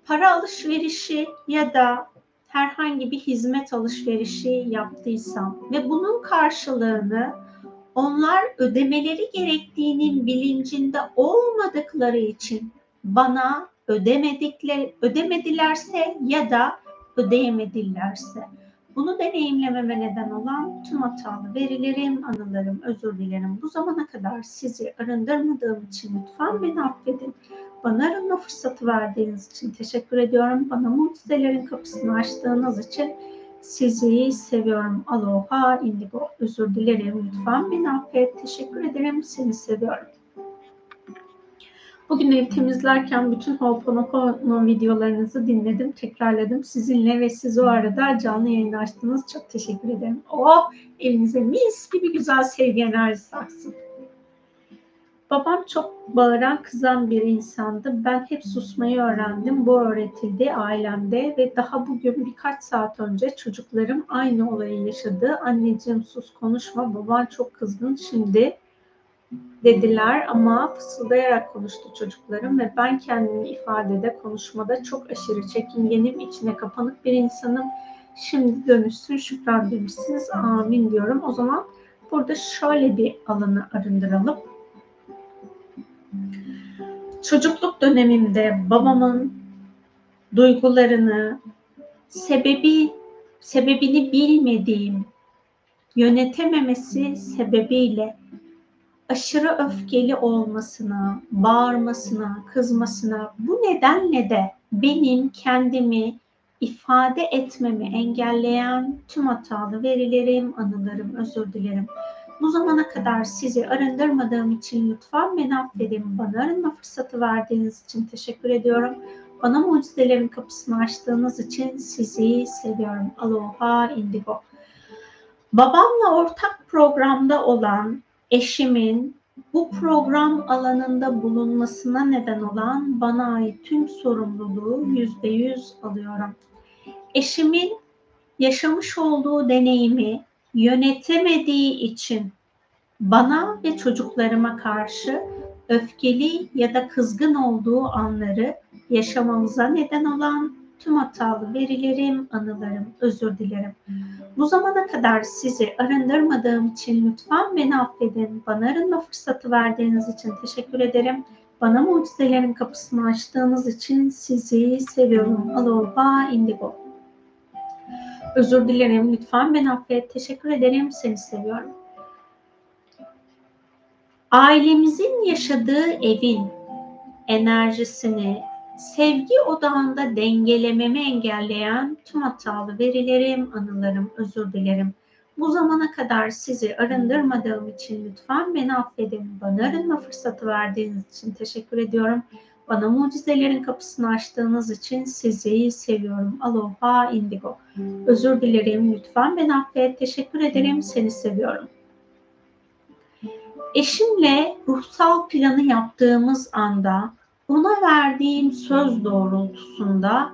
para alışverişi ya da herhangi bir hizmet alışverişi yaptıysam ve bunun karşılığını onlar ödemeleri gerektiğinin bilincinde olmadıkları için bana ödemedikleri ödemedilerse ya da ödeyemedilerse bunu deneyimlememe neden olan tüm hatalı verilerim, anılarım, özür dilerim. Bu zamana kadar sizi arındırmadığım için lütfen beni affedin. Bana arınma fırsatı verdiğiniz için teşekkür ediyorum. Bana mucizelerin kapısını açtığınız için sizi seviyorum. Aloha, indigo. Özür dilerim. Lütfen beni affet. Teşekkür ederim. Seni seviyorum. Bugün ev temizlerken bütün Ho'oponopono videolarınızı dinledim, tekrarladım sizinle ve siz o arada canlı yayın açtınız. Çok teşekkür ederim. Oh, evinize mis gibi güzel sevgi enerjisi aksın. Babam çok bağıran, kızan bir insandı. Ben hep susmayı öğrendim. Bu öğretildi ailemde ve daha bugün birkaç saat önce çocuklarım aynı olayı yaşadı. Anneciğim sus konuşma, baban çok kızgın. Şimdi dediler ama fısıldayarak konuştu çocuklarım ve ben kendimi ifadede, konuşmada çok aşırı çekingenim, içine kapanık bir insanım. Şimdi dönüşsün şükran demişsiniz. Amin diyorum. O zaman burada şöyle bir alanı arındıralım. Çocukluk dönemimde babamın duygularını, sebebi sebebini bilmediğim yönetememesi sebebiyle aşırı öfkeli olmasına, bağırmasına, kızmasına bu nedenle de benim kendimi ifade etmemi engelleyen tüm hatalı verilerim, anılarım, özür dilerim. Bu zamana kadar sizi arındırmadığım için lütfen beni affedin. Bana arınma fırsatı verdiğiniz için teşekkür ediyorum. Bana mucizelerin kapısını açtığınız için sizi seviyorum. Aloha Indigo. Babamla ortak programda olan eşimin bu program alanında bulunmasına neden olan bana ait tüm sorumluluğu yüzde yüz alıyorum. Eşimin yaşamış olduğu deneyimi yönetemediği için bana ve çocuklarıma karşı öfkeli ya da kızgın olduğu anları yaşamamıza neden olan tüm hatalı verilerim, anılarım, özür dilerim. Bu zamana kadar sizi arındırmadığım için lütfen beni affedin. Bana arınma fırsatı verdiğiniz için teşekkür ederim. Bana mucizelerin kapısını açtığınız için sizi seviyorum. Aloha Indigo. Özür dilerim. Lütfen beni affet. Teşekkür ederim. Seni seviyorum. Ailemizin yaşadığı evin enerjisini, sevgi odağında dengelememi engelleyen tüm hatalı verilerim, anılarım, özür dilerim. Bu zamana kadar sizi arındırmadığım için lütfen beni affedin. Bana arınma fırsatı verdiğiniz için teşekkür ediyorum. Bana mucizelerin kapısını açtığınız için sizi seviyorum. Aloha Indigo. Özür dilerim. Lütfen beni affet. Teşekkür ederim. Seni seviyorum. Eşimle ruhsal planı yaptığımız anda ona verdiğim söz doğrultusunda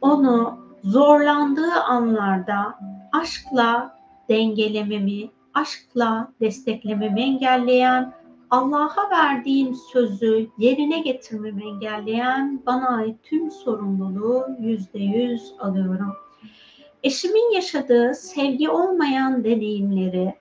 onu zorlandığı anlarda aşkla dengelememi, aşkla desteklememi engelleyen, Allah'a verdiğim sözü yerine getirmemi engelleyen bana ait tüm sorumluluğu yüzde yüz alıyorum. Eşimin yaşadığı sevgi olmayan deneyimleri,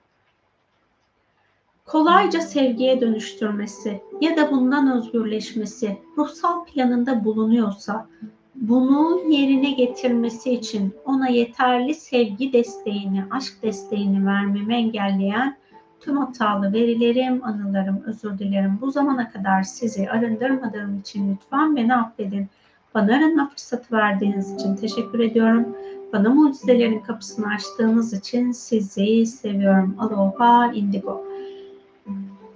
kolayca sevgiye dönüştürmesi ya da bundan özgürleşmesi ruhsal planında bulunuyorsa bunu yerine getirmesi için ona yeterli sevgi desteğini, aşk desteğini vermemi engelleyen tüm hatalı verilerim, anılarım, özür dilerim. Bu zamana kadar sizi arındırmadığım için lütfen beni affedin. Bana arınma fırsatı verdiğiniz için teşekkür ediyorum. Bana mucizelerin kapısını açtığınız için sizi seviyorum. Aloha Indigo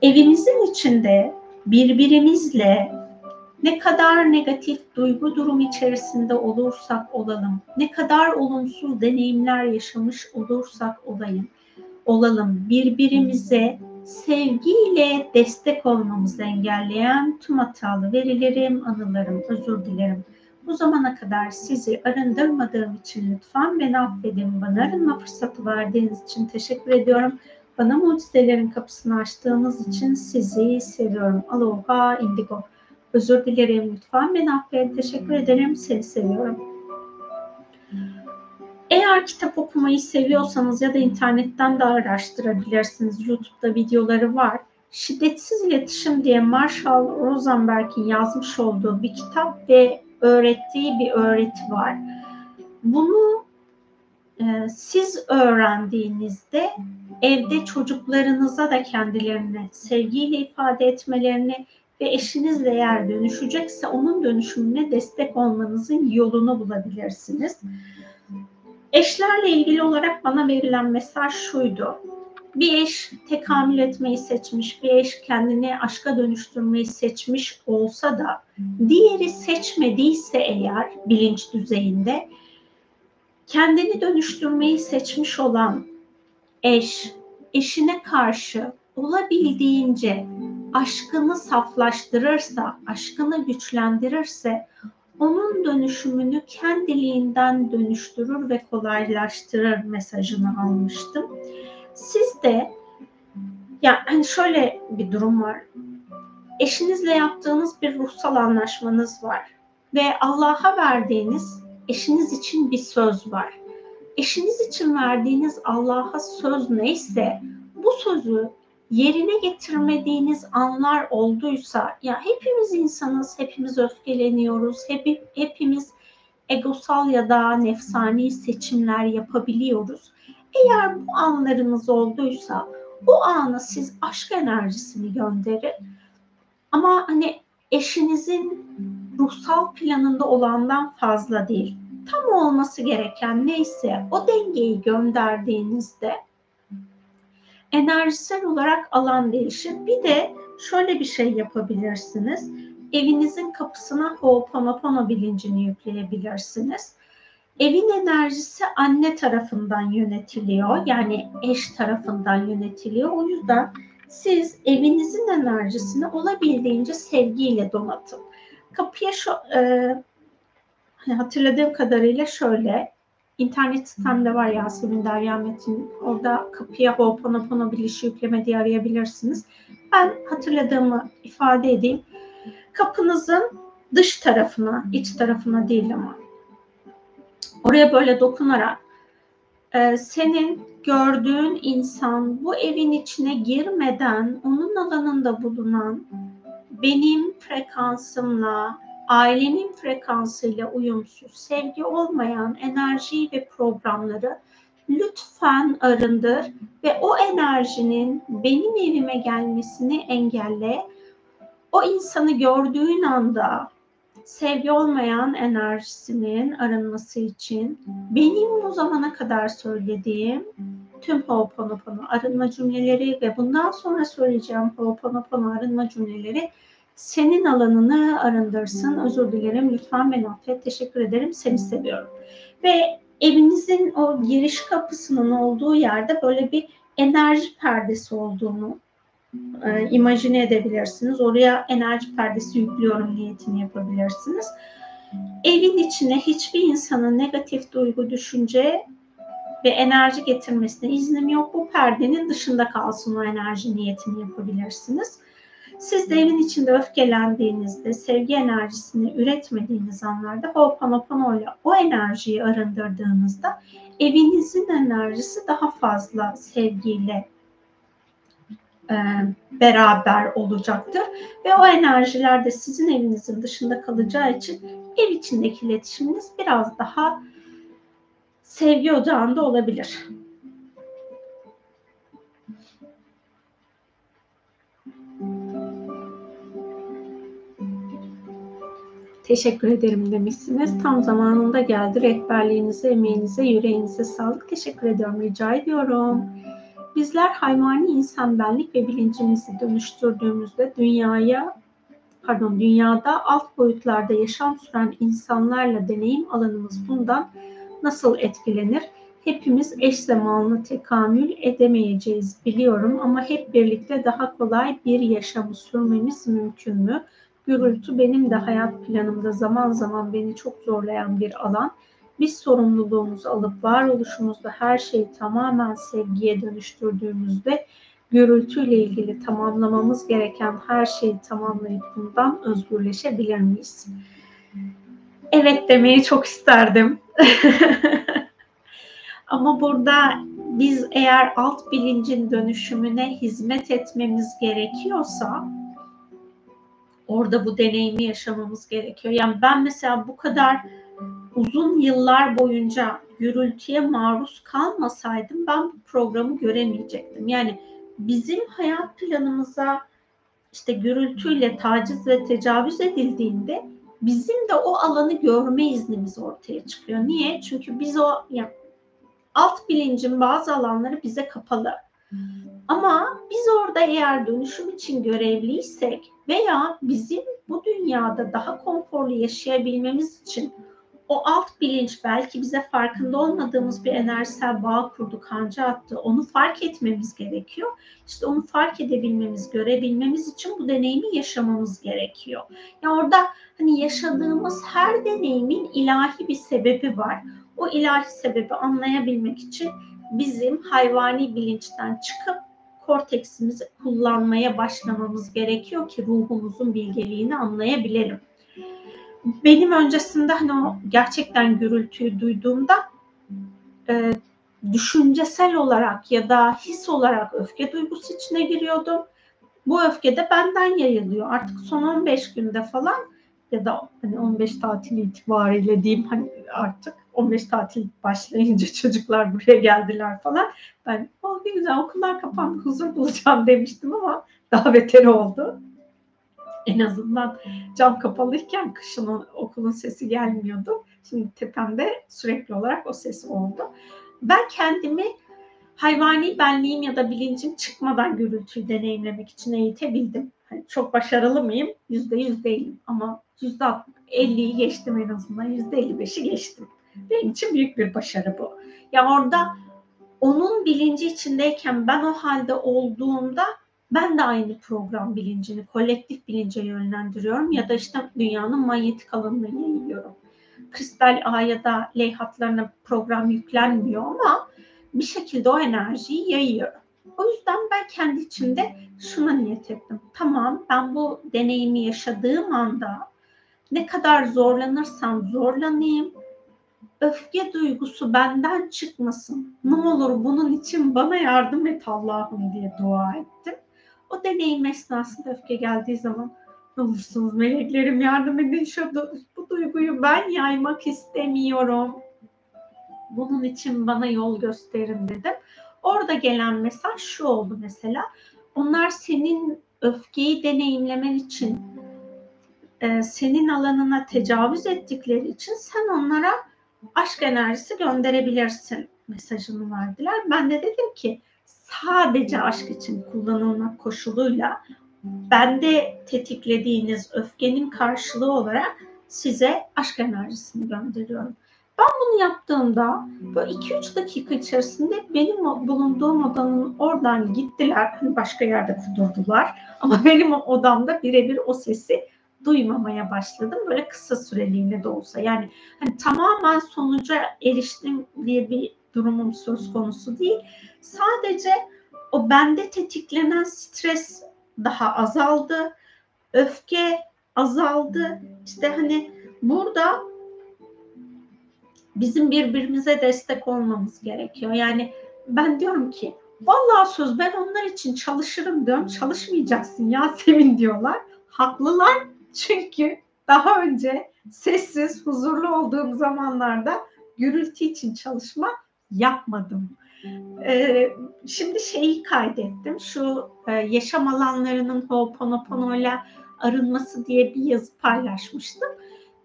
evimizin içinde birbirimizle ne kadar negatif duygu durum içerisinde olursak olalım, ne kadar olumsuz deneyimler yaşamış olursak olayım, olalım birbirimize sevgiyle destek olmamızı engelleyen tüm hatalı verilerim, anılarım, özür dilerim. Bu zamana kadar sizi arındırmadığım için lütfen beni affedin. Bana arınma fırsatı verdiğiniz için teşekkür ediyorum. Bana mucizelerin kapısını açtığınız için sizi seviyorum. Aloha indigo. Özür dilerim lütfen. Ben affet. Teşekkür ederim. Seni seviyorum. Eğer kitap okumayı seviyorsanız ya da internetten de araştırabilirsiniz. YouTube'da videoları var. Şiddetsiz İletişim diye Marshall Rosenberg'in yazmış olduğu bir kitap ve öğrettiği bir öğreti var. Bunu e, siz öğrendiğinizde evde çocuklarınıza da kendilerini sevgiyle ifade etmelerini ve eşinizle eğer dönüşecekse onun dönüşümüne destek olmanızın yolunu bulabilirsiniz. Eşlerle ilgili olarak bana verilen mesaj şuydu. Bir eş tekamül etmeyi seçmiş, bir eş kendini aşka dönüştürmeyi seçmiş olsa da diğeri seçmediyse eğer bilinç düzeyinde kendini dönüştürmeyi seçmiş olan eş, eşine karşı olabildiğince aşkını saflaştırırsa, aşkını güçlendirirse onun dönüşümünü kendiliğinden dönüştürür ve kolaylaştırır mesajını almıştım. Siz de ya hani şöyle bir durum var. Eşinizle yaptığınız bir ruhsal anlaşmanız var ve Allah'a verdiğiniz eşiniz için bir söz var. Eşiniz için verdiğiniz Allah'a söz neyse bu sözü yerine getirmediğiniz anlar olduysa ya hepimiz insanız, hepimiz öfkeleniyoruz, hep, hepimiz egosal ya da nefsani seçimler yapabiliyoruz. Eğer bu anlarınız olduysa o anı siz aşk enerjisini gönderin. Ama hani eşinizin ruhsal planında olandan fazla değil. Tam olması gereken neyse o dengeyi gönderdiğinizde enerjisel olarak alan değişir. Bir de şöyle bir şey yapabilirsiniz. Evinizin kapısına Ho'oponopono bilincini yükleyebilirsiniz. Evin enerjisi anne tarafından yönetiliyor. Yani eş tarafından yönetiliyor. O yüzden siz evinizin enerjisini olabildiğince sevgiyle donatın. Kapıya şu e, hatırladığım kadarıyla şöyle İnternet sitemde var Yasemin Derya Metin. Orada kapıya Ho'oponopono bilişi yükleme diye arayabilirsiniz. Ben hatırladığımı ifade edeyim. Kapınızın dış tarafına, iç tarafına değil ama oraya böyle dokunarak e, senin gördüğün insan bu evin içine girmeden onun alanında bulunan benim frekansımla ailenin frekansıyla uyumsuz, sevgi olmayan enerjiyi ve programları lütfen arındır ve o enerjinin benim evime gelmesini engelle. O insanı gördüğün anda sevgi olmayan enerjisinin arınması için benim bu zamana kadar söylediğim tüm Ho'oponopono arınma cümleleri ve bundan sonra söyleyeceğim Ho'oponopono arınma cümleleri senin alanını arındırsın. Özür dilerim. Lütfen beni affet. Teşekkür ederim. Seni seviyorum. Ve evinizin o giriş kapısının olduğu yerde böyle bir enerji perdesi olduğunu e, imajine edebilirsiniz. Oraya enerji perdesi yüklüyorum niyetini yapabilirsiniz. Evin içine hiçbir insanın negatif duygu, düşünce ve enerji getirmesine iznim yok. Bu perdenin dışında kalsın o enerji niyetini yapabilirsiniz. Siz de evin içinde öfkelendiğinizde, sevgi enerjisini üretmediğiniz anlarda Ho'oponopono ile o enerjiyi arındırdığınızda evinizin enerjisi daha fazla sevgiyle e, beraber olacaktır. Ve o enerjiler de sizin evinizin dışında kalacağı için ev içindeki iletişiminiz biraz daha sevgi ocağında olabilir. Teşekkür ederim demişsiniz. Tam zamanında geldi. Rehberliğinize, emeğinize, yüreğinize sağlık. Teşekkür ediyorum, rica ediyorum. Bizler hayvani insan benlik ve bilincimizi dönüştürdüğümüzde dünyaya, pardon dünyada alt boyutlarda yaşam süren insanlarla deneyim alanımız bundan nasıl etkilenir? Hepimiz eş zamanlı tekamül edemeyeceğiz biliyorum ama hep birlikte daha kolay bir yaşamı sürmemiz mümkün mü? Gürültü benim de hayat planımda zaman zaman beni çok zorlayan bir alan. biz sorumluluğumuzu alıp varoluşumuzda her şeyi tamamen sevgiye dönüştürdüğümüzde gürültüyle ilgili tamamlamamız gereken her şeyi tamamlayıp bundan özgürleşebilir miyiz? Evet demeyi çok isterdim. [LAUGHS] Ama burada biz eğer alt bilincin dönüşümüne hizmet etmemiz gerekiyorsa orada bu deneyimi yaşamamız gerekiyor. Yani ben mesela bu kadar uzun yıllar boyunca gürültüye maruz kalmasaydım ben bu programı göremeyecektim. Yani bizim hayat planımıza işte gürültüyle taciz ve tecavüz edildiğinde bizim de o alanı görme iznimiz ortaya çıkıyor. Niye? Çünkü biz o yani alt bilincin bazı alanları bize kapalı. Ama biz orada eğer dönüşüm için görevliysek veya bizim bu dünyada daha konforlu yaşayabilmemiz için o alt bilinç belki bize farkında olmadığımız bir enerjisel bağ kurdu, kanca attı. Onu fark etmemiz gerekiyor. İşte onu fark edebilmemiz, görebilmemiz için bu deneyimi yaşamamız gerekiyor. Ya yani orada hani yaşadığımız her deneyimin ilahi bir sebebi var. O ilahi sebebi anlayabilmek için bizim hayvani bilinçten çıkıp korteksimizi kullanmaya başlamamız gerekiyor ki ruhumuzun bilgeliğini anlayabilelim benim öncesinde hani o gerçekten gürültüyü duyduğumda e, düşüncesel olarak ya da his olarak öfke duygusu içine giriyordum. Bu öfke de benden yayılıyor. Artık son 15 günde falan ya da hani 15 tatil itibariyle diyeyim hani artık 15 tatil başlayınca [LAUGHS] çocuklar buraya geldiler falan. Ben oh ne güzel okullar kapandı huzur bulacağım [LAUGHS] demiştim ama daha beter oldu en azından cam kapalıyken kışın okulun sesi gelmiyordu. Şimdi tepemde sürekli olarak o ses oldu. Ben kendimi hayvani benliğim ya da bilincim çıkmadan gürültüyü deneyimlemek için eğitebildim. Çok başarılı mıyım? Yüzde yüz değilim ama yüzde elliyi geçtim en azından. Yüzde elli beşi geçtim. Benim için büyük bir başarı bu. Ya orada onun bilinci içindeyken ben o halde olduğumda ben de aynı program bilincini kolektif bilince yönlendiriyorum ya da işte dünyanın manyetik alanına yayıyorum. Kristal ağ ya da L hatlarına program yüklenmiyor ama bir şekilde o enerjiyi yayıyorum. O yüzden ben kendi içimde şuna niyet ettim. Tamam ben bu deneyimi yaşadığım anda ne kadar zorlanırsam zorlanayım, öfke duygusu benden çıkmasın. Ne olur bunun için bana yardım et Allah'ım diye dua ettim. O deneyim esnasında öfke geldiği zaman ne olursunuz meleklerim yardım edin şu bu duyguyu ben yaymak istemiyorum. Bunun için bana yol gösterin dedim. Orada gelen mesaj şu oldu mesela. Onlar senin öfkeyi deneyimlemen için e, senin alanına tecavüz ettikleri için sen onlara aşk enerjisi gönderebilirsin mesajını verdiler. Ben de dedim ki sadece aşk için kullanılmak koşuluyla bende tetiklediğiniz öfkenin karşılığı olarak size aşk enerjisini gönderiyorum. Ben bunu yaptığımda böyle 2-3 dakika içerisinde benim bulunduğum odanın oradan gittiler. Hani başka yerde kudurdular. Ama benim odamda birebir o sesi duymamaya başladım. Böyle kısa süreliğine de olsa. Yani hani tamamen sonuca eriştim diye bir durumum söz konusu değil. Sadece o bende tetiklenen stres daha azaldı. Öfke azaldı. İşte hani burada bizim birbirimize destek olmamız gerekiyor. Yani ben diyorum ki vallahi söz ben onlar için çalışırım diyorum. Çalışmayacaksın Yasemin diyorlar. Haklılar çünkü daha önce sessiz, huzurlu olduğum zamanlarda gürültü için çalışma yapmadım. Ee, şimdi şeyi kaydettim. Şu e, yaşam alanlarının Ho'oponopono ile arınması diye bir yazı paylaşmıştım.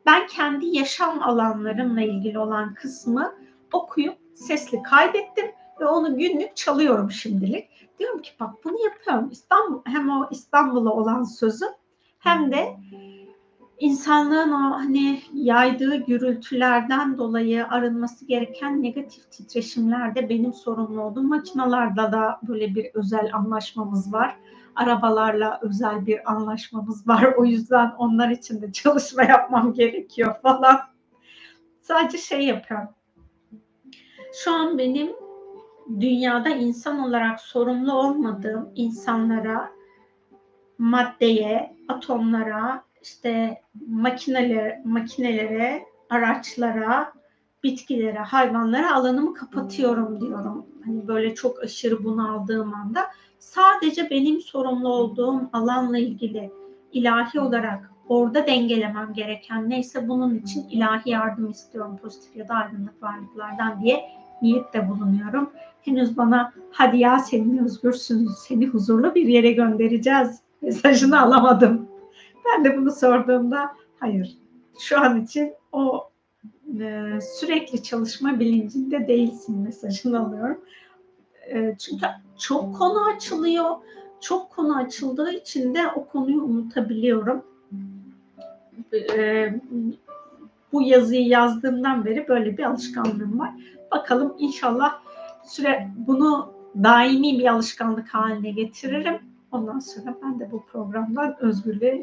Ben kendi yaşam alanlarımla ilgili olan kısmı okuyup sesli kaydettim ve onu günlük çalıyorum şimdilik. Diyorum ki bak bunu yapıyorum. İstanbul hem o İstanbul'a olan sözü hem de insanlığın o hani yaydığı gürültülerden dolayı arınması gereken negatif titreşimlerde benim sorumlu olduğum makinalarda da böyle bir özel anlaşmamız var. Arabalarla özel bir anlaşmamız var. O yüzden onlar için de çalışma yapmam gerekiyor falan. Sadece şey yapıyorum. Şu an benim dünyada insan olarak sorumlu olmadığım insanlara, maddeye, atomlara, işte makinelere, makinelere, araçlara, bitkilere, hayvanlara alanımı kapatıyorum diyorum. Hani böyle çok aşırı bunaldığım anda sadece benim sorumlu olduğum alanla ilgili ilahi olarak orada dengelemem gereken neyse bunun için ilahi yardım istiyorum pozitif ya da aydınlık varlıklardan diye niyette bulunuyorum. Henüz bana hadi ya senin özgürsün, seni huzurlu bir yere göndereceğiz mesajını alamadım. Ben de bunu sorduğumda hayır şu an için o e, sürekli çalışma bilincinde değilsin mesajını alıyorum. E, çünkü çok konu açılıyor. Çok konu açıldığı için de o konuyu unutabiliyorum. E, bu yazıyı yazdığımdan beri böyle bir alışkanlığım var. Bakalım inşallah süre bunu daimi bir alışkanlık haline getiririm. Ondan sonra ben de bu programdan özgürlüğe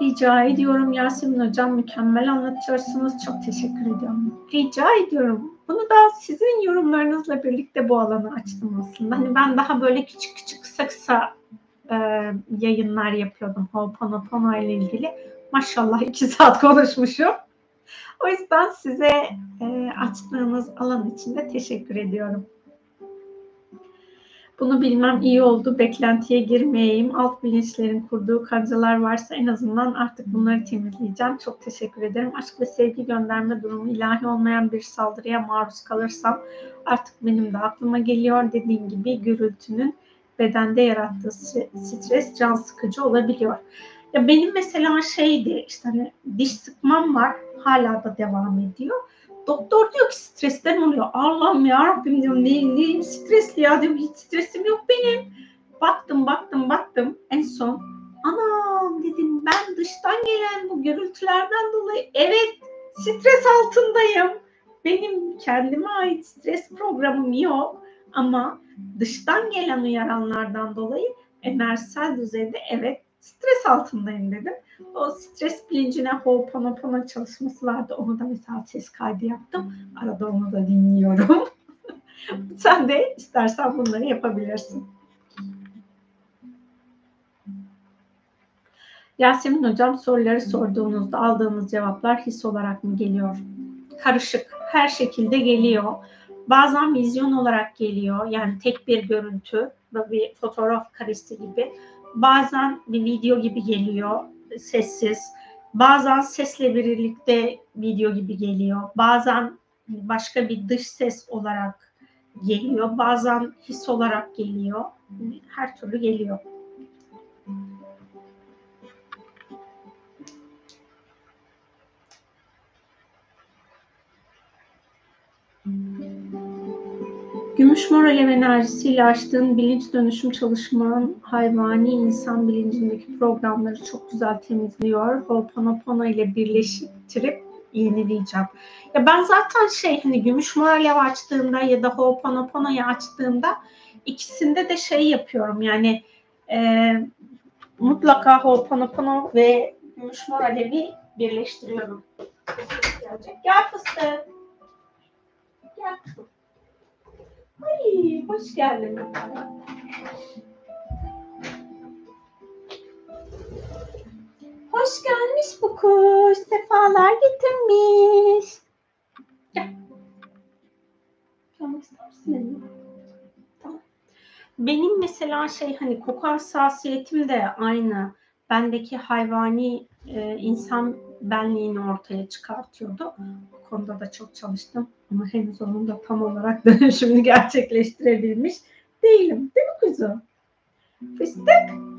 Rica ediyorum Yasemin Hocam mükemmel anlatıyorsunuz. Çok teşekkür ediyorum. Rica ediyorum. Bunu da sizin yorumlarınızla birlikte bu alanı açtım aslında. Hani ben daha böyle küçük küçük kısa kısa e, yayınlar yapıyordum Ho'oponopono ile ilgili. Maşallah iki saat konuşmuşum. O yüzden size e, açtığınız alan için de teşekkür ediyorum. Bunu bilmem iyi oldu. Beklentiye girmeyeyim. Alt bilinçlerin kurduğu kancalar varsa en azından artık bunları temizleyeceğim. Çok teşekkür ederim. Aşk ve sevgi gönderme durumu ilahi olmayan bir saldırıya maruz kalırsam artık benim de aklıma geliyor. Dediğim gibi gürültünün bedende yarattığı stres can sıkıcı olabiliyor. Ya benim mesela şeydi işte hani diş sıkmam var hala da devam ediyor. Doktor diyor ki stresten oluyor. Allah'ım ya Rabbim diyorum ne, ne stresli ya diyorum hiç stresim yok benim. Baktım baktım baktım en son anam dedim ben dıştan gelen bu gürültülerden dolayı evet stres altındayım. Benim kendime ait stres programım yok ama dıştan gelen uyaranlardan dolayı enerjisel düzeyde evet stres altındayım dedim. O stres bilincine Ho'oponopono çalışması vardı. Onu da mesela ses kaydı yaptım. Arada onu da dinliyorum. [LAUGHS] Sen de istersen bunları yapabilirsin. Yasemin Hocam soruları sorduğunuzda aldığınız cevaplar his olarak mı geliyor? Karışık. Her şekilde geliyor. Bazen vizyon olarak geliyor. Yani tek bir görüntü bir fotoğraf karesi gibi. Bazen bir video gibi geliyor sessiz. Bazen sesle birlikte video gibi geliyor. Bazen başka bir dış ses olarak geliyor. Bazen his olarak geliyor. Her türlü geliyor. Gümüş mor alev enerjisiyle açtığın bilinç dönüşüm çalışman hayvani insan bilincindeki programları çok güzel temizliyor. Ho'oponopono ile birleştirip yenileyeceğim. Ya ben zaten şey hani gümüş mor alev açtığımda ya da Ho'oponopono'yu açtığımda ikisinde de şey yapıyorum yani e, mutlaka Ho'oponopono ve gümüş mor alevi birleştiriyorum. Gel fıstık. Gel. Ay, hoş geldin. Hoş gelmiş bu kuş. Sefalar getirmiş. Benim mesela şey hani koku hassasiyetim de aynı. Bendeki hayvani e, insan benliğini ortaya çıkartıyordu. Bu konuda da çok çalıştım ama henüz onun da tam olarak [LAUGHS] dönüşümünü gerçekleştirebilmiş değilim. Değil mi kuzum? Fıstık.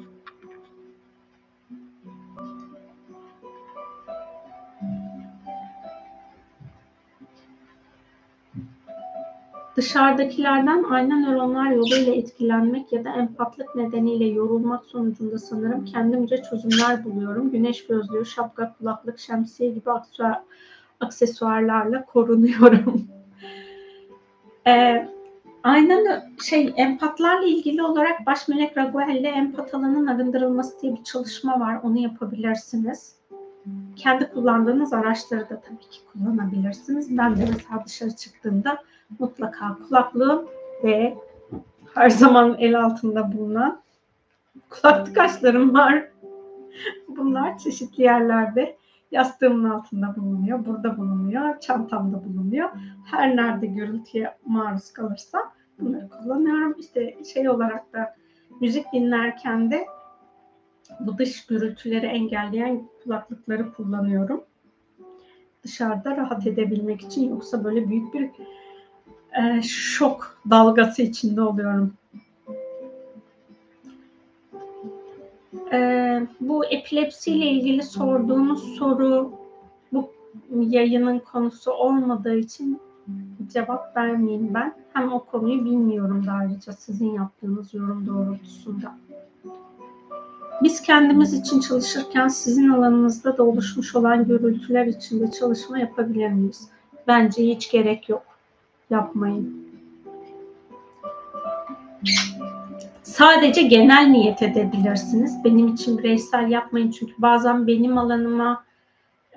Dışarıdakilerden ayna nöronlar yoluyla etkilenmek ya da empatlık nedeniyle yorulmak sonucunda sanırım kendimce çözümler buluyorum. Güneş gözlüğü, şapka, kulaklık, şemsiye gibi aksesuarlarla korunuyorum. [LAUGHS] ee, aynen şey empatlarla ilgili olarak baş melek Raguel'le empat alanın arındırılması diye bir çalışma var. Onu yapabilirsiniz. kendi kullandığınız araçları da tabii ki kullanabilirsiniz. Ben de mesela dışarı çıktığımda mutlaka kulaklığım ve her zaman el altında bulunan kulak tıkaçlarım var. [LAUGHS] Bunlar çeşitli yerlerde yastığımın altında bulunuyor, burada bulunuyor, çantamda bulunuyor. Her nerede gürültüye maruz kalırsa bunları kullanıyorum. İşte şey olarak da müzik dinlerken de bu dış gürültüleri engelleyen kulaklıkları kullanıyorum. Dışarıda rahat edebilmek için yoksa böyle büyük bir e, şok dalgası içinde oluyorum. E, bu epilepsiyle ilgili sorduğunuz soru bu yayının konusu olmadığı için cevap vermeyeyim ben. Hem o konuyu bilmiyorum da ayrıca sizin yaptığınız yorum doğrultusunda. Biz kendimiz için çalışırken sizin alanınızda da oluşmuş olan gürültüler içinde çalışma yapabilir miyiz? Bence hiç gerek yok. Yapmayın. Sadece genel niyet edebilirsiniz. Benim için bireysel yapmayın çünkü bazen benim alanıma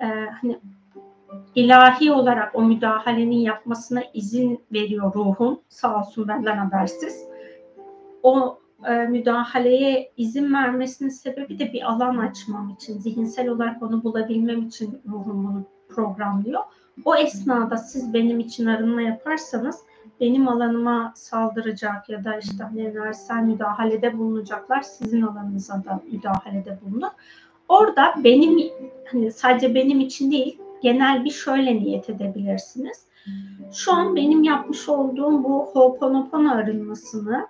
e, hani ilahi olarak o müdahalenin yapmasına izin veriyor ruhum. Sağ olsun benden habersiz. O e, müdahaleye izin vermesinin sebebi de bir alan açmam için, zihinsel olarak onu bulabilmem için ruhum bunu programlıyor. O esnada siz benim için arınma yaparsanız benim alanıma saldıracak ya da işte hani enerjisel müdahalede bulunacaklar sizin alanınıza da müdahalede bulunur. Orada benim hani sadece benim için değil genel bir şöyle niyet edebilirsiniz. Şu an benim yapmış olduğum bu Ho'oponopono arınmasını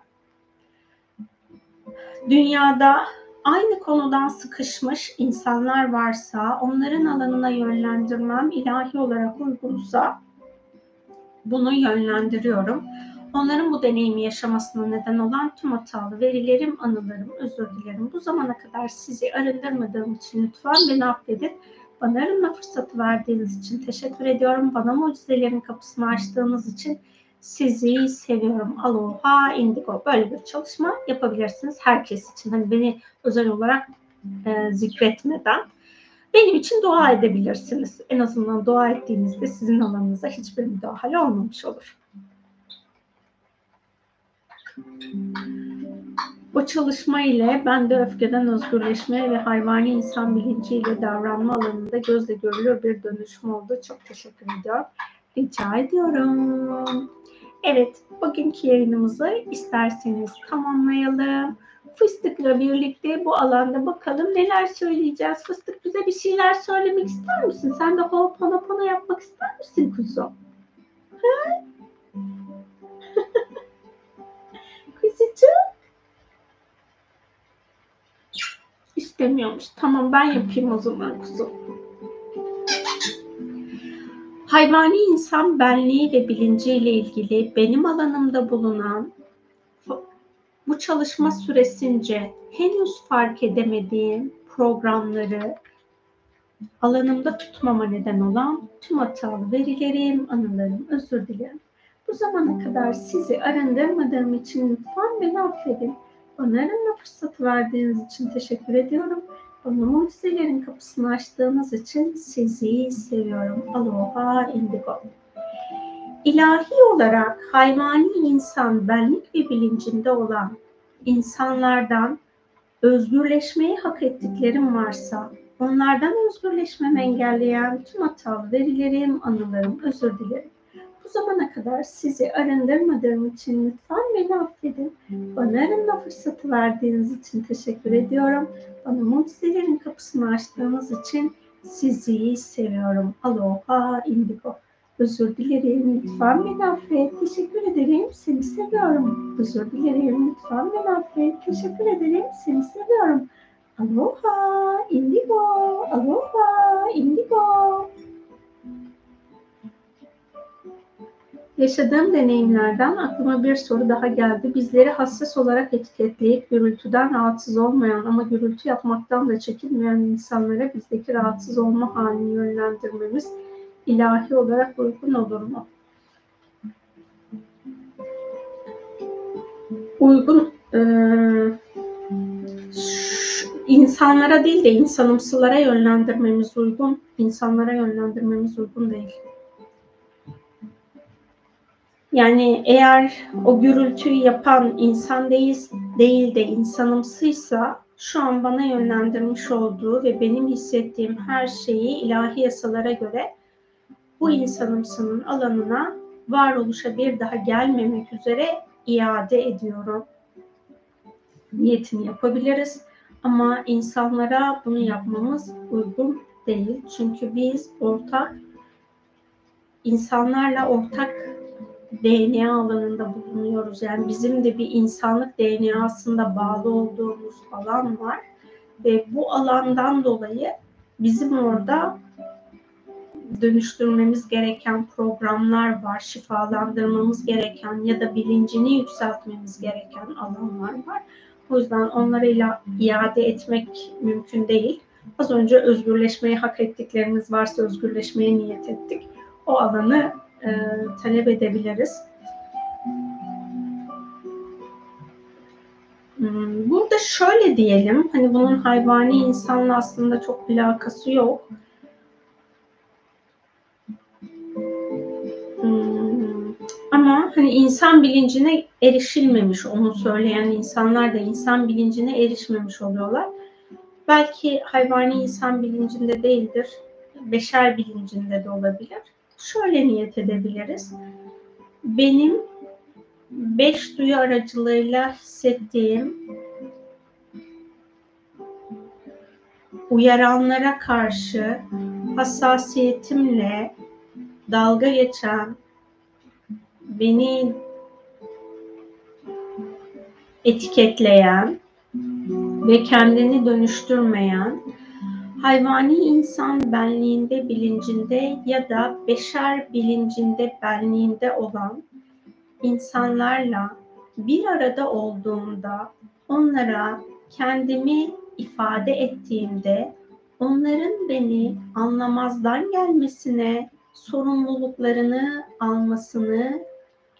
dünyada aynı konudan sıkışmış insanlar varsa onların alanına yönlendirmem ilahi olarak uygunsa bunu yönlendiriyorum. Onların bu deneyimi yaşamasına neden olan tüm hatalı verilerim, anılarım, özür dilerim. Bu zamana kadar sizi arındırmadığım için lütfen beni affedin. Bana arınma fırsatı verdiğiniz için teşekkür ediyorum. Bana mucizelerin kapısını açtığınız için sizi seviyorum. Aloha Indigo. Böyle bir çalışma yapabilirsiniz herkes için. Hani beni özel olarak e, zikretmeden benim için dua edebilirsiniz. En azından dua ettiğinizde sizin alanınıza hiçbir müdahale olmamış olur. Bu çalışma ile ben de öfkeden özgürleşme ve hayvani insan bilinciyle davranma alanında gözle görülür bir dönüşüm oldu. Çok teşekkür ediyorum. Rica ediyorum. Evet, bugünkü yayınımızı isterseniz tamamlayalım. Fıstıkla birlikte bu alanda bakalım neler söyleyeceğiz. Fıstık bize bir şeyler söylemek ister misin? Sen de ho'oponopono yapmak ister misin kuzum? Ha? [LAUGHS] Kuzucuğum? İstemiyormuş. Tamam ben yapayım o zaman kuzum. Hayvani insan benliği ve bilinciyle ilgili benim alanımda bulunan bu çalışma süresince henüz fark edemediğim programları alanımda tutmama neden olan tüm hatalı verilerim, anılarım, özür dilerim. Bu zamana kadar sizi arındırmadığım için lütfen beni affedin. Bana arınma fırsatı verdiğiniz için teşekkür ediyorum. Mucizelerin kapısını açtığınız için sizi seviyorum. Aloha Indigo. İlahi olarak hayvani insan benlik ve bilincinde olan insanlardan özgürleşmeyi hak ettiklerim varsa onlardan özgürleşmemi engelleyen tüm hatalı verilerim, anılarım, özür dilerim. Bu zamana kadar sizi arındırmadığım için lütfen beni affedin. Bana arınma fırsatı verdiğiniz için teşekkür ediyorum. Bana mucizelerin kapısını açtığınız için sizi seviyorum. Aloha Indigo. Özür dilerim. Lütfen beni affet. Teşekkür ederim. Seni seviyorum. Özür dilerim. Lütfen beni affet. Teşekkür ederim. Seni seviyorum. Aloha. Indigo. Aloha. Indigo. Yaşadığım deneyimlerden aklıma bir soru daha geldi. Bizleri hassas olarak etiketleyip gürültüden rahatsız olmayan ama gürültü yapmaktan da çekinmeyen insanlara bizdeki rahatsız olma halini yönlendirmemiz ilahi olarak uygun olur mu? Uygun e, insanlara değil de insanımsılara yönlendirmemiz uygun, insanlara yönlendirmemiz uygun değil. Yani eğer o gürültüyü yapan insan değil, değil de insanımsıysa şu an bana yönlendirmiş olduğu ve benim hissettiğim her şeyi ilahi yasalara göre bu insanımsının alanına varoluşa bir daha gelmemek üzere iade ediyorum. Niyetini yapabiliriz ama insanlara bunu yapmamız uygun değil. Çünkü biz ortak insanlarla ortak DNA alanında bulunuyoruz. Yani bizim de bir insanlık DNA'sında bağlı olduğumuz alan var. Ve bu alandan dolayı bizim orada dönüştürmemiz gereken programlar var, şifalandırmamız gereken ya da bilincini yükseltmemiz gereken alanlar var. O yüzden onlara iade etmek mümkün değil. Az önce özgürleşmeyi hak ettiklerimiz varsa özgürleşmeye niyet ettik. O alanı e, talep edebiliriz. Hmm, burada şöyle diyelim, hani bunun hayvani insanla aslında çok alakası yok. Hmm, ama hani insan bilincine erişilmemiş, onu söyleyen insanlar da insan bilincine erişmemiş oluyorlar. Belki hayvani insan bilincinde değildir, beşer bilincinde de olabilir şöyle niyet edebiliriz. Benim beş duyu aracılığıyla hissettiğim uyaranlara karşı hassasiyetimle dalga geçen, beni etiketleyen ve kendini dönüştürmeyen hayvani insan benliğinde bilincinde ya da beşer bilincinde benliğinde olan insanlarla bir arada olduğumda onlara kendimi ifade ettiğimde onların beni anlamazdan gelmesine, sorumluluklarını almasını,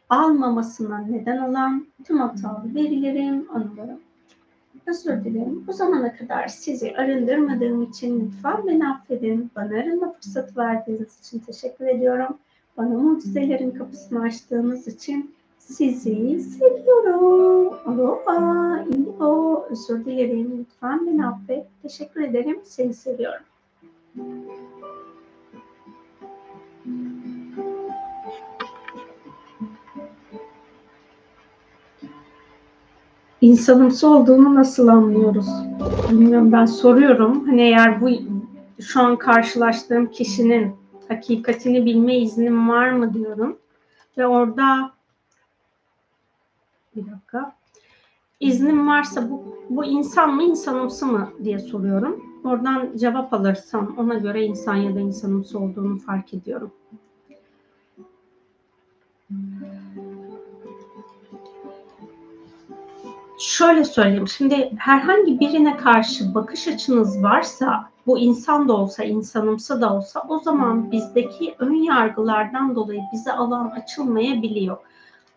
almamasına neden olan tüm hatalı verilerim, anılarım. Özür dilerim. Bu zamana kadar sizi arındırmadığım için lütfen beni affedin. Bana arınma fırsatı verdiğiniz için teşekkür ediyorum. Bana mucizelerin kapısını açtığınız için sizi seviyorum. Aloha, indigo. Özür dilerim. Lütfen beni affet. Teşekkür ederim. Seni seviyorum. İnsanımsı olduğunu nasıl anlıyoruz? Bilmiyorum ben soruyorum. Hani eğer bu şu an karşılaştığım kişinin hakikatini bilme iznim var mı diyorum. Ve orada bir dakika. İznim varsa bu, bu insan mı insanımsı mı diye soruyorum. Oradan cevap alırsam ona göre insan ya da insanımsı olduğunu fark ediyorum. Şöyle söyleyeyim. Şimdi herhangi birine karşı bakış açınız varsa, bu insan da olsa, insanımsı da olsa o zaman bizdeki ön yargılardan dolayı bize alan açılmayabiliyor.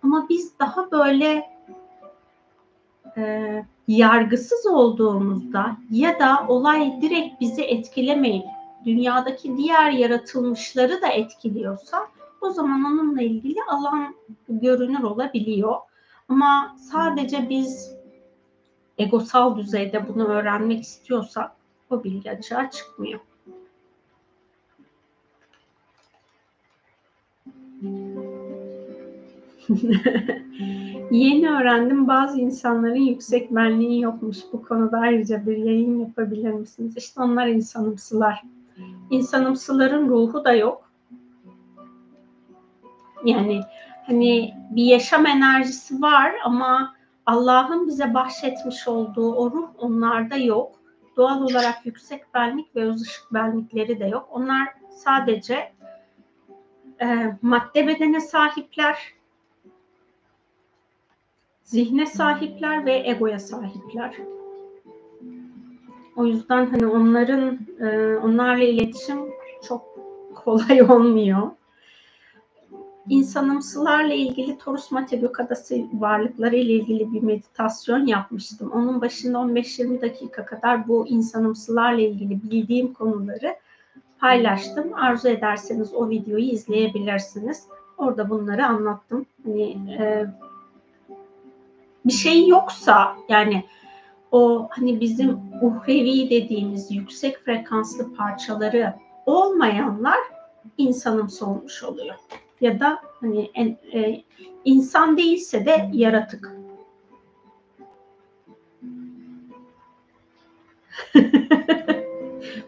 Ama biz daha böyle e, yargısız olduğumuzda ya da olay direkt bizi etkilemeyip dünyadaki diğer yaratılmışları da etkiliyorsa o zaman onunla ilgili alan görünür olabiliyor. Ama sadece biz egosal düzeyde bunu öğrenmek istiyorsak o bilgi açığa çıkmıyor. [LAUGHS] Yeni öğrendim bazı insanların yüksek benliği yokmuş. Bu konuda ayrıca bir yayın yapabilir misiniz? İşte onlar insanımsılar. İnsanımsıların ruhu da yok. Yani hani bir yaşam enerjisi var ama Allah'ın bize bahşetmiş olduğu o ruh onlarda yok. Doğal olarak yüksek benlik ve öz ışık benlikleri de yok. Onlar sadece e, madde bedene sahipler, zihne sahipler ve egoya sahipler. O yüzden hani onların e, onlarla iletişim çok kolay [LAUGHS] olmuyor. İnsanımsılarla ilgili Torus Matebük Adası varlıkları ile ilgili bir meditasyon yapmıştım. Onun başında 15-20 dakika kadar bu insanımsılarla ilgili bildiğim konuları paylaştım. Arzu ederseniz o videoyu izleyebilirsiniz. Orada bunları anlattım. Hani e, bir şey yoksa yani o hani bizim uhrevi dediğimiz yüksek frekanslı parçaları olmayanlar insanımsı olmuş oluyor. Ya da hani en, e, insan değilse de yaratık. [LAUGHS]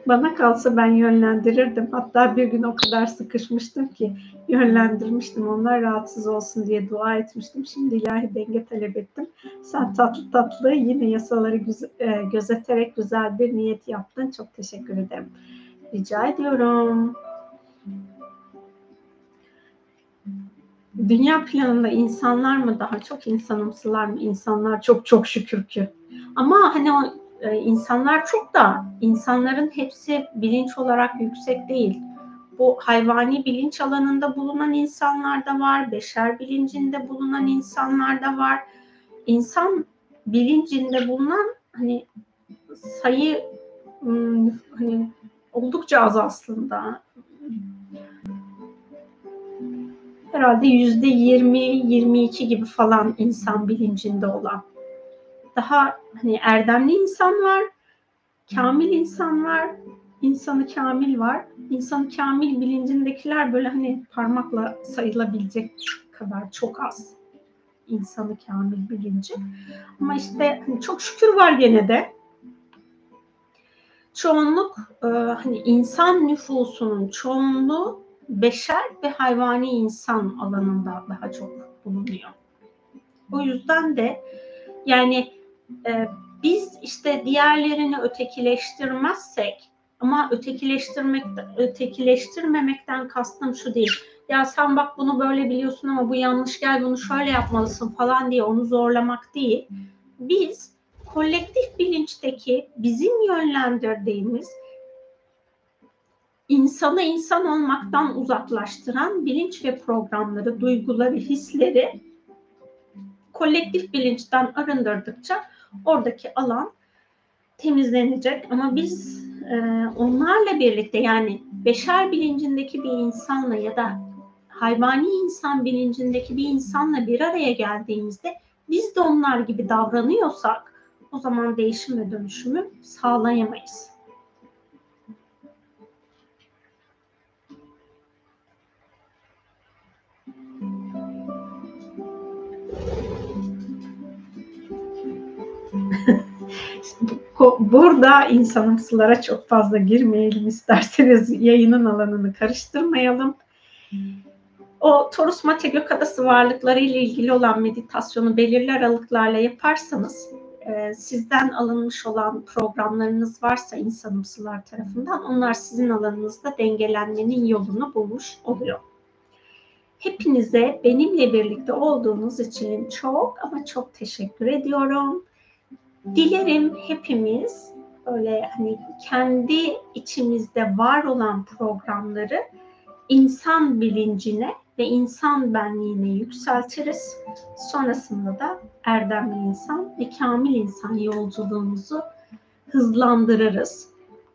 Bana kalsa ben yönlendirirdim. Hatta bir gün o kadar sıkışmıştım ki yönlendirmiştim. Onlar rahatsız olsun diye dua etmiştim. Şimdi ilahi denge talep ettim. Sen tatlı tatlı yine yasaları güze, e, gözeterek güzel bir niyet yaptın. Çok teşekkür ederim. Rica ediyorum. Dünya planında insanlar mı daha çok insanımsılar mı? İnsanlar çok çok şükür ki. Ama hani o e, insanlar çok da insanların hepsi bilinç olarak yüksek değil. Bu hayvani bilinç alanında bulunan insanlar da var, beşer bilincinde bulunan insanlar da var. İnsan bilincinde bulunan hani sayı hmm, hani oldukça az aslında. Herhalde yüzde 20-22 gibi falan insan bilincinde olan daha hani erdemli insan var, kamil insan var, insanı kamil var. İnsanı kamil bilincindekiler böyle hani parmakla sayılabilecek kadar çok az insanı kamil bilinci. Ama işte hani çok şükür var gene de. Çoğunluk e, hani insan nüfusunun çoğunluğu beşer ve hayvani insan alanında daha çok bulunuyor. O yüzden de yani e, biz işte diğerlerini ötekileştirmezsek ama ötekileştirmek ötekileştirmemekten kastım şu değil. Ya sen bak bunu böyle biliyorsun ama bu yanlış gel bunu şöyle yapmalısın falan diye onu zorlamak değil. Biz kolektif bilinçteki bizim yönlendirdiğimiz insanı insan olmaktan uzaklaştıran bilinç ve programları, duyguları, hisleri kolektif bilinçten arındırdıkça oradaki alan temizlenecek. Ama biz e, onlarla birlikte yani beşer bilincindeki bir insanla ya da hayvani insan bilincindeki bir insanla bir araya geldiğimizde biz de onlar gibi davranıyorsak o zaman değişim ve dönüşümü sağlayamayız. Burada insanımsılara çok fazla girmeyelim isterseniz [LAUGHS] yayının alanını karıştırmayalım. O Torus Mate Gökadası varlıkları ile ilgili olan meditasyonu belirli aralıklarla yaparsanız e, sizden alınmış olan programlarınız varsa insanımsılar tarafından onlar sizin alanınızda dengelenmenin yolunu bulmuş oluyor. Hepinize benimle birlikte olduğunuz için çok ama çok teşekkür ediyorum. Dilerim hepimiz böyle hani kendi içimizde var olan programları insan bilincine ve insan benliğine yükseltiriz. Sonrasında da erdemli insan ve kamil insan yolculuğumuzu hızlandırırız.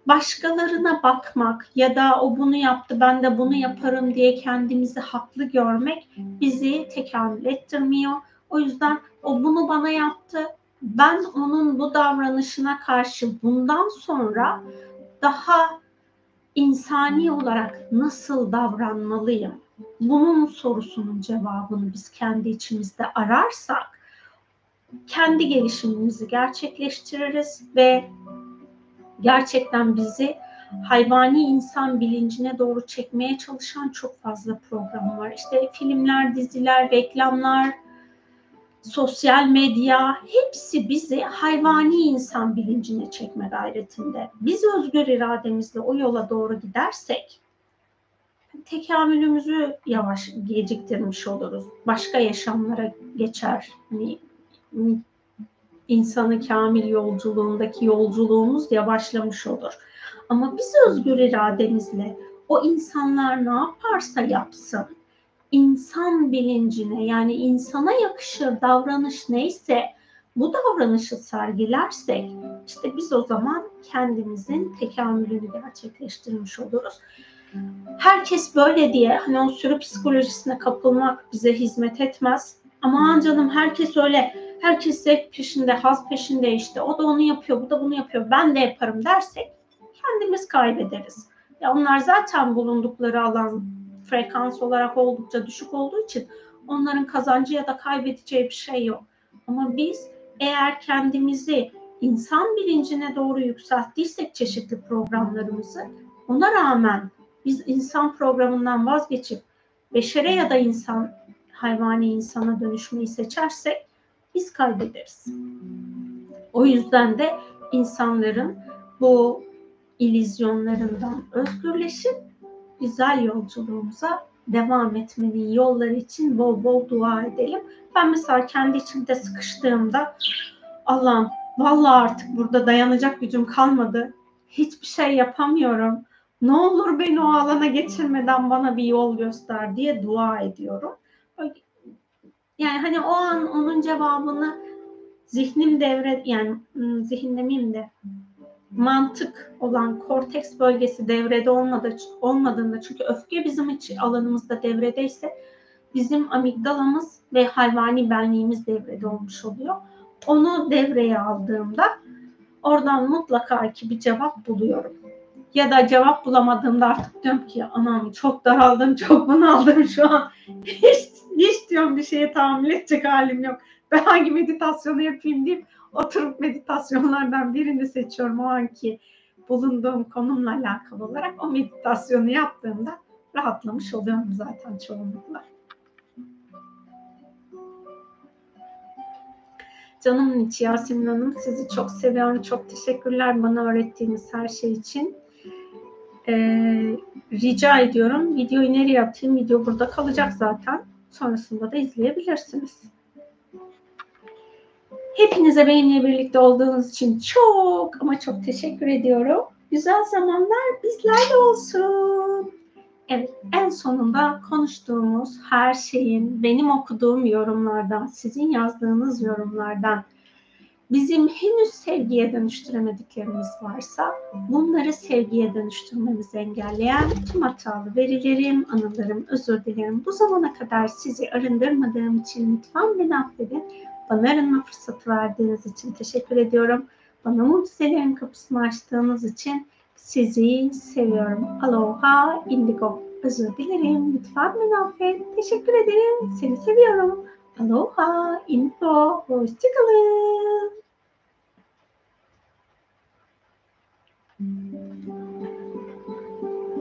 Başkalarına bakmak ya da o bunu yaptı ben de bunu yaparım diye kendimizi haklı görmek bizi tekamül ettirmiyor. O yüzden o bunu bana yaptı ben onun bu davranışına karşı bundan sonra daha insani olarak nasıl davranmalıyım? Bunun sorusunun cevabını biz kendi içimizde ararsak kendi gelişimimizi gerçekleştiririz ve gerçekten bizi hayvani insan bilincine doğru çekmeye çalışan çok fazla program var. İşte filmler, diziler, reklamlar, sosyal medya hepsi bizi hayvani insan bilincine çekme gayretinde. Biz özgür irademizle o yola doğru gidersek tekamülümüzü yavaş geciktirmiş oluruz. Başka yaşamlara geçer. Hani insanı kamil yolculuğundaki yolculuğumuz yavaşlamış olur. Ama biz özgür irademizle o insanlar ne yaparsa yapsın insan bilincine yani insana yakışır davranış neyse bu davranışı sergilersek işte biz o zaman kendimizin tekamülünü gerçekleştirmiş oluruz. Herkes böyle diye hani o sürü psikolojisine kapılmak bize hizmet etmez. Aman canım herkes öyle, herkes zevk peşinde, haz peşinde işte o da onu yapıyor, bu da bunu yapıyor, ben de yaparım dersek kendimiz kaybederiz. Ya onlar zaten bulundukları alan frekans olarak oldukça düşük olduğu için onların kazancı ya da kaybedeceği bir şey yok. Ama biz eğer kendimizi insan bilincine doğru yükselttiysek çeşitli programlarımızı ona rağmen biz insan programından vazgeçip beşere ya da insan hayvani insana dönüşmeyi seçersek biz kaybederiz. O yüzden de insanların bu ilizyonlarından özgürleşip güzel yolculuğumuza devam etmenin yolları için bol bol dua edelim. Ben mesela kendi içimde sıkıştığımda Allah'ım vallahi artık burada dayanacak gücüm kalmadı. Hiçbir şey yapamıyorum. Ne olur beni o alana geçirmeden bana bir yol göster diye dua ediyorum. Yani hani o an onun cevabını zihnim devre yani zihin demeyeyim de mantık olan korteks bölgesi devrede olmadı, olmadığında çünkü öfke bizim iç alanımızda devredeyse bizim amigdalamız ve hayvani benliğimiz devrede olmuş oluyor. Onu devreye aldığımda oradan mutlaka ki bir cevap buluyorum. Ya da cevap bulamadığımda artık diyorum ki anam çok daraldım, çok bunaldım şu an. [LAUGHS] Hiç, hiç diyorum bir şeye tahammül edecek halim yok. Ben hangi meditasyonu yapayım deyip oturup meditasyonlardan birini seçiyorum o anki bulunduğum konumla alakalı olarak o meditasyonu yaptığımda rahatlamış oluyorum zaten çoğunlukla. Canımın içi Yasemin Hanım sizi çok seviyorum. Çok teşekkürler bana öğrettiğiniz her şey için. Ee, rica ediyorum videoyu nereye atayım? Video burada kalacak zaten. Sonrasında da izleyebilirsiniz. Hepinize benimle birlikte olduğunuz için çok ama çok teşekkür ediyorum. Güzel zamanlar bizlerle olsun. Evet, en sonunda konuştuğumuz her şeyin benim okuduğum yorumlardan, sizin yazdığınız yorumlardan bizim henüz sevgiye dönüştüremediklerimiz varsa bunları sevgiye dönüştürmemizi engelleyen tüm hatalı verilerim, anılarım, özür dilerim. Bu zamana kadar sizi arındırmadığım için lütfen beni affedin. Bana arınma fırsatı verdiğiniz için teşekkür ediyorum. Bana mucizelerin kapısını açtığınız için sizi seviyorum. Aloha indigo. Özür dilerim. Lütfen beni affet. Teşekkür ederim. Seni seviyorum. Aloha indigo. Hoşçakalın.